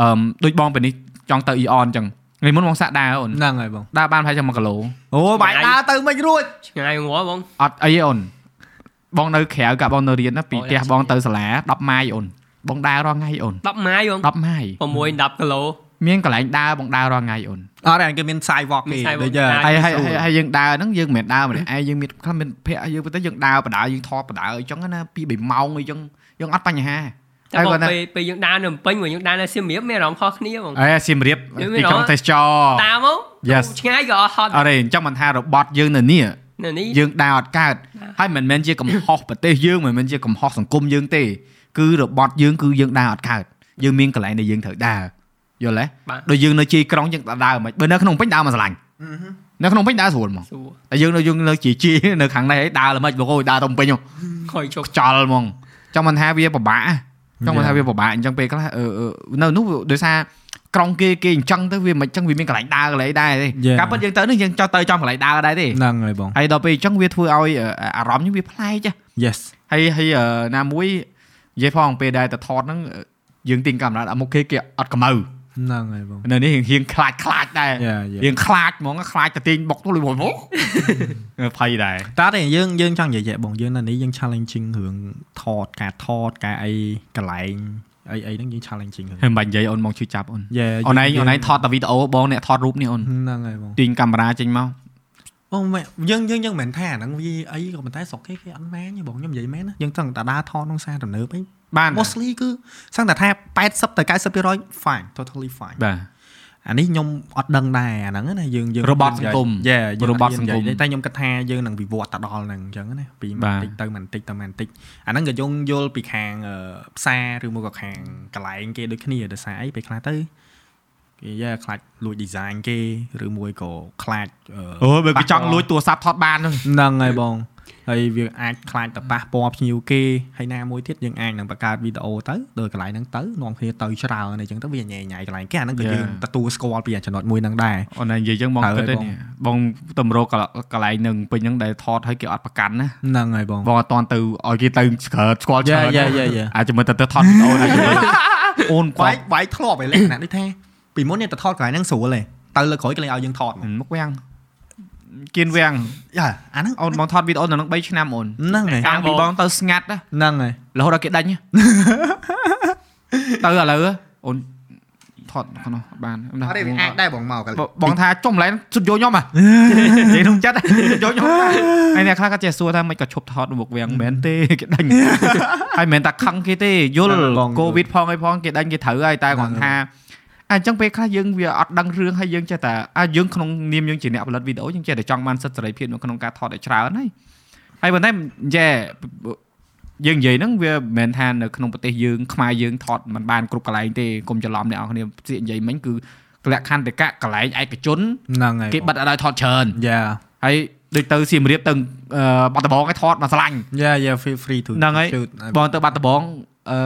អឺមដូចបងពេលនេះចង់ទៅអ៊ីអនអញ្ចឹង ថ្ងៃមុនបងសាក់ដើរអូនហ្នឹងហើយបងដើរបានប្រហែលជា1គីឡូអូបាយដើរទៅមិនរួចឆ្ងាយងាប់បងអត់អីទេអូនបងនៅក្រៅកាបងនៅរៀនណាពីអូផ្ទះយ៉ាបងទៅសាលា10ម៉ាយអូនបងដើររាល់ថ្ងៃអូន10ម៉ាយបង10ម៉ាយ6 10គីឡូមានកន្លែងដើរបងដើររាល់ថ្ងៃអូនអត់ទេគេមាន sidewalk មានគេ sidewalk ដូចយ៉ាដើរហើយហើយហើយហើយយើងដើរហ្នឹងយើងមិនមែនដើរម្នាក់ឯងយើងមានខ្លះមានភ័ក្រយើងទៅយើងដើរបដាយើងថតបដាអីចឹងណាពី3ម៉ោងអីចឹងយើងអត់បញ្ហា តែហើយបងគាត់ណាពេលពេលយើងដើរនៅភ្នំពេញមកយើងដើរនៅសៀមរាបមានអារម្មណ៍ខុសគ្នាបងអេសៀមរាបយើងមានទីក្រុងអារម្មណ៍ទេសចរតាមមក Yes ឆ្ងាយក៏អត់ហត់អរេអញ្ចឹងមិនថារបត់យើងនៅនេះនៅនេះយើងដើរអត់កើតហើយមិនមែនជាកំហុសប្រទេសយើងមិនមែនជាកំហុសសង្គមយើងទេ គឺរបត់យើងគឺយើងដើរអត់កើតយើងមានកន្លែងដែលយើងត្រូវដើរយល់ទេបាទដូចយើងនៅជាយក្រុងយើងដើរមិនបើនៅក្នុងពេញដើរមកស្រឡាញ់នៅក្នុងពេញដើរស្រួលហ្មងសួរតែយើងនៅយើងនៅជាជាយនៅខាងនេះឯងដើរល្មិចលោកអើយដើរទៅពេញហ្មងខុយជុកខ្ចល់ហ្មងចង់មិនថាវាពិបាក ចង់មិនថាវាពិបាកអញ្ចឹងពេលខ្លះអឺអឺនៅនោះដោយសារក្រុងគេគេអញ្ចឹងទៅវាមិនអញ្ចឹងវាមានកន្លែងដើរកន្លែងដែរទេ Yeah. ការពិតយើងទៅនេះយើងចង់ទៅចំកន្លែងដើរដែរទេហ្នឹងហើយបងហើយដល់ពេលអញ្ចឹងវាធ្វើឲ្យអឺអារម្មណ៍យើងវាប្លែកចា yes ហើយហើយអឺណាមួយនិយាយផងពេលដែលទៅថតហ្នឹងអឺយើងទិញកាមេរ៉ាដាក់មុខគេគេអត់កម្ៅ ហ្នឹងហើយបងនៅនេះរៀងរៀងខ្លាចខ្លាចដែរយ៉ាយ៉ារៀងខ្លាចហ្មងខ្លាចទៅទាញបុកទៅលុយមកភ័យដែរតើទេយើងយើងចង់និយាយបងយើងនៅនេះយើង challenging រឿងថតការថតការអីកន្លែងអីអីហ្នឹងយើង challenging រឿងហើយមិនបាច់និយាយអូនមកជួយចាប់អូនយ៉ាអូនឯងអូនឯងថតតែវីដេអូបងអ្នកថតរូបនេះអូនហ្នឹងហើយបងទាញកាមេរ៉ាចេញមកបងមែនយើងយើងយើងមិនមែនថាអាហ្នឹងវាអីក៏ប៉ុន្តែស្រុកគេគេអត់មែនទេបងខ្ញុំនិយាយមែនណាយើងចង់តែដើរថតក្នុងសារទំនើបអី បាន mostly គឺសឹងតែថា80ទៅ90% fine totally fine បាទអានេះខ្ញុំអត់ដឹងដែរអាហ្នឹងណាយើងយើងរបត់សង្គមយេយើងរបត់សង្គមតែខ្ញុំគិតថាយើងនឹងវិវត្តទៅដល់ហ្នឹងអញ្ចឹងណាពីបាបន្ទតិចទៅបន្តិចទៅបន្តិចអាហ្នឹងក៏យើងយល់ពីខាងអឺផ្សារឬមកក៏ខាងកន្លែងគេដូចគ្នាដោយសារអីពេលខ្លះទៅគេយ៉ាខ្លាចលួច design គេឬមួយក៏ខ្លាចអឺអូបើគេចង់លួចទូរស័ព្ទថតបានហ្នឹងហ្នឹងហើយបង ហើយវាអាចខ្លាចទៅប៉ះពាល់ភ្ញៀវគេហើយណាមួយទៀតយើងអាចនឹងបង្កើតវីដេអូទៅដល់កន្លែងហ្នឹងទៅនាំគ្នាទៅច្រើនអីចឹងទៅវាញ៉ៃញ៉ៃកន្លែងគេអាហ្នឹងក៏យើងទទួលស្គាល់ពីចំណុចមួយហ្នឹងដែរអូនឯងនិយាយចឹងបងត្រូវគិតទេហើយបងនេះបងតម្រកកន្លែងនឹងពេញហ្នឹងដែលថតឲ្យគេអត់ប្រកាន់ណាហ្នឹងហើយបងបងអត់តន់ទៅឲ្យគេទៅស្គាល់ស្គាល់ច្រើនយ៉ាយ៉ាយ៉ាអាចមើលទៅទៅថតវីដេអូណាជួយអូនខ្វាវាយយវាយធ្លាប់ឯលក្ខណៈដូចថាពីមុននេះទៅថតកន្លែងហ្នឹងស្រួលឯងទៅលើក្រោយគេលេងឲ្យយើងថតមកមុខវាំង គៀនវាំងយ៉ាអាហ្នឹងអូនបងថតវីដេអូនៅនឹង3ឆ្នាំអូនហ្នឹងហើយតាំងពីបងទៅស្ងាត់ណាហ្នឹងហើយរហូតដល់គេដាច់ទៅឥឡូវអូនថតក្នុងអត់បានអត់ទេវាអាចដែរបងមកបងថាចុំឡែនជុតយកខ្ញុំហ៎និយាយក្នុងចិត្តយកខ្ញុំហើយអ្នកខ្លះក៏ចេះសួរថាមិនក៏ឈប់ថតមុខវាំងមែនទេគេដាច់ហើយមិនមែនតែខឹងគេទេយល់កូវីដផងអីផងគេដាច់គេត្រូវហើយតែគាត់ថា អញ្ចឹងពេលខ្លះយើងវាអត់ដឹងរឿងហើយយើងចេះតែអាយើងក្នុងនាមយើងជាអ្នកផលិតវីដេអូយើងចេះតែចង់បានសិទ្ធិសេរីភាពនៅក្នុងការថតឲ្យច្រើនហើយហើយប៉ុន្តែយេយើងនិយាយហ្នឹងវាមិនមែនថានៅក្នុងប្រទេសយើងខ្មែរយើងថតមិនបានគ្រប់កន្លែងទេកុំច្រឡំអ្នកនរគ្នាពាក្យនិយាយមិញគឺលក្ខខណ្ឌតកៈកន្លែងឯកជនហ្នឹងហើយគេបិទអត់ឲ្យថតច្រើនយ៉ាហើយដូចទៅសៀមរាបទៅអឺបាត់ដំបងឲ្យថតមកស្លាញ់យ៉ាយ៉ា feel free to ហ្នឹងហើយ shoot បងទៅបាត់ដំបងអឺ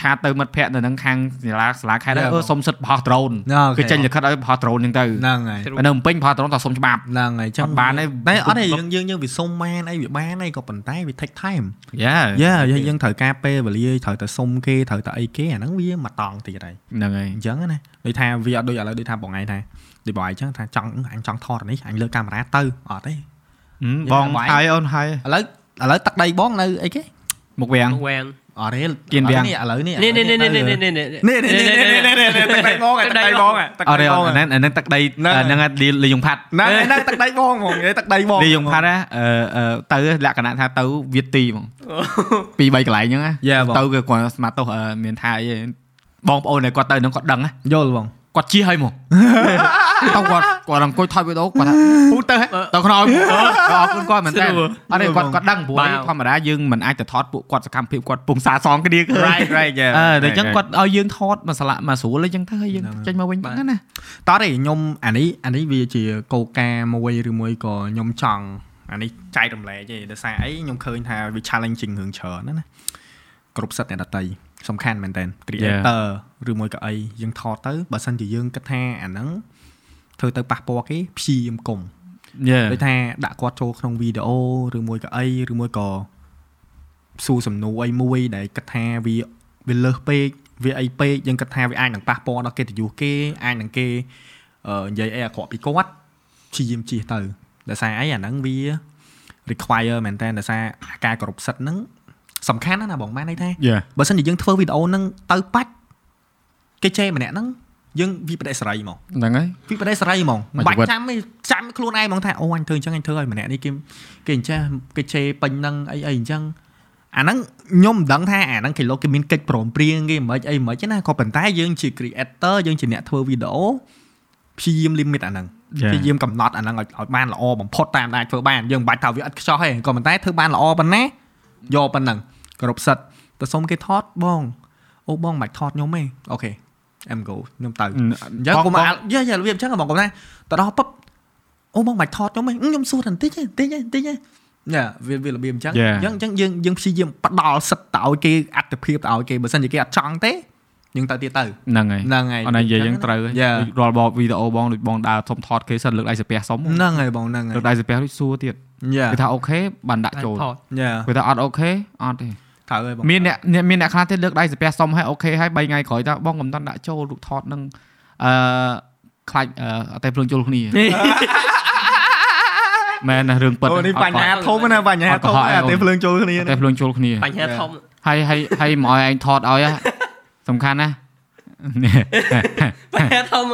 ឆាតទៅមិត្តភ័ក្តិនៅនឹងខាងសាលាសាលាខេត្ត Yeah, អឺបងសុំសិទ្ធិបោះដ្រូនអូខេគេចេញលិខិតឲ្យបោះដ្រូនហ្នឹងទៅហ្នឹងហើយហើយនៅភ្នំពេញបោះដ្រូនតើសុំច្បាប់ហ្នឹងហើយចឹងអត់បានទេតែអត់ទេយើងយើងយើងវាសុំបានអីវាបានអីក៏ប៉ុន្តែវា take time យ៉ាយ៉ាយើងត្រូវការពេលវេលាត្រូវទៅសុំគេត្រូវទៅអីគេអាហ្នឹងវាមកតង់ទៀតហើយហ្នឹងហើយអញ្ចឹងណាដូចថាវាអត់ដូចឥឡូវដូចថាបងឯងថាដូចបងឯងចឹងថាចង់អញចង់ថតអានេះអញលើកកាមេរ៉ាទៅអត់ទេហឹមបងបាយហើយអូនហើយឥឡូវឥឡូវទឹកដីបងនៅអីគេមុខវាំងវាង អត់ទេគៀនវាំងនេះឥឡូវនេះនេះនេះនេះនេះនេះនេះនេះនេះនេះនេះនេះទឹកដីបងទឹកដីបងទឹកអត់ទេដីបងអាហ្នឹងអាហ្នឹងទឹកដីហ្នឹងហើយហ្នឹងហើយលីយងផាត់ហ្នឹងហ្នឹងទឹកដីបងហ្មងនិយាយទឹកដីបងលីយងផាត់ណាអឺអឺទៅលក្ខណៈថាទៅវាទីហ្មងពីរបីកន្លែងហ្នឹងណាយ៉ាបងទៅគឺគាត់ស្មាតទោសអឺមានថាអីបងប្អូនដែលគាត់ទៅហ្នឹងគាត់ដឹងណាយល់បង គាត់ជិះឲ្យមកទៅគាត់គាត់អង្គុយថតវីដេអូគាត់ថាពូទៅហ៎ទៅខ្នើយអរគុណគាត់មែនតើអត់ទេគាត់គាត់ដឹងព្រោះអីធម្មតាយើងមិនអាចទៅថតពួកគាត់សកម្មភាពគាត់ពងសាសងគ្នាគឺ right right យ៉ាអឺតែអញ្ចឹងគាត់ឲ្យយើងថតមកស្លាកមកស្រួលអញ្ចឹងទៅហើយយើងចេញមកវិញហ្នឹងណាតោះទេខ្ញុំអានេះអានេះវាជាកោការមួយឬមួយក៏ខ្ញុំចង់អានេះចែករំលែកទេដោយសារអីខ្ញុំឃើញថាវា challenging រឿងច្រើនណាណា គ្រប់សិទ្ធិអ្នកដតីសំខាន់មែនតើ creator ឬមួយក៏អីយើងថតទៅបើសិនជាយើងគិតថាអាហ្នឹងធ្វើទៅប៉ះពាល់គេព្យាយាមកុំយេដូចថាដាក់គាត់ចូលក្នុងវីដេអូឬមួយក៏អីឬមួយក៏សួរសំណួរអីមួយដែលគិតថាវាវាលើសពេកវាអីពេកយើងគិតថាវាអាចនឹងប៉ះពាល់ដល់កិត្តិយសគេអាចនឹងគេអឺនិយាយអីអាក្រក់ពីគាត់ព្យាយាមជៀសទៅដោយសារអីអាហ្នឹងវា require មែនតើដោយសារការគោរពសិទ្ធិហ្នឹង សំខាន់ណាស់ណាបងបានន័យថាយេបើសិនជាយើងធ្វើវីដេអូហ្នឹងទៅបាច់គេចេម្នាក់ហ្នឹងយើងវិបដិសេរីហ្មងហ្នឹងហើយវិបដិសេរីហ្មងមកបាច់ជីវិតចាំទេចាំខ្លួនឯងហ្មងថាអូអញធ្វើអញ្ចឹងអញធ្វើឲ្យម្នាក់នេះគេគេអញ្ចឹងគេជេរពេញហ្នឹងអីអីអញ្ចឹងអាហ្នឹងខ្ញុំមិនដឹងថាអាហ្នឹងគេលោកគេមានកិច្ចព្រមព្រៀងគេមិនអីមិនទេណាក៏ប៉ុន្តែយើងជា creator យើងជាអ្នកធ្វើវីដេអូព្យាយាម limit អាហ្នឹងព្យាយាមកំណត់អាហ្នឹងឲ្យឲ្យបានល្អបំផុតតាមដែលធ្វើបានយើងមិនបាច់ថាវាឥតខ្ចោះទេក៏ប៉ុន្តែធ្វើបានល្អប៉ុណ្ណាយកប៉ុណ្ណឹង គ្រប់សិតទៅសុំគេថតបងអូបងមិនបាច់ថតខ្ញុំទេអូខេ em go ខ្ញុំទៅអញ្ចឹងបងកុំបងអាយ៉ាយ៉ារបៀបអញ្ចឹងបងកុំថាទៅដល់ពឹបអូបងមិនថតខ្ញុំទេខ្ញុំសួរតែបន្តិចទេបន្តិចទេបន្តិចទេយ៉ាវាវារបៀបអញ្ចឹង Yeah. អញ្ចឹងអញ្ចឹងយើងយើងព្យាយាមផ្ដល់សិទ្ធទៅឲ្យគេអត្តភាពទៅឲ្យគេបើសិនជាគេអត់ចង់ទេយើងទៅទៀតទៅហ្នឹងហើយហ្នឹងហើយអត់ណានិយាយយ៉ាងត្រូវយ៉ាដូចរាល់បបវីដេអូបងដូចបងដើរធំថតគេសិនលើកដៃសាពះសុំហ្នឹងហើយបងហ្នឹងហើលើកដៃសាពះដូចសួរទៀតយយ៉ាគេថាអូខេបានដាក់ចូលថតយ៉ាគេថាអត់អូខេអត់ទេ ត្រូវហើយបងមានអ្នកអ្នកមានអ្នកខ្លះទៀតលើកដៃសាពះសុំឲ្យអូខេហើយ3ថ្ងៃក្រោយថាបងកុំតាន់ដាក់ចូលរូបថតនឹងអឺខ្លាច់អឺអត់តែភ្លើងជុលគ្នាមែនណារឿងពិតអូនេះបញ្ហាធំណាបញ្ហាអត់កុធំហកអាអូនទេភ្លើងចូលគ្នាអត់តែភ្លើងជុលគ្នាបញ្ហាធំហើយហើយហើយមកឲ្យឯងថតឲ្យហ៎សំខាន់ណាបញ្ហាធំ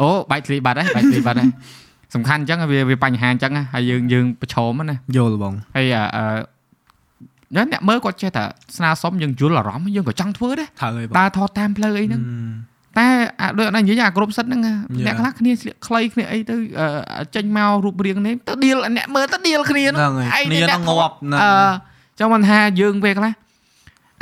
អូបែកធ្លាយបាត់ហើយបែកធ្លាយបាត់ហើយសំខាន់អញ្ចឹងវាវាបញ្ហាអញ្ចឹងហើយយើងយើងប្រឈមណាយល់បងហើយអឺអឺ យ៉ាងអ្នកមើលគាត់ចេះតែស្នើសុំយើងយល់អារម្មណ៍យើងក៏ចង់ធ្វើដែរត្រូវហើយបងដើរថតតាមផ្លូវអីហ្នឹងតែអាដូចអត់ណានិយាយអាគ្រប់សិតហ្នឹងអ្នកខ្លះគ្នាស្លៀកខ្លីគ្នាអីទៅអឺចេញមករូបរាងនេះទៅឌីលអ្នកមើលទៅឌីលគ្នាហ្នឹងហើយគ្នានឹងងាប់ហ្នឹងអឺចឹងមិនថាយើងពេលខ្លះ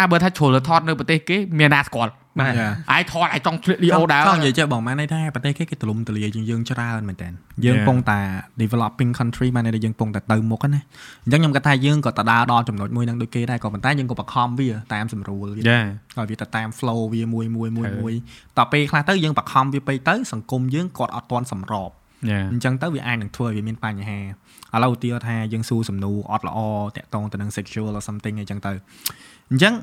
អាបើថាជ្រុលទៅថតនៅប្រទេសគេមានណាស្គាល់ បាទយ៉ាអាយថតអាយចង់ឆ្លៀកលីអូដែរចង់និយាយចេះបងម៉ែនន័យថាប្រទេសគេគេទលំទលាយជាងយើងច្រើនមែនតើយើង Yeah. ពងតែ developing country ម៉ែនន័យថាយើងពងតែទៅមុខហ្នឹងណាអញ្ចឹងខ្ញុំគាត់ថាយើងក៏ទៅដើរដល់ចំណុចមួយហ្នឹងដូចគេដែរក៏ប៉ុន្តែយើងក៏បខំវាតាមស្រួលវាយ៉ាឲ្យវាទៅតាម flow វាមួយមួយមួយត្រូវមួយតទៅពេលខ្លះទៅយើងបខំវាពេកទៅសង្គមយើងគាត់អត់ទាន់សម្របយ៉ាអញ្ចឹងទៅវាអាចនឹងធ្វើឲ្យវាមានបញ្ហាឥឡូវឧទាហរណ៍ថាយើងសួរសំណួរអត់ល្អតាក់ទងទៅនឹង sexual or something អីចឹងទៅអញ្ចឹង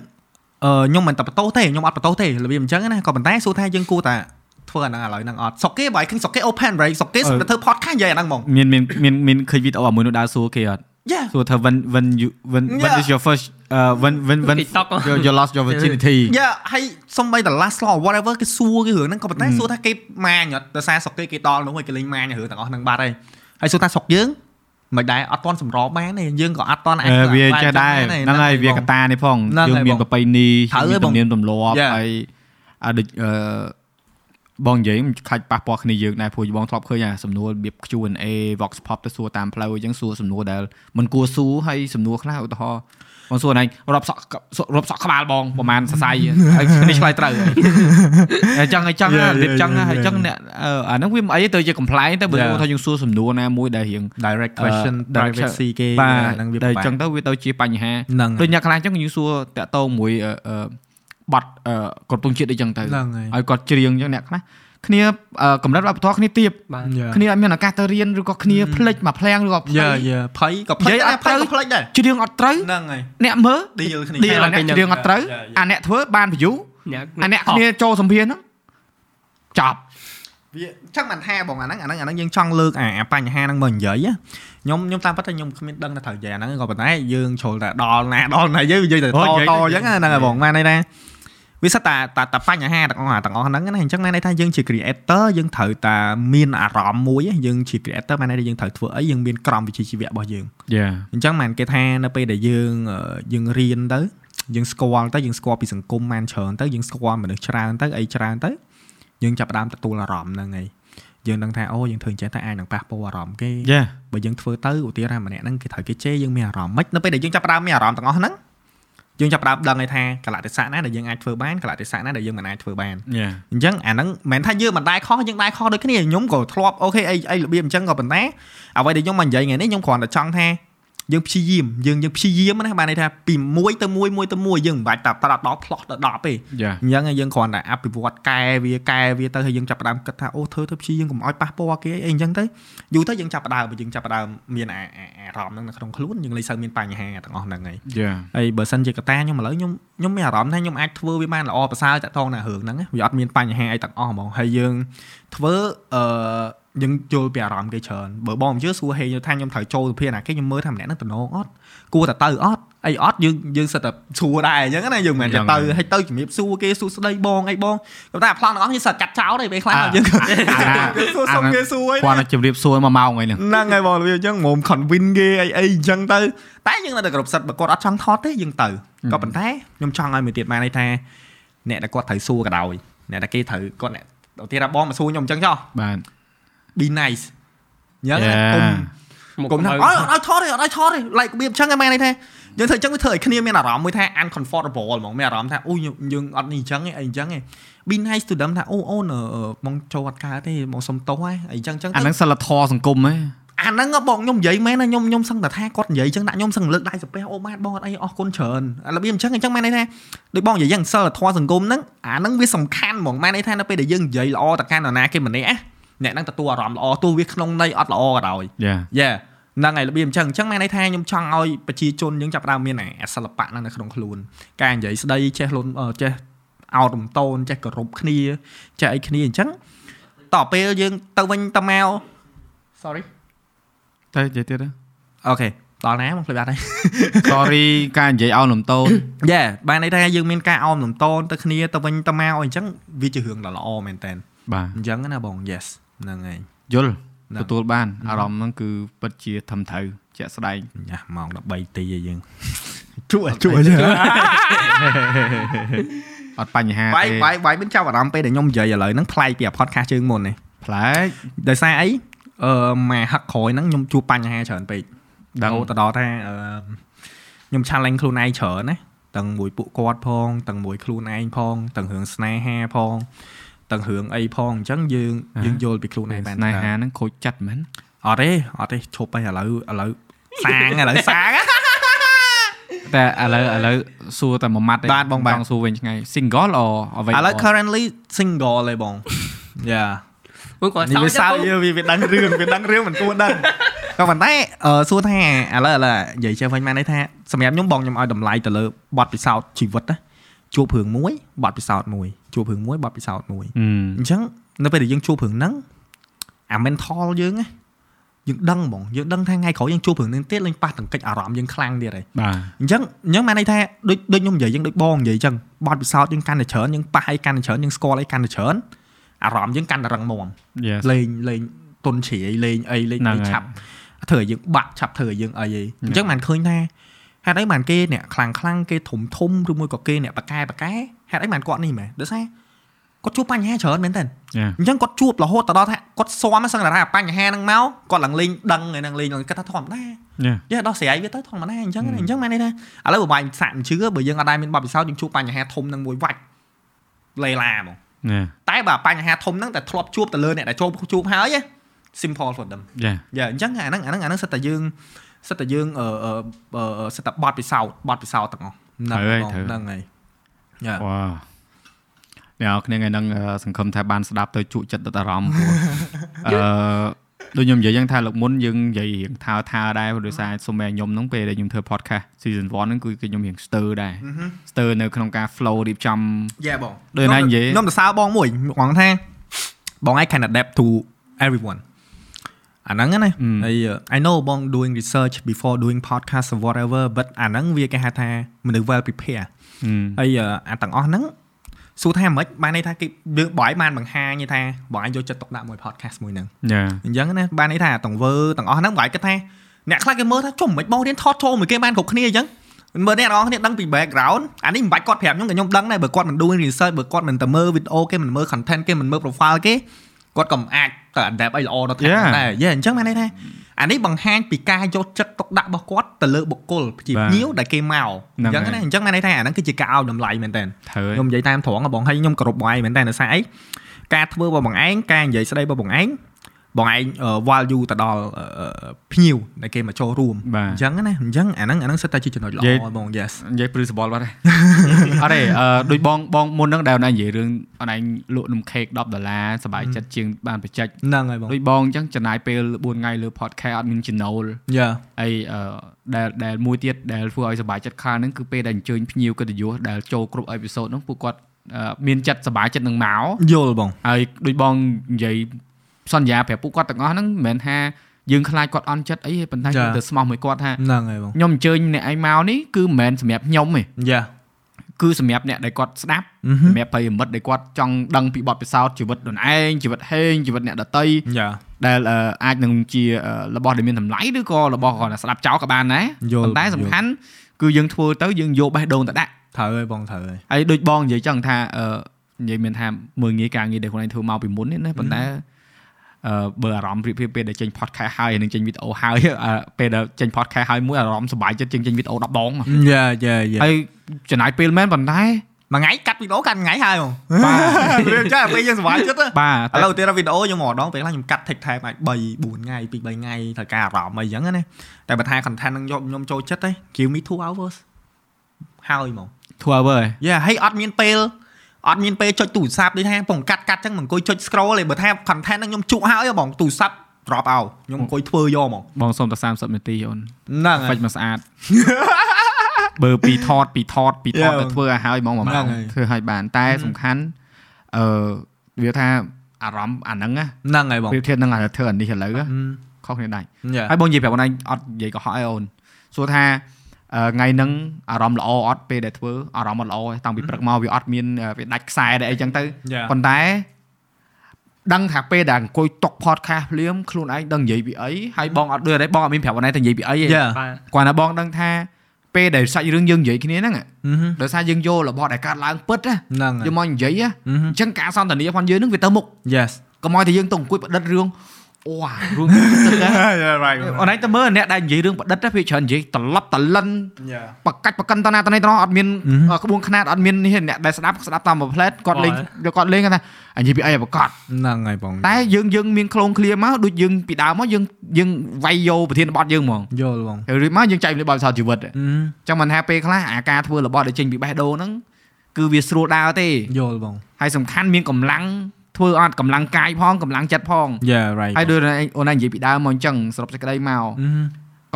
អឺខ្ញុំមិនតែបន្ទោសទេខ្ញុំអត់បន្ទោសទេរបៀបអញ្ចឹងណាក៏ប៉ុន្តែសួរថាយើងគួរតែធ្វើអាហ្នឹងឥឡូវហ្នឹងអត់សុកគេបើឲ្យឃើញសុកគេ open break សុកគេអឺទៅធ្វើ podcast និយាយអាហ្នឹងហ្មងមានមានមានមានឃើញវីដេអូអាមួយនោះដើរសួរគេអត់ Yeah សួរថា when when you when when Yeah. is your first uh when when when TikTok you you lost your virginity យ៉ាហើយសំបីតែ last law or whatever គេសួរគេរឿងហ្នឹងក៏ប៉ុន្តែហឹមសួរថាគេម៉ាញអត់ដោយសារសុកគេគេដល់នោះហើយគេលេងម៉ាញរឿងទាំងអស់ហ្នឹងបាត់ហើយហើយសួរថាសុកយើង មិនដែរអត់ទាន់សម្របបានទេយើងក៏អត់ទាន់អាចអឺធ្វើវាបែបចេះដែរទេហ្នឹងហើយវាបងកតានេះផងហ្នឹងយើងហើយមានបងប្រពៃណីត្រូវហើយមានបងទំនៀមទម្លាប់ Yeah. ហើយអាដូចអឺបងនិយាយមិនខ្លាចប៉ះពាល់គ្នាយើងដែរព្រោះបងធ្លាប់ឃើញអាសំណួររបៀប Q&A Vox Pop ទៅសួរតាមផ្លូវអញ្ចឹងសួរសំណួរដែលមិនគួរសួរហើយសំណួរខ្លះឧទាហរណ៍ បងសួរណៃរាប់សក់រាប់សក់ក្បាលបងប្រហែលសរសៃហើយនេះឆ្លើយត្រូវហើយអញ្ចឹងអញ្ចឹង Yeah, របៀប yeah, ចឹង yeah, ហើយអញ្ចឹង yeah. អ្នកអឺអាហ្នឹងវាមិនអីទៅជា complaint ទៅបើ Yeah. ថាយើងសួរសំណួរណាមួយដែលរៀង direct question អឺ direct privacy គេបាទហ្នឹងវាតែពិបាកអញ្ចឹងទៅវាទៅជាបញ្ហាហ្នឹងដូចអ្នកខ្លះអញ្ចឹងយើងសួរតាក់ទងមួយអឺអឺបတ်អឺគ្រប់ទងជាតិអីចឹងទៅហ្នឹងហើយឲ្យគាត់ច្រៀងអញ្ចឹងអ្នកខ្លះ គ្នាអឺកម្រិតវប្បធម៌គ្នាទៀបបាទ Yeah. គ្នាអត់មានឱកាសទៅរៀនឬក៏គ្នាភ្លេចមកភ្លាំងឬក៏ភ្លេយ៉ាចយ៉ាភ័យក៏ភ័យនិយាយអត់ភ័យត្រូវក៏ផ្លេចដែរច្រៀងអត់ត្រូវហ្នឹងហើយអ្នកមើល deal គ្នាឌីលអ្នកច្រៀងអត់ត្រូវ Yeah, yeah. អាអ្នកធ្វើបាន view អ្នកអាអ្នកគ្នាចូលសម្ភារហ្នឹងចប់វាចឹងមិនថាបងអាហ្នឹងអាហ្នឹងអាហ្នឹងយើងចង់លើកអាអាបញ្ហាហ្នឹងមកនិយាយណាខ្ញុំខ្ញុំតាមពិតថាខ្ញុំគ្មានដឹងថាត្រូវនិយាយអាហ្នឹងក៏ប៉ុន្តែយើងចូលតែដល់ណាដល់ណាយើងនិយាយតែតអូតនិយាយទៅអញ្ចឹងណាហ្នឹងហើយបងបានន័យថា វាសិតតែតែតែបញ្ហាទាំងអស់អាទាំងអស់ហ្នឹងណាអញ្ចឹងមានន័យថាយើងជា creator យើងត្រូវតែមានអារម្មណ៍មួយយើងជា creator មានន័យថាយើងត្រូវធ្វើអីយើងមានក្រមវិជ្ជាជីវៈរបស់យើងយ៉ាអញ្ចឹងបានគេថានៅពេលដែលយើងអឺយើងរៀនទៅយើងស្គាល់ទៅយើងស្គាល់ពីសង្គមបានច្រើនទៅយើងស្គាល់មនុស្សច្រើនទៅអីច្រើនទៅយើងចាប់ផ្ដើមទទួលអារម្មណ៍ហ្នឹងហើយយើងដឹងថាអូយើងធ្វើអញ្ចឹងតែអាចនឹងប៉ះពាល់អារម្មណ៍គេយ៉ាបើយើងធ្វើទៅឧទាហរណ៍ម្នាក់ហ្នឹងគេត្រូវគេជេរយើងមានអារម្មណ៍មិននៅពេលដែលយើងចាប់ផ្ដើមមានអារម្មណ៍ទាំងអស់ហ្នឹង យើងចាប់ផ្ដើមដឹងហើយថាកលៈទេសៈណាដែលយើងអាចធ្វើបានកលៈទេសៈណាដែលយើងមិនអាចធ្វើបានយ៉ាអញ្ចឹងអាហ្នឹងមិនមែនថាយើងមិនដែរខុសយើងដែរខុសដូចគ្នាខ្ញុំក៏ធ្លាប់អូខេអីអីរបៀបអញ្ចឹងក៏ប៉ុន្តែអ្វីដែលខ្ញុំមកនិយាយថ្ងៃនេះខ្ញុំគ្រាន់តែចង់ថា យើងព្យាយាមយើងយើងព្យាយាមណាបានន័យថាពី1ទៅ1 1ទៅ1យើងមិនបាច់តែប្រាត់ដល់ plot ទៅ10ទេយ៉ាអញ្ចឹងហើយយើងគ្រាន់តែអភិវឌ្ឍកែវាកែវាទៅហើយយើងចាប់ផ្ដើមគិតថាអូធ្វើទៅព្យាយាមកុំឲ្យប៉ះពាល់គេអីអញ្ចឹងទៅយូរទៅយើងចាប់ផ្ដើមយើងចាប់ផ្ដើមមានអាអាអារម្មណ៍ហ្នឹងនៅក្នុងខ្លួនយើងលេចសូវមានបញ្ហាទាំងអស់ហ្នឹងហើយយ៉ាហើយបើសិនជាកតាខ្ញុំឥឡូវខ្ញុំខ្ញុំមានអារម្មណ៍ថាខ្ញុំអាចធ្វើវាបានល្អប្រសើរតាក់ទងនឹងរឿងហ្នឹងណាវាអត់មានបញ្ហាអីទាំងអស់ហ្មងហើយយើង ធ្វើអឺយើងយល់ពីអារម្មណ៍គេច្រើនបើបងមិនជឿសួរហេថាខ្ញុំត្រូវចូលទៅភាណាគេខ្ញុំមើលថាម្នាក់ហ្នឹងតំណងអត់គួរតែទៅអត់អីអត់យើងយើងសិតតែសួរដែរអញ្ចឹងណាយើងមិនមែនតែទៅឲ្យទៅជំរាបសួរគេសួស្ដីបងអីបងក៏តែប្លង់ទាំងអស់យើងសិតកាត់ចោលទេពេលខ្លះយើងក៏សួរសុំគេសួរអីគាត់នឹងជម្រាបសួរមួយម៉ោងអីហ្នឹងហ្នឹងហើយបងវាអញ្ចឹងមុំ convince គេអីអីអញ្ចឹងទៅតែយើងនៅតែគ្រប់សិទ្ធបើគាត់អត់ចង់ថតទេយើងទៅក៏ប៉ុន្តែខ្ញុំចង់ឲ្យមួយទៀតបានន័យថាអ្នកដែលគាត់ត្រូវសួរក៏ដោយអ្នកដែលគេត្រូវគាត់អ្នក ឧទាហរណ៍បងមកសួរខ្ញុំអញ្ចឹងចុះបាទ be nice អញ្ចឹង Yeah. កុំមកកុំថាអត់អត់ថតទេអត់ឲ្យថតទេ like វាអញ្ចឹងឯងមែនន័យថាយើងធ្វើអញ្ចឹងវាធ្វើឲ្យគ្នាមានអារម្មណ៍មួយថា uncomfortable ហ្មងមានអារម្មណ៍ថាអូយើងយើងអត់នេះអញ្ចឹងឯងអីអញ្ចឹងឯង be nice to them ថាអូអូនអឺបងចូលអត់កើតទេបងសុំទោសហើយអីអញ្ចឹងអញ្ចឹងអាទៅហ្នឹងសិលធម៌សង្គមហ៎ អាហ្នឹងហ៎បងខ្ញុំនិយាយមែនណាខ្ញុំខ្ញុំសឹងតែថាគាត់និយាយអញ្ចឹងដាក់ខ្ញុំសឹងលើកដៃសាពះអូម៉ាតបងអត់អីអស់គុណច្រើនអារបៀបអញ្ចឹងអញ្ចឹងមែនន័យថាដូចបងនិយាយយ៉ាងសិលធម៌សង្គមហ្នឹងអាហ្នឹងវាសំខាន់ហ្មងមែនន័យថានៅពេលដែលយើងនិយាយល្អទៅកាន់នរណាគេម្នាក់ណាអ្នកហ្នឹងទទួលអារម្មណ៍ល្អទោះវាក្នុងន័យអត់ល្អក៏ដោយយ៉ាយេហ្នឹងហើយរបៀបអញ្ចឹងអញ្ចឹងមែនន័យថាខ្ញុំចង់ឲ្យប្រជាជនយើងចាប់ផ្ដើមមានអាអាសិល្បៈហ្នឹងនៅក្នុងខ្លួនការនិយាយស្ដីចេះលុនអឺចេះអោតរំតូនចេះគោរពគ្នាចេះអីគ្នាអញ្ចឹងតទៅពេលយើងទៅវិញទៅមក sorry ទៅនិយាយទៀតទៅអូខេដល់ណាមកភ្លេចបាត់ហើយ sorry ការនិយាយអោនលំតូនយេបានន័យថាយើងមានការអោមលំតនទៅគ្នាទៅវិញទៅមកអញ្ចឹងវាជារឿងដ៏ល្អមែនតើបាទអញ្ចឹងណាបង yes ហ្នឹងហើយយល់ហ្នឹងទទួលបានអារម្មណ៍ហ្នឹងគឺពិតជាធំត្រូវជាក់ស្ដែងញ៉ាស់ម៉ោង13ទីហើយយើងជួយជួយអត់បញ្ហាបាយទេបាយបាយមានចាប់អារម្មណ៍ពេលដែលខ្ញុំនិយាយឥឡូវហ្នឹងប្លែកពីអា podcast ជើងមុននេះប្លែកដោយសារអី អឺមកហឹកក្រោយហ្នឹងខ្ញុំជួបបញ្ហាច្រើនពេកដឹងរហូតទៅដល់ថាអឺខ្ញុំ challenge ខ្លួនឯងច្រើនណាទាំងមួយពួកគាត់ផងទាំងមួយខ្លួនឯងផងទាំងរឿងស្នេហាផងទាំងរឿងអីផងអញ្ចឹងយើងយើងយល់ពីខ្លួនឯងបានស្នេច្រើនហាហ្នឹងខូចចិត្តមែនអត់ទេអត់ទេឈប់ហើយឥឡូវឥឡូវសាងឥឡូវសាងតែឥឡូវឥឡូវសួរតែមួយម៉ាត់ទេបាទបងបាទចង់សួរវិញឆ្ងាយ single អូអ្វីឥឡូវ currently single ទេបងយ៉ា មួយគាត់នេះសោវាចសើទៅចវាវាដឹងរឿងវាដឹងរឿងមិនគួរដឹងក៏ប៉ុន្តែអឺសួរថាឥឡូវឥឡូវនិយាយចេះវិញមកន័យថាសម្រាប់ខ្ញុំបងខ្ញុំឲ្យតម្លៃទៅលើបទពិសោធន៍ជីវិតណាជួបរឿងមួយបទពិសោធន៍មួយជួបរឿងមួយបទពិសោធន៍មួយអឺអញ្ចឹងនៅពេលដែលយើងជួបរឿងហ្នឹងអា mental យើងណាយើងដឹងហ្មងយើងដឹងថាថ្ងៃក្រោយយើងជួបរឿងហ្នឹងទៀតលេងប៉ះទង្គិចអារម្មណ៍យើងខ្លាំងទៀតហើយបាទអញ្ចឹងអញ្ចឹងបានន័យថាដូចដូចខ្ញុំនិយាយយើងដូចបងនិយាយអញ្ចឹងបទពិសោធន៍យើងកាន់តែច្រើនយើងប៉ះអីកាន់តែច្រើនយើងស្គាល់អីកាន់តែច្រើន អារម្មណ៍យើងកាន់តែរឹងមាំ yes លេងលេងទុនជ្រាយលេងអីលេងហ្នឹងអីហើយឆាប់ធ្វើឲ្យយើងបាក់ឆាប់ធ្វើឲ្យយើងអីអីអញ្ចឹងបានឃើញថាហេតុអីបានគេអ្នកខ្លាំងខ្លាំងគេធំធំឬមួយក៏គេអ្នកបកកែបកកែហេតុអីបានគាត់នេះមែនដូចថាគាត់ជួបបញ្ហាច្រើនមែនតើយ៉ាអញ្ចឹងគាត់ជួបរហូតទៅដល់ថាគាត់ស៊ាំសឹងតែថាបញ្ហាហ្នឹងមកគាត់ឡើងលេងដឹងឯហ្នឹងលេងគាត់ថាធម្មតាយ៉ាយេដោះស្រាយវាទៅធម្មតាអញ្ចឹងណាអញ្ចឹងមែនទេណាឥឡូវបើបាញ់សាក់មិនជឿបើយើងអត់ដែរមានបទពិសោធន៍យើងជួបបញ្ហាធំហ្នឹងមួយវាច់លេឡាហ្មងយ៉ា តែបើបញ្ហាធំហ្នឹងតែធ្លាប់ជួបទៅលើអ្នកដែលជួបជួបហើយ simple for them យ៉ាយ៉ាអញ្ចឹងអាហ្នឹងអាហ្នឹងអាហ្នឹងសិតតែយើងសិតតែយើងអឺអឺអឺសិតតែបទពិសោធន៍បទពិសោធន៍ទាំងអស់ហ្នឹងបងហ្នឹងហើយយ៉ាវ៉ាអ្នកគ្នាថ្ងៃហ្នឹងអឺសង្ឃឹមថាបានស្ដាប់ទៅជក់ចិត្តដិតអារម្មណ៍ព្រោះអឺ ដូចខ្ញុំនិយាយយ៉ាងថាលោកមុនយើងនិយាយរៀងថាថាដែរព្រោះដោយសារសុំឲ្យខ្ញុំហ្នឹងពេលដែលខ្ញុំធ្វើ podcast season 1ហ្នឹងគឺគឺខ្ញុំរៀងស្ទើរដែរស្ទើរនៅក្នុងការ flow រៀបចំយ៉ាបងដូចណានិយាយខ្ញុំទៅសើបងមួយបងថាបងឯង can adapt to everyone អាហ្នឹងណាហើយ I know បង doing research before doing podcast or whatever but អាហ្នឹងវាគេហៅថាមនុស្ស well prepare ហើយអាទាំងអស់ហ្នឹង សួរថាមិនបានន័យថាគេយើងបងឯងបានបង្ហាញថាបងឯងយកចិត្តទុកដាក់មួយ podcast មួយហ្នឹងយ៉ាអញ្ចឹងណាបានន័យថាទាំងវើទាំងអស់ហ្នឹងបងឯងគិតថាអ្នកខ្លះគេមើលថាចុះមិនបងរៀនថតចូលមួយគេបានគ្រប់គ្នាអញ្ចឹងមើលអ្នកនរគ្នាដឹងពី background អានេះមិនបាច់គាត់ប្រាប់ខ្ញុំក៏ខ្ញុំដឹងដែរបើគាត់មិន doing research បើគាត់មិនទៅមើល video គេមិនមើល content គេមិនមើល profile គេគាត់ក៏មិនអាចទៅ adapt អីល្អដល់ថែមដែរយេអញ្ចឹងបានន័យថា អានេះបង្ហាញពីការយកចិត្តទុកដាក់របស់គាត់ទៅលើបុគ្គលជាភ្ញៀវដែលគេមកអញ្ចឹងណាអញ្ចឹងបានន័យថាអាហ្នឹងគឺជាការឲ្យតម្លៃមែនតើត្រូវខ្ញុំនិយាយតាមត្រង់បងហើយខ្ញុំគោរពបងឯងមែនតើដោយសារអីការធ្វើរបស់បងឯងការនិយាយស្ដីរបស់បងឯង បងឯង value ទៅដល់ភ្ញៀវដែលគេមកចូលរួមបាទអញ្ចឹងណាអញ្ចឹងអាហ្នឹងអាហ្នឹងសិតតែជាចំណុចល្អនិយាយបង yes និយាយព្រឺសបល់បាត់ហើយអត់ទេអឺដូចបងបងមុនហ្នឹងដែលអូនឯងនិយាយរឿងអូនឯងលក់នំខេក10ដុល្លារសប្បាយចិត្តជាងបានបច្ចេកហ្នឹងហើយបងដូចបងអញ្ចឹងចំណាយពេល4ថ្ងៃលើ podcast អត់មានចំណូលយ៉ាហើយអឺដែលដែលមួយទៀតដែលធ្វើឲ្យសប្បាយចិត្តខ្លាំងហ្នឹងគឺពេលដែលអញ្ជើញភ្ញៀវកិត្តិយសដែលចូលគ្រប់អេពីសូតហ្នឹងពួកគាត់អឺមានចិត្តសប្បាយចិត្តនឹងមកយល់បងហើយដូចបងនិយាយ សន្យាប្រាប់ពួកគាត់ទាំងអស់ហ្នឹងមិនមែនថាយើងខ្លាចគាត់អន់ចិត្តអីទេប៉ុន្តែយើងទៅស្មោះមួយគាត់ថាហ្នឹងហើយបងខ្ញុំអញ្ជើញអ្នកឯងមកនេះគឺមិនមែនសម្រាប់ខ្ញុំទេយ៉ាគឺសម្រាប់អ្នកដែលគាត់ស្ដាប់អឺហឹមសម្រាប់ប្រិយមិត្តដែលគាត់ចង់ដឹងពីបទពិសោធន៍ជីវិតខ្លួនឯងជីវិតហេងជីវិតអ្នកដតីយ៉ាដែលអឺអាចនឹងជាអឺរបស់ដែលមានតម្លៃឬក៏របស់គាត់ស្ដាប់ចោលក៏បានដែរយល់ប៉ុន្តែសំខាន់គឺយើងធ្វើទៅយើងយកបេះដូងទៅដាក់ត្រូវហើយបងត្រូវហើយហើយដូចបងនិយាយចឹងថាអឺនិយាយមានថាមើលងាយការងារដែលខ្លួនឯងធ្វើមកពីមុននេះណាប៉ុន្តែអឺ បើអារម្មណ៍ប្រៀបធៀបពេលដែលចេញ podcast ហើយនិងចេញវីដេអូហើយអឺពេលដែលចេញ podcast ហើយមួយអារម្មណ៍សប្បាយចិត្តជាងចេញវីដេអូ10ដងយ៉ាយ៉ាយ៉ាហើយចំណាយពេលមែនប៉ុន្តែមួយថ្ងៃកាត់វីដេអូកាត់មួយថ្ងៃហើយបងបាទរឿងចាពេលយើងសុវ័យចិត្តបាទឥឡូវទៀតវីដេអូខ្ញុំមកដងពេលខ្លះខ្ញុំកាត់ take time អាច3 4ថ្ងៃ2 3ថ្ងៃត្រូវការអារម្មណ៍អីចឹងណាតែបើថា content នឹងយកខ្ញុំចូលចិត្តទេ give me 2 hours ហើយហ្មងធ្វើឲ្យយ៉ាហើយអត់មានពេល អត់មានពេលចុចទូរស័ព្ទដូចថាពងកាត់កាត់ចឹងមិនអង្គុយចុច scroll ទេបើថា content នឹងខ្ញុំជក់ហើយហ្មងទូរស័ព្ទ drop out ខ្ញុំអង្គុយធ្វើយកហ្មងបងសុំតែ30នាទីអូនហ្នឹងហើហ្វិយចមកស្អាតបើពីថតពីថតពីថត Yeah. ទៅធ្វើឲ្យហើយហ្មងមួយម៉ោហ្នឹងងហើយធ្វើឲ្យបានតែសំខាន់អឺវាថាអារម្មណ៍អាហ្នឹងណាហ្នឹងហើយបងប្រៀបធៀបនឹងអាធ្វើអានេះឥឡូវណាខុសគ្នាដាច់យ៉ាហើយបងនិយាយប្រាប់អូនឯងអត់និយាយកុហកឲ្យអូនសួរថាអឺ ថ្ងៃហ្នឹងអារម្មណ៍ល្អអត់ពេលដែលធ្វើអារម្មណ៍អត់ល្អទេតាំងពីព្រឹកមកវាអត់មានវាដាច់ខ្សែដែរអីចឹងទៅយ៉ាប៉ុន្តែដឹងថាពេលដែលអង្គុយតុក podcast ភ្លាមខ្លួនឯងដឹងនិយាយពីអីហើយបងអត់ដូចអីបងអត់មានប្រាប់អូនឯងទៅនិយាយពីអីទេយ៉ាបាទគាត់ណាបងដឹងថាពេលដែលសាច់រឿងយើងនិយាយគ្នាហ្នឹងហឹមដោយសារយើងយករបស់ដែលកើតឡើងពិតណាហ្នឹងហើយយកមកនិយាយណាហឹមអញ្ចឹងការសន្ទនាផងយើងហ្នឹងវាទៅមុខ yes កុំឲ្យតែយើងទៅអង្គុយប្រឌិតរឿង អូអារឿងទឹកណា yeah right អូនឯងទៅមើលអ្នកដែលនិយាយរឿងប្រឌិតណាវាច្រើននិយាយត្រឡប់តលិន yeah បកាច់បកិនតណាតនេះតណោះអត់មានហឹមក្បួនខ្នាតអត់មាននេះទេអ្នកដែលស្ដាប់ស្ដាប់តាមមួយផ្លែតគាត់លេងបាទគាត់លេងគាត់ថាអញនិយាយពីអីប្រកាសហ្នឹងហើយបងតែយើងយើងមានក្លងឃ្លាមកដូចយើងពីដើមមកយើងយើងវាយយកប្រធានបទយើងហ្មងយល់បងហើយរួចមកយើងចែកលេបបទពិសោធន៍ជីវិតហឹមចឹងមិនថាពេលខ្លះអាការធ្វើរបស់ដែលចេញពីបេះដូងហ្នឹងគឺវាស្រួលដើរទេយល់បងហើយសំខាន់មានកម្លាំង ធ្វើអត់កម្លាំងកាយផងកម្លាំងចិត្តផង yeah right ហើយដូចអូនឯងនិយាយពីដើមមកអញ្ចឹងសរុបសេចក្តីមកហឹម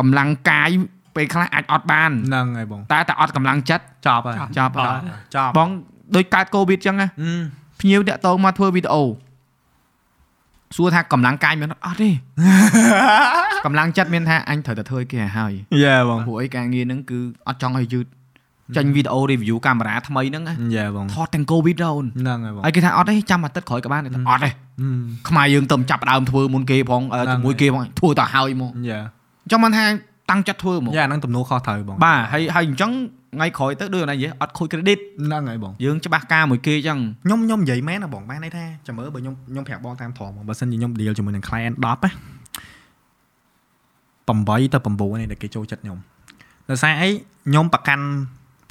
កម្លាំងកាយពេលខ្លះអាចអត់បានហ្នឹងហើយបងតែតែអត់កម្លាំងចិត្តចប់ហើយចប់បាទចប់បងដូចកើតកូវីដអញ្ចឹងណាហឹមភ្ញៀវតាក់តងមកធ្វើវីដេអូសួរថាកម្លាំងកាយមានអត់អត់ទេកម្លាំងចិត្តមានថាអញត្រូវតែធ្វើឲ្យគេឲ្យហើយ yeah បងព្រោះអីការងារហ្នឹងគឺអត់ចង់ឲ្យយឺត ចេញវីដេអូ review កាមេរ៉ាថ្មីហ្នឹងណា yeah បងថតទាំង covid ដល់អូនហ្នឹងហើយបងហើយគេថាអត់ទេចាំអាទិត្យក្រោយក៏បានតែអត់ទេហឹមខ្មែរយើងទៅចាប់ដើមធ្វើមុនគេផងអឺហ្នឹងជាមួយហើយគេផងធ្វើទៅហើយមក yeah ចង់បានថាតាំងចិត្តធ្វើហ្មងយ៉ាអាហ្នឹងទំនួលខុសត្រូវបងបាទហើយហើយអញ្ចឹងថ្ងៃក្រោយទៅដូចណានិយាយអត់ខូច credit ហ្នឹងហើយបងយើងច្បាស់ការមួយគេអញ្ចឹងខ្ញុំខ្ញុំនិយាយមែនណាបងបានន័យថាចាំមើលបើខ្ញុំខ្ញុំប្រាប់បងតាមត្រង់បងបើសិនជាខ្ញុំ deal ជាមួយនឹង client 10ណា8ទៅ9នេះដែលគេចូលចិត្តខ្ញុំដោយសារអីខ្ញុំប្រកាន់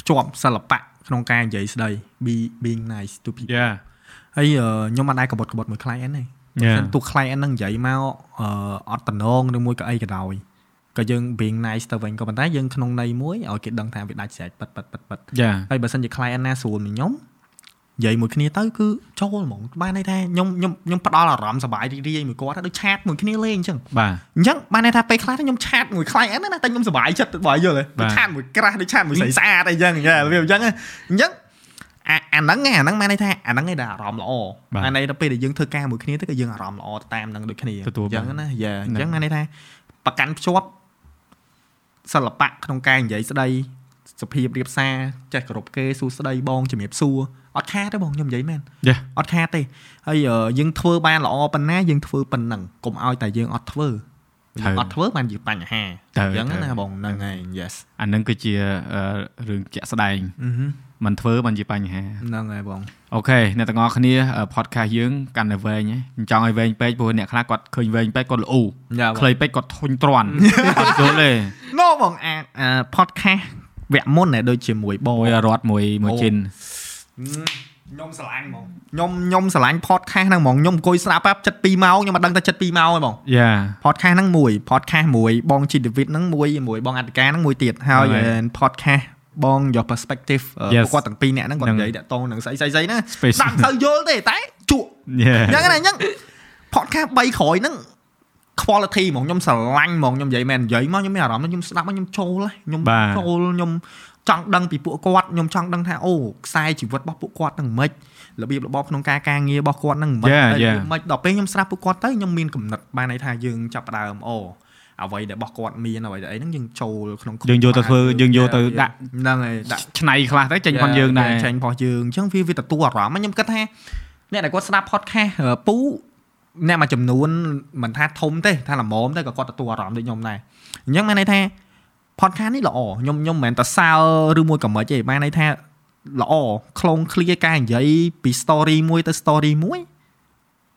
ភ្ជាប់សិល្បៈក្នុងការនិយាយស្ដី be being nice to people យ៉ាហើយអឺខ្ញុំមិនដែរក្បត់ក្បត់មួយ client ទេយ៉ាសិនទូ client ហ្នឹងនិយាយមកអឺអត់តំណងឬមួយក៏អីក៏ដោយក៏យើង being nice ទៅវិញក៏ប៉ុន្តែយើងក្នុងន័យមួយឲ្យគេដឹងថាវាដាច់ស្រេចប៉ិតប៉ិតប៉ិតប៉ិតយ៉ាហើយបើសិនជា client ណាស្រួលនឹងខ្ញុំ និយាយមួយគ្នាទៅគឺចូលហ្មងបានន័យថាខ្ញុំខ្ញុំខ្ញុំផ្ដល់អារម្មណ៍សប្បាយរីករាយមួយគាត់ទៅដូចឆាតមួយគ្នាលេងអញ្ចឹងបាទអញ្ចឹងបានន័យថាពេលខ្លះខ្ញុំឆាតមួយ client ណាតែខ្ញុំសប្បាយចិត្តបើយល់ទេបាទឆាតមួយក្រាស់ដូចឆាតមួយស្រីស្អាតអីចឹងយ៉ារបៀបអញ្ចឹងអញ្ចឹងអាអាហ្នឹងឯងអាហ្នឹងបានន័យថាអាហ្នឹងឯងដែលអារម្មណ៍ល្អបាទបានន័យថាពេលដែលយើងធ្វើការមួយគ្នាទៅក៏យើងអារម្មណ៍ល្អទៅតាមហ្នឹងដូចគ្នាទទួលអញ្ចឹងបានណាយ៉ាអហ្នឹងញ្ចឹងបានន័យថាប្រកាន់ភ្ជាប់សិល្បៈក្នុងការនិយាយស្ដីសុភាពរៀបសារចេះគោរពគេសួស្ដីបងជំរាបសួរ អត់ខាតទេបងខ្ញុំនិយាយមែនអត់ខាតទេហើយយើងធ្វើបានល្អប៉ុណ្ណាយើងធ្វើប៉ុណ្ណឹងកុំឲ្យតែយើងអត់ធ្វើអត់ធ្វើបានជាបញ្ហាអញ្ចឹងណាបងហ្នឹងហើយ yes អាហ្នឹងគឺជារឿងជាក់ស្ដែងมันធ្វើបានជាបញ្ហាហ្នឹងហើយបងអូខេអ្នកទាំងអស់គ្នា podcast យើងកាន់តែវែងខ្ញុំចង់ឲ្យវែងពេកព្រោះអ្នកខ្លះគាត់ឃើញវែងពេកគាត់ល្អូខ្លីពេកគាត់ធុញទ្រាន់អត់យល់ទេ No បងអា podcast វគ្គមុនដែរដូចជាមួយបងមួយរត់មួយមួយជិន ខ្ញុំស្រឡាញ់ហ្មងខ្ញុំខ្ញុំស្រឡាញ់ podcast ហ្នឹងហ្មងខ្ញុំអង្គុយស្ដាប់ប៉ាប់ចិត្ត2ម៉ោងខ្ញុំអត់ដឹងថាចិត្ត2ម៉ោងទេបងយ៉ា podcast ហ្នឹងមួយ podcast មួយបងជីដេវីតហ្នឹងមួយមួយបងអត្តការហ្នឹងមួយទៀតហើយហ្នឹងហើយ podcast បងយក perspective អឺ Yes ពួកគាត់ទាំងពីរនាក់ហ្នឹងគាត់ហ្នឹងនិយាយតាក់ទងនឹងស្អីស្អីស្អីហ្នឹង Space ដាក់មិនសូវយល់ទេតែជក់យ៉ាអញ្ចឹងណាអញ្ចឹង podcast 3ក្រោយហ្នឹង quality ហ្មងខ្ញុំស្រឡាញ់ហ្មងខ្ញុំនិយាយមែននិយាយមកខ្ញុំមានអារម្មណ៍ថាខ្ញុំស្ដាប់មកខ្ញុំចូលហើយខ្ញុំបាទចូលខ្ញុំ ចង់ដឹងពីពួកគាត់ខ្ញុំចង់ដឹងថាអូខ្សែជីវិតរបស់ពួកគាត់ហ្នឹងមិនរបៀបរបបក្នុងការការងាររបស់គាត់ហ្នឹងមិន Yeah, ហើយ yeah. មិនដល់ពេលខ្ញុំស្ដាប់ពួកគាត់ទៅខ្ញុំមានគំនិតបានន័យថាយើងចាប់ផ្ដើមអូអ្វីដែលរបស់គាត់មានអ្វីដែលអីហ្នឹងយើងចូលក្នុងយើងយកទៅធ្វើយើងយកទៅដាក់ហ្នឹងហើយដាក់ឆ្នៃខ្លះទៅចេញផងយើងដែរចាញ់របស់យើងអញ្ចឹងវាវាទទួលអារម្មណ៍ខ្ញុំគិតថាអ្នកដែលគាត់ស្ដាប់ podcast អឺពូអ្នកមួយចំនួនមិនថាធំទេថាល្មមទេក៏គាត់ទទួលអារម្មណ៍ដូចខ្ញុំដែរអញ្ចឹងមានន័យថា podcast នេះល្អខ្ញុំខ្ញុំមិនមែនតែសើឬមួយក៏មិនទេបានន័យថាល្អខ្លងឃ្លៀការនិយាយពី story មួយទៅ story មួយ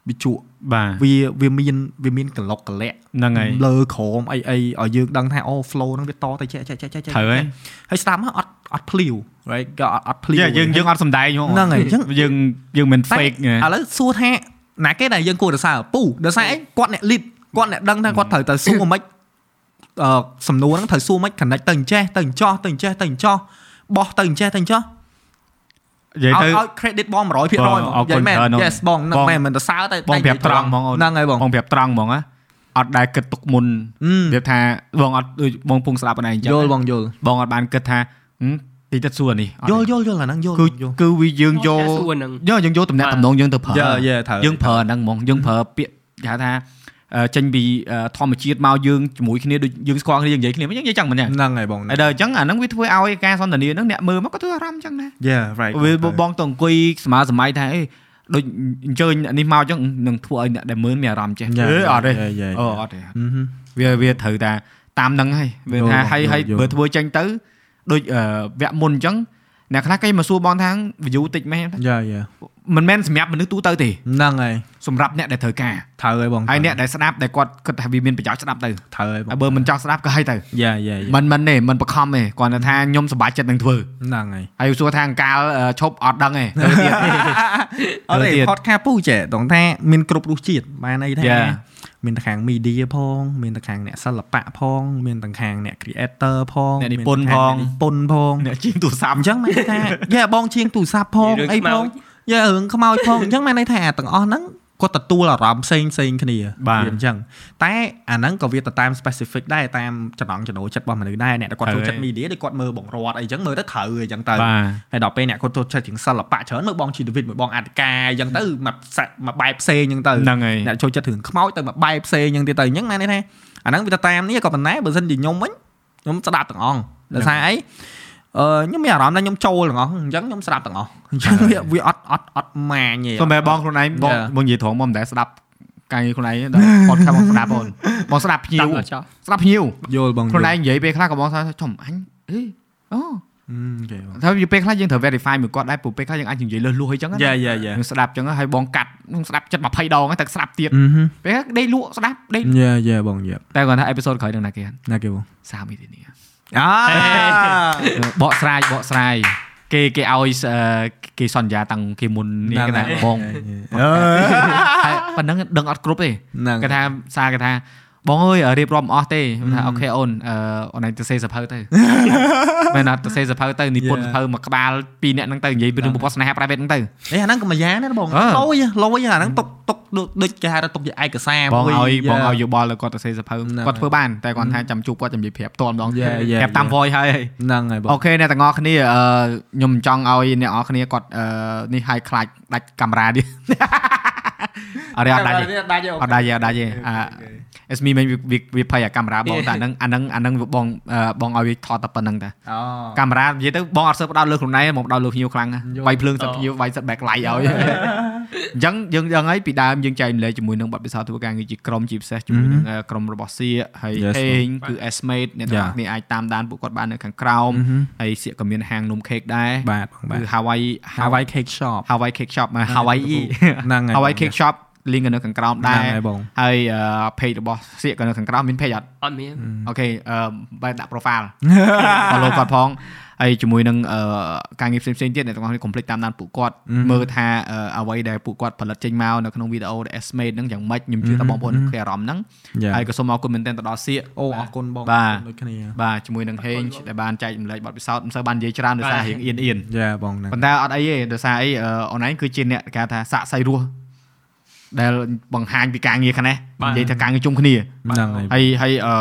វាជក់បាទវាវាមានវាមានកលុកកលាក់ហ្នឹងហើយលើក្រមអីអីឲ្យយើងដឹងថាអូ flow ហ្នឹងវាតទៅចែកចែកចែកចែកត្រូវហើយហើយស្ដាប់មកអត់អត់ភ្លាវ right ក៏អត់អត់ភ្លាវយ៉ាយើងយើងអត់សំដែងហ្មងហ្នឹងហើយអញ្ចឹងយើងយើងមិនតែ fake ណាឥឡូវសួរថាណាគេដែលយើងគួរទៅសើពូដោយសារអីគាត់អ្នក lead គាត់អ្នកដឹងថាគាត់ត្រូវទៅសួរមិនអឺ សំណួរហ្នឹងត្រូវសួរមិន connect ទៅអញ្ចេះទៅអញ្ចោះទៅអញ្ចេះទៅអញ្ចោះបោះទៅអញ្ចេះទៅអញ្ចោះនិយាយឲ្យទៅឲ្យ credit បង100%ហ្មងបងអរគុណនិយាយមែនច្រើន yes បងហ្នឹងបងមែនមិនទៅសើតែបងប្រាប់ត្រង់ហ្មងអូនហ្នឹងហើយបងបងប្រាប់ត្រង់ហ្មងណាអត់ដែលគិតទុកមុនអឺវាថាបងអត់ដូចបងពងស្ដាប់ខ្លួនឯងអញ្ចឹងយល់បងយល់បងអត់បានគិតថាហឹមតិចទៅសួរនេះអត់យល់យល់យល់អាហ្នឹងយល់គឺយល់គឺវាយើងយកសួរហ្នឹងយកយើងយកតំណាក់តំណងយើងទៅប្រើយ៉ាយ៉ាត្រូវយើងប្រើហ្នឹងហ្មងយើងប្រើពាក្យគេហៅថាអឺ ចេញពីអឺធម្មជាតិមកយើងជាមួយគ្នាដូចយើងស្គាល់គ្នាយើងនិយាយគ្នាយើងនិយាយចឹងមិនទេហ្នឹងហើយបងហើយដល់អញ្ចឹងអាហ្នឹងវាធ្វើឲ្យការសន្ទនាហ្នឹងអ្នកមើលមកក៏ធ្វើអារម្មណ៍ចឹងដែរយ៉ា right វាបងទៅអង្គុយស្មើសម័យថាអេដូចអញ្ជើញអ្នកនេះមកចឹងនឹងធ្វើឲ្យអ្នកដែលមើលមានអារម្មណ៍ចេះអឺអត់ទេអូអត់ទេអឺហឹមវាវាត្រូវតែតាមហ្នឹងហើយវាយល់ថាបងហើយយល់ហើយយល់បើធ្វើចេញទៅដូចអឺវគ្គមុនអញ្ចឹង អ្នកខ្លះគេមកសួរបងថា view តិចមែនយ៉ាយ៉ាមិនមែនសម្រាប់មនុស្សទូទៅទេហ្នឹងហើយសម្រាប់អ្នកដែលត្រូវការត្រូវហើយបងហើយអ្នកដែលស្ដាប់ដែលគាត់គិតថាវាមានប្រយោជន៍ស្ដាប់ទៅត្រូវហើយបងហើយបើមិនចង់ស្ដាប់ក៏ឲ្យទៅយ៉ាយ៉ាមិនមិនទេមិនបខំទេគាត់ថាខ្ញុំសប្បាយចិត្តនឹងធ្វើហ្នឹងហើយហើយសួរថាអង្កាលអឺឈប់អត់ដឹងទេទៅទៀតអត់ទេទៀត podcast ពូចេះតងថាមានគ្រប់រសជាតិបានន័យថា Yeah. មានទាំងខាង media ផង មានទាំងខាងអ្នកសិល្បៈផង មានទាំងខាងអ្នក creator ផងអ្នកនិពន្ធមានទាំងខាផងអ្នកនិពន្ធផងអ្នកជាងទូរស័ព្ទអញ្ចឹងមានន័យថាយ៉ាបងជាងទូរស័ព្ទផងរឿងអីខ្មោផងចយ៉ារឿងខ្មោចផងអញ្ចឹងមានន័យថាអាទាំងអស់ហ្នឹង គាត់ទទួលអារម្មណ៍ផ្សេងផ្សេងគ្នាបាទវាអញ្ចឹងតែអាហ្នឹងក៏វាទៅតាម specific ដែរតាមចំណង់ចំណូលចិត្តរបស់មនុស្សដែរអ្នកដែលគាត់ចូលចិត្ត media ដូចគាត់មើលបង្រាត់អីអញ្ចឹងមើលទៅត្រូវអីអញ្ចឹងទៅបាទហើយដល់ពេលអ្នកគាត់ចូលចិត្តជាងសិល្បៈច្រើនមើលបងជីដេវីតមួយបងអត្តការអញ្ចឹងទៅមកសាក់មកបែបផ្សេងអញ្ចឹងទៅហ្នឹងហើយអ្នកចូលចិត្តរឿងខ្មោចទៅមកបែបផ្សេងអញ្ចឹងទៀតទៅអញ្ចឹងមានន័យថាអាហ្នឹងវាទៅតាមនេះក៏ប៉ុន្តែបើសិនជាខ្ញុំវិញខ្ញុំស្ដាប់ទាំងអស់ដោយសារអី អឺខ្ញុំមានអារម្មណ៍ថាខ្ញុំចូលទាំងអស់អញ្ចឹងខ្ញុំស្ដាប់ទាំងអស់អញ្ចឹងវាវាអត់អត់អត់ម៉ាញទេសូម្បីបងខ្លួនឯងបង Yeah. បងនិយាយត្រង់មកមិនដែលស្ដាប់ការងារខ្លួនឯងដល់ podcast បងស្ដាប់បងបងស្ដាប់ភ្ញៀតាវំងដល់ចោះស្ដាប់ភ្ញៀវយល់បងខ្លួនឯងនិយាយពេលខ្លះក៏បងថាចំអញអេអូអូខេបងថាវាពេលខ្លះយើងត្រូវ verify មួយគាត់ដែរព្រោះពេលខ្លះយើងអាចនិយាយលឺលួសអីចឹងណាយ៉ាយ៉ាយ៉ាយើងស្ដាប់ចឹងហើយបងកាត់នឹងស្ដាប់ចិត្ត20ដងហ្នឹងតែស្ដាប់ទៀតអឺហឹមពេលខ្លះដេកលក់ស្ដាប់ដេកយ៉ាយ៉ាបងយ៉ាតែគាត់ថាអេពីសូតក្រោយនឹងណាគេហ่ะណាគេបងសាមីទីនេះ អាបកស្រាយបកស្រាយគេគេឲ្យអឺគេសន្យាតាំងគេមុននេះគេថាបងអឺហើយប៉ុណ្ណឹងដឹងអត់គ្រប់ទេហ្នឹងគេថាសារគេថាបងអើយរៀបរាប់អស់ទេខ្ញុំថាអូខេអូនអឺអូនឯងទៅសេសភៅទៅមែនអត់ទៅសេសភៅទៅនិពន្ធសភៅមួយក្បាលពីរអ្នកហ្នឹងទៅនិយាយពីរឿងប្រព័ន្ធស្នេហា private ហ្នឹងទៅអេអាហ្នឹងក៏មួយយ៉ាងដែរបងអឺលយលយអាហ្នឹងទុកទុក ដូចដូចគេហៅថាទុកជាឯកសារបងមួយឲ្យបងយ៉ាឲ្យយោបល់ឲ្យគាត់ទៅសេសភៅហ្នឹងគាត់ធ្វើបានតែគាត់ថាចាំជួបគាត់ចាំនិយាយប្រាប់តម្ដងយ៉ាយ៉ាប្រាប់តាម voice ហើយហ្នឹងហើយបងអូខេអ្នកទាំងអស់គ្នាអឺខ្ញុំចង់ឲ្យអ្នកទាំងអស់គ្នាគាត់អឺនេះឲ្យខ្លាចដាច់កាមេរ៉ាទៀតអរិយអត់ដាច់ទេដាច់ទេអត់ដាច់ទេអត់ដាច់ទេអា SME មិនវាវាភ័យអាកាមេរ៉ាបងតែអាហ្នឹងអាហ្នឹងអាហ្នឹងវាបងអឺបងឲ្យវាថតតែប៉ុណ្្នឹងតាអូកាមេរ៉ានិយាយទៅបងអត់សើផ្ដោតលើខ្លួនឯងបងផ្ដោតលើភ្ញៀវខ្លាំងណាស់យល់វាយភ្លើងសិតភ្ញៀវវាយសិត backlight ឲ្យ អញ្ចឹងយើងយើងហើយពីដើមយើងចែករំលែកជាមួយនឹងបទពិសោធន៍ធ្វើការងារជាក្រុមជាពិសេសជាមួយនឹងអឺក្រុមរបស់សៀកហើយ Yes, ហេងគឺ Esmate អ្នកទាំងអស់គ្នាអាចតាមដានពួកគាត់បាននៅខាងក្រោមហើយសៀកក៏មានហាងនំខេកដែរបាទបងបាទគឺ Hawaii Hawaii Cake Shop Hawaii Cake Shop មក Hawaii ហ្នឹងហើយ Hawaii Cake Shop link នៅខាងក្រោមដែហ្នឹងរហើយបងហើយអឺ page របស់សៀកក៏នៅខាងក្រោមមាន page អត់អត់មានអូខេអឺបែរដាក់ profile follow គាត់ផង ហើយជាមួយនឹងអឺការងារផ្សេងៗទៀតអ្នកទាំងអស់គ្នាកុំភ្លេចតាមដានពួកគាត់មើលថាអឺអ្វីដែលពួកគាត់ផលិតចេញមកនៅក្នុងវីដេអូដែល estimate ហ្នឹងយ៉ាងម៉េចខ្ញុំជឿថាបងប្អូននឹងគេអារម្មណ៍ហ្នឹងយ៉ាហើយក៏សូមអរគុណមែនទែនទៅដល់សៀកអូអរគុណបងបាទដូចគ្នាបាទជាមួយនឹងហេងដែលបានចែករំលែកបទពិសោធន៍មិនសូវបាននិយាយច្រើនដោយសាររៀងអៀនអៀនយ៉ាបងហ្នឹងប៉ុន្តែអត់អីទេដោយសារអីអឺអនឡាញគឺជាអ្នកគេហៅថាសាកសីរស់ដែលបង្ហាញពីការងារខាងនេះបាទនិយាយថាការងារជុំគ្នាហ្នឹងហើយហើយហើយអឺ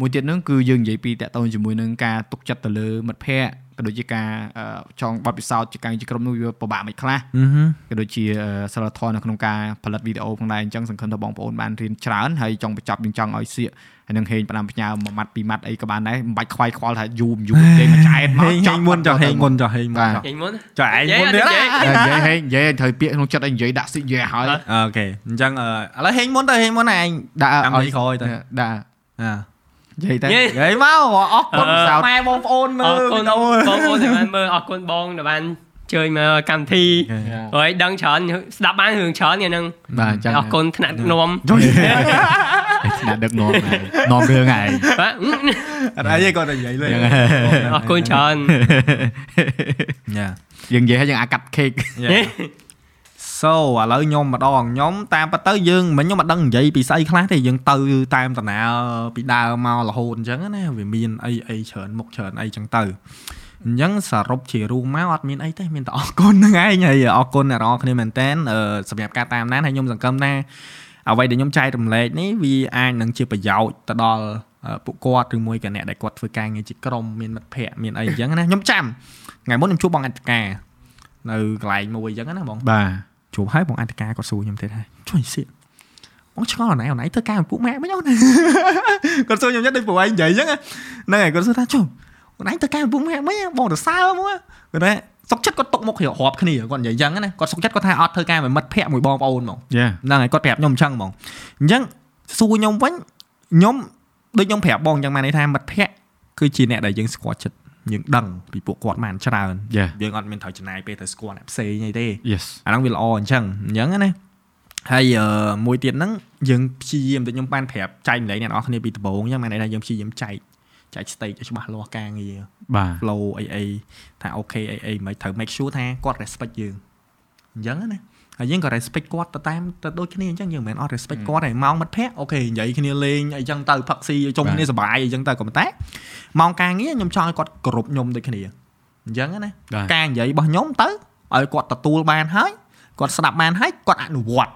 មួយទៀតហ្នឹងគឺយើងនិយាយពីតកតងជាមួយនឹងការទុកចិត្តទៅលើមិត្តភ័ក្តិក៏ដូចជាការអឺចងបទពិសោធន៍ជាការជាក្រុមនោះវាពិបាកមិនខ្លះអឺហឹមក៏ដូចជាអឺសិលធម៌នៅក្នុងការផលិតវីដេអូផងដែរអញ្ចឹងសង្ឃឹមថាបងប្អូនបានរៀនច្រើនហើយចង់បញ្ចប់យើងចង់ឲ្យសៀកហើយនឹងហេងផ្ដាំផ្ញើមួយម៉ាត់ពីរម៉ាត់អីក៏បានដែរមិនបាច់ខ្វាយខ្វល់ថាយូរមិនយូរទេមកចែកមកហេងហេងមុនចុះហេងមុនចុះហេងមុនបាទចុះចេញមុនចុះឯងមុននិទៀតយាយណានិយាយហេងនិយាយត្រូវពាក្យក្នុងចិត្តឲ្យនិយាយដាក់ស៊ីនិយាយឲ្យអូខេអញ្ចឹងអឺឥឡូវហេងមុនទៅហេងមុនឯងដាក់តាមឲ្យនិយាយក្រោយទៅដាក់អា និយាយទៅនិយាយនិយាយមកអរគុណអឺម៉ែបងប្អូនមើអលរគុណវីដេអូបងប្អូនដែលបានមើលអរគុណបងដែលបានជើញមកកម្មវិធីហើយដឹងច្រើនស្ដាប់បានរឿងច្រើនយ៉ាងហ្នឹងបាទអញ្ចឹងអរគុណថ្នាក់នាំថ្នាក់ដឹកនាំឯងនាំរឿងឯងបាទអត់អីទេគាត់តែនិយាយលេងអញ្ចឹងអរគុណច្រើនយ៉ាយើងនិយាយឲ្យយើងអាកាត់ cake so ឥឡូវខ្ញុំម្ដងខ្ញុំតាមពិតទៅយើងមិនខ្ញុំអត់ដឹងនិយាយពីស្អីខ្លះទេយើងទៅតាមដំណើរពីដើមមករហូតអញ្ចឹងណាវាមានអីអីច្រើនមុខច្រើនអីអញ្ចឹងទៅអញ្ចឹងសរុបជារួមមកអត់មានអីទេមានតែអរគុណហ្នឹងឯងហើយអរគុណអ្នកនរគ្នាមែនតើសម្រាប់ការតាមដានហើយខ្ញុំសង្ឃឹមថាអ្វីដែលខ្ញុំចែករំលែកនេះវាអាចនឹងជាប្រយោជន៍ទៅដល់ពួកគាត់ឬមួយក៏អ្នកដែលគាត់ធ្វើការងារជាក្រុមមានមិត្តភ័ក្តិមានអីអញ្ចឹងណាខ្ញុំចាំថ្ងៃមុនខ្ញុំជួបបងអត្តការនៅកន្លែងមួយអញ្ចឹងណាបងបាទ ជួបហើយបងអន្តការគាត់សួរខ្ញុំទៀតហើយជួយសៀកបងឆ្ងល់អណៃអណៃធ្វើការពួកម៉ែមិញអូនគាត់សួរខ្ញុំញ៉ាំដូចប្រវែងនិយាយអញ្ចឹងហ្នឹងហើយគាត់សួរថាជួយអូនឯងធ្វើការពួកម៉ែមិញបងទៅសើមកគាត់ថាសុកចិត្តគាត់ຕົកមុខរៀបរាប់គ្នាគាត់និយាយអញ្ចឹងណាគាត់សុកចិត្តគាត់ថាអត់ធ្វើការមួយមិត្តភ័ក្ដិមួយបងប្អូនហ្មងហ្នឹងហើយគាត់ប្រាប់ខ្ញុំអញ្ចឹងហ្មងអញ្ចឹងសួរខ្ញុំវិញខ្ញុំដូចខ្ញុំប្រាប់បងអញ្ចឹងមកនេះថាមិត្តភ័ក្ដិគឺជាអ្នកដែលយើងស្គាល់ចិត្ត យើងដឹងពីពួកគាត់បានច្រើនយ៉ាយើងអត់មានត្រូវចំណាយពេលទៅស្គាល់អ្នកផ្សេងអីទេ yes អាហ្នឹងវាល្អអញ្ចឹងអញ្ចឹងណាហើយអឺមួយទៀតហ្នឹងយើងព្យាយាមដូចខ្ញុំបានប្រាប់ចែកម្លែកអ្នកនរគ្នាពីដំបូងអញ្ចឹងមានន័យថាយើងព្យាយាមចែកចែក stage ឲ្យច្បាស់លាស់ការងារបាទ flow អីអីថាអូខេអីអីមិនត្រូវ make sure ថាគាត់ respect យើងអញ្ចឹងណា ហើយយើងក៏ respect គាត់ទៅតាមទៅដូចគ្នាអញ្ចឹងយើងមិនមែនអត់ respect គាត់ទេម៉ោងមិត្តភ័ក្តិអូខេនិយាយគ្នាលេងអីចឹងទៅផឹកស៊ីជុំគ្នាសប្បាយអីចឹងទៅក៏ប៉ុន្តែម៉ោងការងារខ្ញុំចង់ឲ្យគាត់គោរពខ្ញុំដូចគ្នាអញ្ចឹងណាបាទការនិយាយរបស់ខ្ញុំទៅឲ្យគាត់ទទួលបានហើយគាត់ស្ដាប់បានហើយគាត់អនុវត្ត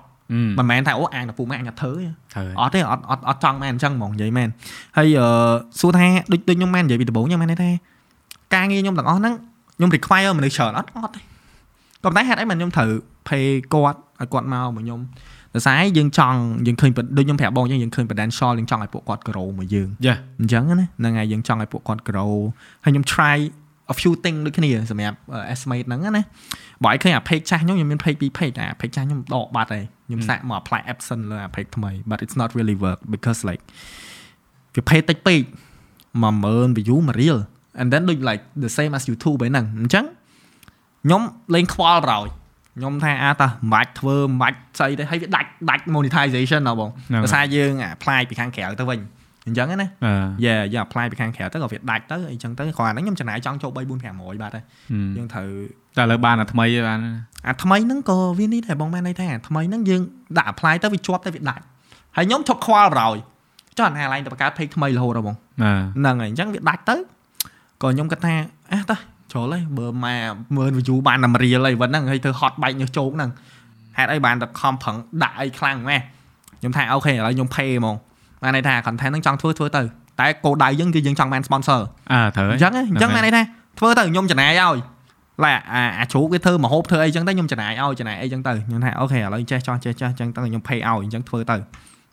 មិនមិនមែនថាអូអាងតែពូម៉ែអញអត់ធ្វើទេត្រូវអត់ទេអត់អត់អត់ចង់មែនអញ្ចឹងហ្មងនិយាយមែនហើយអឺសួរថាដូចដូចខ្ញុំមែននិយាយពីដំបូងខ្ញុំមែនទេថាការងារខ្ញុំទាំងអស់ហ្នឹងខ្ញុំ require មនុស្សច្រើនអត់អត់ទេក៏ ប៉ុន្តែហេតុអីមិនខ្ញុំត្រូវ pay គាត់ឲ្យគាត់មកមកខ្ញុំដោយសារអីយើងចង់យើងឃើញដូចខ្ញុំប្រាប់បងអញ្ចឹងយើងឃើញ potential យើងចង់ឲ្យពួកគាត់ grow មកយើងយ៉ាអញ្ចឹងណាហ្នឹងហើយយើងចង់ឲ្យពួកគាត់ grow ហើយខ្ញុំ try a few thing ដូចគ្នាសម្រាប់ estimate ហ្នឹងណាបើឲ្យឃើញអា page ចាស់ខ្ញុំខ្ញុំមាន page 2 page តែ page ចាស់ខ្ញុំដកបាត់ហើយខ្ញុំសាកមក apply absent លើអា page ថ្មី but it's not really work because like វា page តិចពេក10000 view មួយ reel and then ដូច like the same as YouTube ហ្នឹងអញ្ចឹង ខ្ញុំលេងខ្វល់រោយខ្ញុំថាអាតើមិនបាច់ធ្វើមិនបាច់ស្អីទេហើយវាដាច់ដាច់ monetization ណាបងហ្នឹងហើយដោយសារយើង apply ពីខាងក្រៅទៅវិញអញ្ចឹងណាអឺយេយើង apply ពីខាងក្រៅទៅក៏វាដាច់ទៅអីចឹងទៅគ្រាន់តែខ្ញុំចំណាយចង់ចូល3 4 500បាត់ហើយយើងត្រូវតែឥឡូវបានអាថ្មីឯបានអាថ្មីហ្នឹងក៏វានេះដែរបងមែនន័យថាអាថ្មីហ្នឹងយើងដាក់ apply ទៅវាជាប់ទៅវាដាច់ហើយខ្ញុំឈប់ខ្វល់រោយចុះអាណាឡើងទៅបង្កើត page ថ្មីរហូតដល់បងអឺហ្នឹងហើយអញ្ចឹងវាដាច់ទៅក៏ខ្ញុំគិតថាអះតើ ជ្រុលហើយបើម៉ែមើល view បានតែរៀលហើយវិញហ្នឹងហើយធ្វើ hot បែកញើសជោកហ្នឹងហេតុអីបានតែខំប្រឹងដាក់អីខ្លាំងម៉ែខ្ញុំថាអូខេឥឡូវខ្ញុំ pay ហ្មងបានន័យថា content ហ្នឹងចង់ធ្វើធ្វើទៅតែគោលដៅយើងគឺយើងចង់បាន sponsor អើត្រូវអញ្ចឹងហ៎អញ្ចឹងបានន័យថាធ្វើទៅខ្ញុំចំណាយឲ្យឡែអាអាជ្រូកវាធ្វើមហូបធ្វើអីចឹងទៅខ្ញុំចំណាយឲ្យចំណាយអីចឹងទៅខ្ញុំថាអូខេឥឡូវចេះចោះចេះចោះចឹងទៅខ្ញុំ pay ឲ្យអញ្ចឹងធ្វើទៅ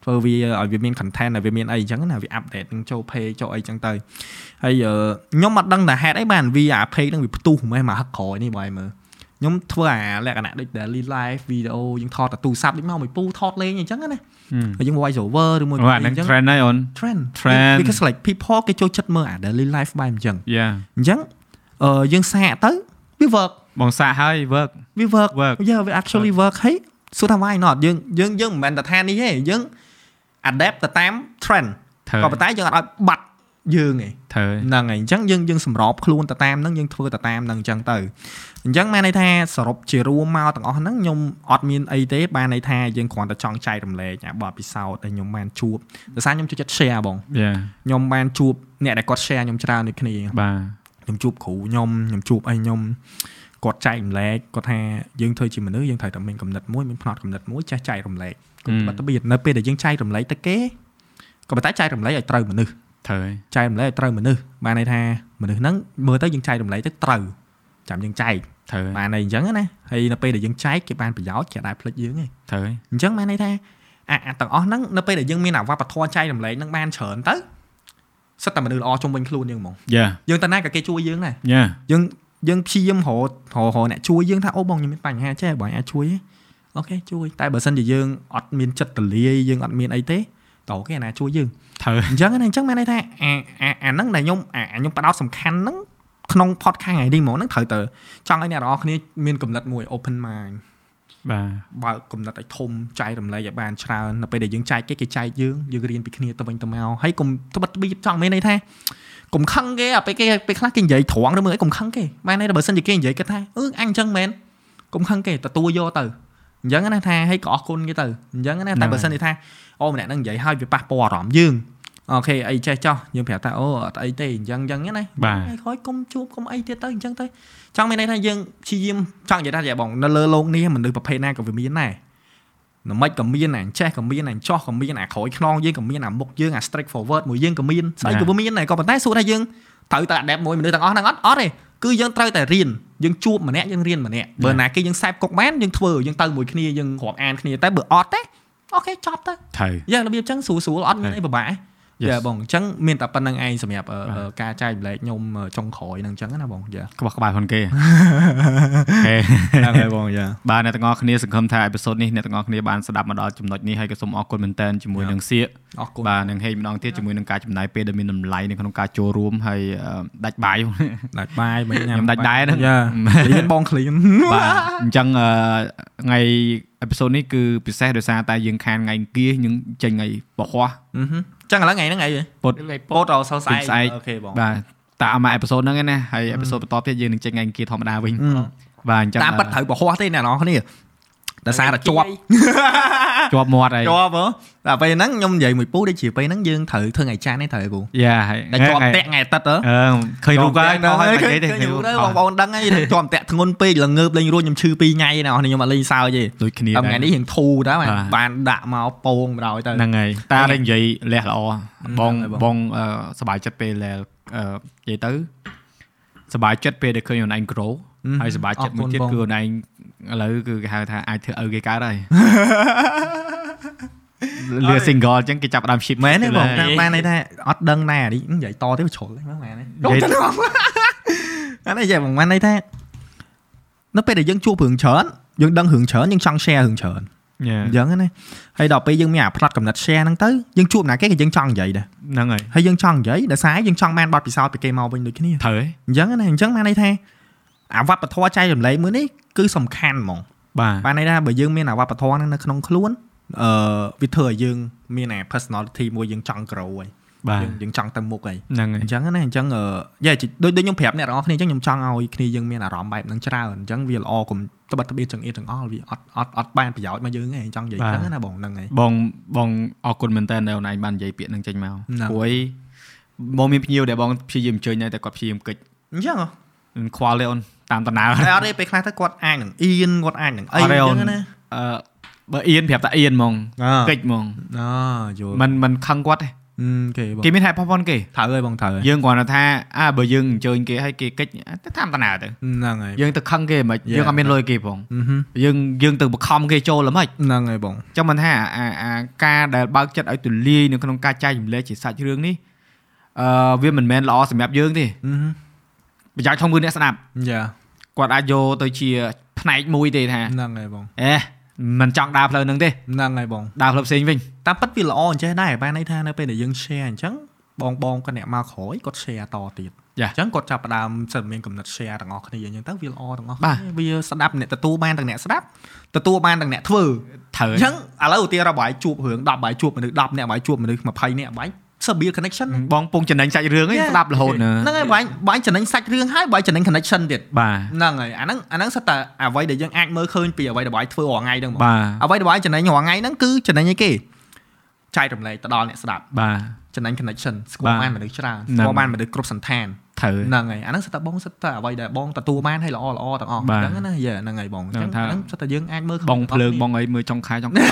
ធ្វើវាឲ្យវាមាន content ឲ្យវាមានអីចឹងណាវា update នឹងចូល pay ចូលអីចឹងទៅហើយអឺខ្ញុំអត់ដឹងថាហេតុអីបានវាអា pay ហ្នឹងវាផ្ទុះមិនមកហឹកក្រោយនេះបងឯងមើលខ្ញុំធ្វើអាលក្ខណៈដូច daily live video យើងថតទៅទូរស័ព្ទដូចមកមួយពូថតលេងអញ្ចឹងណាហើយយើង voice over ឬមួយអូអាហ្នឹងអញ្ចឹង trend ហើយអូន trend Trend because like people គេចូលចិត្តមើលអា daily life បែបអញ្ចឹងយ៉ាអញ្ចឹងអឺយើងសាកទៅវា work បងសាកហើយ work វា work Work. yeah វា actually work ហើយសួរថា why not យើងយើងយើងមិនមែនតែថានេះទេយើង adapt ទៅតាម trend ត្រូវក៏ប៉ុន្តែយើងអត់ឲ្យបាត់យើងឯងត្រូវហ្នឹងហើយអញ្ចឹងយើងយើងសម្របខ្លួនទៅតាមហ្នឹងយើងធ្វើទៅតាមហ្នឹងអញ្ចឹងទៅអញ្ចឹងបានន័យថាសរុបជារួមមកទាំងអស់ហ្នឹងខ្ញុំអត់មានអីទេបានន័យថាយើងគ្រាន់តែចង់ចែករំលែកអាបទពិសោធន៍ដែលខ្ញុំបានជួបដោយសារខ្ញុំចូលចិត្ត share បងយ៉ាខ្ញុំបានជួបអ្នកដែលគាត់ share ខ្ញុំច្រើនដូចគ្នាបាទខ្ញុំជួបគ្រូខ្ញុំខ្ញុំជួបអីខ្ញុំគាត់ចែករំលែកគាត់ថាយើងធ្វើជាមនុស្សយើងត្រូវតែមានកំណត់មួយមានផ្នត់កំណត់មួយចេះចែករំលែកគាត់ បាត់ទៅបៀតនៅពេលដែលយើងចែករំលែកទៅគេក៏ប៉ុន្តែចែករំលែកឲ្យត្រូវមនុស្សត្រូវហើយចែករំលែកឲ្យត្រូវមនុស្សបានន័យថាមនុស្សហ្នឹងមើលទៅយើងចែករំលែកទៅត្រូវចាំយើងចែកត្រូវហើយបានន័យអញ្ចឹងណាហើយនៅពេលដែលយើងចែកគេបានប្រយោជន៍គេអាចផ្លិចយើងទេត្រូវហើយអញ្ចឹងបានន័យថាអាអាទាំងអស់ហ្នឹងនៅពេលដែលយើងមានអាវប្បធម៌ចែករំលែកហ្នឹងបានច្រើនទៅសិតតែមនុស្សល្អជុំវិញខ្លួនយើងហ្មងយ៉ាយើងទៅណាក៏គេជួយយើងដែរយ៉ាយើងយើងព្យាយាមរករកររអ្នកជួយយើងថាអូបងខ្ញុំមានបញ្ហាចេះបងអាចជួយទេ អូខេជួយតែបើសិនជាយើងអត់មានចិត្តទលាយយើងអត់មានអីទេតើគេណាជួយយើងត្រូវអញ្ចឹងណាអញ្ចឹងមានន័យថាអាអាអាហ្នឹងដែលខ្ញុំអាអាខ្ញុំផ្ដោតសំខាន់ហ្នឹងក្នុង podcast ថ្ងៃនេះហ្មងហ្នឹងត្រូវទៅចង់ឲ្យអ្នកនរអគ្នាមានកំណត់មួយ open mind បាទបើកកំណត់ឲ្យធំចែករំលែកឲ្យបានច្រើននៅពេលដែលយើងចែកគេគេចែកយើងយើងរៀនពីគ្នាទៅវិញទៅមកហើយកុំត្បិតត្បៀតចង់មានន័យថាកុំខឹងគេអាពេលគេពេលខ្លះគេនិយាយត្រង់ឬមើលអីកុំខឹងគេបានន័យថាបើសិនជាគេនិយាយគាត់ថាអឺអញអញ្ចឹងមែនកុំខឹងគេទទួលយកទៅ អញ្ចឹងណាថាឲ្យក៏អរគុណគេទៅអញ្ចឹងណាតែបើសិនជាថាអូម្នាក់ហ្នឹងនិយាយឲ្យវាប៉ះពាល់អារម្មណ៍យើងអូខេអីចេះចោះយើងប្រាប់ថាអូអត់អីទេអញ្ចឹងអញ្ចឹងណា បាទ ថ្ងៃក្រោយកុំជួបកុំអីទៀតទៅអញ្ចឹងទៅចង់មានន័យថាយើងព្យាយាមចង់និយាយថាយ៉ាបងនៅលើโลกនេះមនុស្សប្រភេទណាក៏វាមានដែរនៅមិនក៏មានអាចេះក៏មានអាចោះក៏មានអាក្រោយខ្នងយើងក៏មានអាមុខយើងអា straight forward មួយយើងក៏មានស្អីក៏វាមានដែរក៏ប៉ុន្តែសួរថាយើងត្រូវតែ adapt មួយមនុស្សទាំងអស់ហ្នឹងអត់អត់ទេ គឺយើងត្រូវតែរៀនយើងជួបម្នាក់យើងរៀនម្នាក់បើណាគេយើងសែបកុកបានយើងធ្វើយើងទៅមួយគ្នាយើងរាប់អានគ្នាតែបើអត់ទេអូខេចប់ទៅត្រូវយ៉ារបៀបចឹងស្រួលស្រួលអត់មានអីពិបាកទេ Yes. យ៉ាបងអញ្ចឹងមានតែប៉ុណ្្នឹងឯងសម្រាប់អឺបាទអឺការចែកម្លែកខ្ញុំអឺចុងក្រោយហ្នឹងអញ្ចឹងណាបងយ៉ាក្បោះក្បាយខ្លួនគេហេហ្នឹងហើយបងយ៉ាបាទអ្នកទាំងអស់គ្នាសង្ឃឹមថាអេពីសូតនេះអ្នកទាំងអស់គ្នាបានស្ដាប់មកដល់ចំណុចនេះហើយក៏សូមអរគុណមែនតើជាមួយនឹងសៀកអរគុណបាទនឹងហេងម្ដងទៀតជាមួយនឹងការចំណាយពេលដែលមានតម្លៃនៅក្នុងការចូលរួមហើយអឺដាច់បាយដាច់បាយមិនញ៉ាំខ្ញុំដាច់ដែរហ្នឹងយ៉ារៀនបងឃ្លៀនបាទអញ្ចឹងអឺថ្ងៃអេពីសូតនេះគឺពិសេសដោយសារតែយើងខានថ្ងៃអង្គារយើងចេញថ្ងៃពហុអឺហឹម ចឹងឥឡូវថ្ងៃហ្នឹងអីពុតថ្ងៃពោតដល់សៅស្អែកស្អែកអូខេបងបាទតាមមួយអេពីសូតហ្នឹងឯណាហើយអេពីសូតបន្តទៀតយើងនឹងចេញថ្ងៃអង្គារធម្មតាវិញអឺបាទអញ្ចឹងតាមពិតត្រូវបរហោះទេអ្នកនរគ្នា ដោយសារតែជាប់ជាប់មាត់ហើយជាប់ហ៎តែពេលហ្នឹងខ្ញុំនិយាយមួយពូដូចជាពេលហ្នឹងយើងត្រូវធ្វើថ្ងៃច័ន្ទទេត្រូវពូយ៉ាហើយតែជាប់តាក់ថ្ងៃអាទិត្យហ៎អឺឃើញរូបហើយដល់ហើយឃើនិញយាយទេឃើញឃើញរូរូបបទៅបងប្អូនដឹងហើយជាប់តាក់ធ្ងន់ពេកល្ងើបលេងរួចខ្ញុំឈឺ2ថ្ងៃណាស់ខ្ញុំអត់លេងសើចទេដូចគ្នាតែថ្ងៃនេះរៀងធូរដែរបានបាទបានដាក់មកពងបណ្ដោយទៅហ្នឹងហើយតាតែនិយាយលះល្អបងហ្នឹងហើយបងបងអឺសប្បាយចិត្តពេលដែលអឺនិយាយទៅសប្បាយចិត្តពេលដែលឃើញខ្លួនឯង grow ហើយសប្បាយចិត្តមួយទៀតគឺខ្លួនឯង ឥឡូវគឺគេហៅថាអាចធ្វើឪគេកើតហើយលឿ single អញ្ចឹងគេចាប់ផ្ដើម ship មែនទេបងទៅតាមបានន័យថាអត់ដឹងដែរអានេះនិយាយតទេវាជ្រុលហ្នឹងមែនទេនិយាយអានេះចេះបងបានន័យថានៅពេលដែលយើងជួបរឿងច្រើនយើងដឹងរឿងច្រើនយើងចង់ share រឿងច្រើនអញ្ចឹងណាហើយដល់ពេលយើងមានអាផ្នត់កំណត់ share ហ្នឹងទៅយើងជួបណាគេក៏យើងចង់និយាយដែរហ្នឹងហើយហើយយើងចង់និយាយដោយសារយើងចង់បានបទពិសោធន៍ពីគេមកវិញដូចគ្នាត្រូវហ៎អញ្ចឹងណាអញ្ចឹងបានន័យថា អាវប្បធម៌ចែករំលែកមួយនេះគឺសំខាន់ហ្មងបាទបានន័យថាបើយើងមានអាវប្បធម៌ហ្នឹងនៅក្នុងខ្លួនអឺវាធ្វើឲ្យយើងមានអា personality មួយយើងចង់ grow ហើយបាទយើងយើងចង់ទៅមុខហើយហ្នឹងហើយអញ្ចឹងណាអញ្ចឹងអឺយ៉ាដូចដូចខ្ញុំប្រាប់អ្នកទាំងអស់គ្នាអញ្ចឹងខ្ញុំចង់ឲ្យគ្នាយើងមានអារម្មណ៍បែបហ្នឹងច្រើនអញ្ចឹងវាល្អកុំត្បិតត្បៀតចង្អៀតទាំងអស់វាអត់អត់អត់បានប្រយោជន៍មកយើងទេចង់និយាយអញ្ចឹងណាបងហ្នឹងហើយបងបងអរគុណមែនតើនៅអូនឯងបាននិយាយពាក្យហ្នឹងចេញមកហ្នឹងព្រោះអីបងមានភ្ញៀវដែលបងព្យាយាមអញ្ជើញដែរតែគាត់ព្យាយាមកិច្ចអញ្ចឹងហ៎ខ្វល់ទេអូន តាមតំណើរ តែអត់ទេពេលខ្លះទៅគាត់អាចនឹងអៀនគាត់អាចនឹងអី អត់ទេ អ អូន ញ្ចឹងណា អឺបើអៀនប្រាប់តែអៀនហ្មង អ កិច្ចហ្មង អូយល់ มันมันខឹងគាត់ទេ អឺគេបង គេមានហេតុផលប៉ុនគេ ត្រូវហើយបងត្រូវហើយ យើងគ្រាន់តែថាអើបើយើងអញ្ជើញគេឲ្យគេកិច្ចទៅតាមតំណើរទៅ ហ្នឹងហើយ យើងទៅខឹងគេមិន Yeah. យើងអត់មានលុយគេផង អឺហឹម យើងយើងទៅបខំគេចូលល្មិច ហ្នឹងហើយបង ចឹងមិនថាអាអាការដែលបើកចិត្តឲ្យទូលាយនៅក្នុងការចែករំលែកជាសាច់រឿងនេះអឺវាមិនមែនល្អសម្រាប់យើងទេ អឺហឹម ប្រយោជន៍ធំគឺអ្នកស្ដាប់យ៉ាគាត់អាចយកទៅជាផ្នែកមួយទេថាហ្នឹងហើយបងអេមិនចង់ដើរផ្លូវហ្នឹងទេហ្នឹងហើយបងដើរផ្លូវផ្សេងវិញតាមពិតវាល្អអញ្ចេះដែរបានន័យថានៅពេលដែលយើង share អញ្ចឹងបងបងក៏អ្នកមកក្រោយគាត់ share តទៀតចាអញ្ចឹងគាត់ចាប់ផ្ដើមសិនមានកំណត់ share ទាំងអស់គ្នាអញ្ចឹងទៅវាល្អទាំងអស់បាទគ្នាវាស្ដាប់អ្នកទទួលបានទាំងអ្នកស្ដាប់ទទួលបានទាំងអ្នកធ្វើត្រូវអញ្ចឹងឥឡូវឧទាហរណ៍បើឲ្យជួបរឿង10បាយជួបមនុស្ស10អ្នកបាយជួបមនុស្ស20អ្នកបាយ severe connection បងពងចំណេញសាច់រឿងឯង Yeah. ស្ដាប់រហូតណាហ្នឹងហើយបាយបាយចំណេញសាច់រឿងហើយបាយចំណេញ connection ទៀតបាទហ្នឹងហើយអាហ្នឹងអាហ្នឹងសិតតែអ្វីដែលយើងអាចមើលឃើញពីអ្វីដែលបាយធ្វើរាល់ថ្ងៃហ្នឹងហ្មងបាទអ្វីដែលបាយចំណេញរាល់ថ្ងៃហ្នឹងគឺចំណេញអីគេចែករំលែកទៅដល់អ្នកស្ដាប់បាទចំណេញ connection ស្គាបាល់ទបានមនុស្សច្រើនហ្នឹងស្គាល់បានមនុស្សគ្រប់សន្តាន ត្រូវហ្នឹងហើយអាហ្នឹងសិតតែបងសិតតែអ្វីដែលបងទទួលបានឲ្យល្អល្អទាំងអស់បាទអញ្ចឹងណាយេហ្នឹងហើយបងអញ្ចឹងថាអាហ្នឹងសិតតែយើងអាចមើលឃើញបងភ្លើងបងអីមើលចុងខែចុងខែ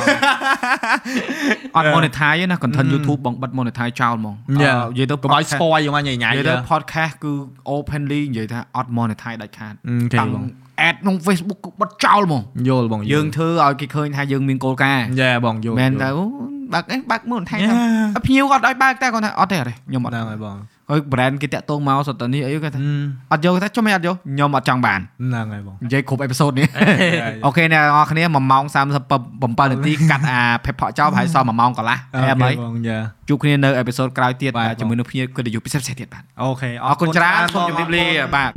អត់ monetize ទេណា content YouTube បងបិទ monetize ចោលហ្មង Yeah. អឺនិយាយទៅកុំឲ្យស្ពយយកមកញ៉ៃញ៉ៃនិយាយទៅ podcast គឺ openly និយាយថាអត់ monetize ដាច់ខាតគេតាំងបង ad ក្នុង Facebook គឺបិទចោលហ្មងយល់បងយើងធ្វើឲ្យគេឃើញថាយើងមានគោលការណ៍យេបងយល់មែនយល់ទៅ បើកអីបើកមើលថៃ Yeah. ទៅភ្ញៀវគាត់ឲ្យបើកតែគាត់ថាអត់ទេអត់ទេខ្ញុំអត់ហ្នឹងហើយបងហើយ brand គេតាក់ទងមកសុទ្ធតែនេះអីគាត់ថាហឹមអត់យកថាចុះមិនអត់យកខ្ញុំអត់ចង់បានហ្នឹងហើយបងនិយាយគ្រប់អេពីសូតនេះokay អ្នកនរគ្នា1ម៉ោង37នាទីកាត់អា pep ផកចោលប្រហែលសល់1ម៉ោងកន្លះអែមហើយបង yeah ជួបគ្នានៅ episode ក្រោយទៀតបាទជាមួយនឹងភ្ញៀវកិត្តិយសពិសេសៗទៀតបាទ okay អរគុណច្រើនសូមជម្រាបលាបាទ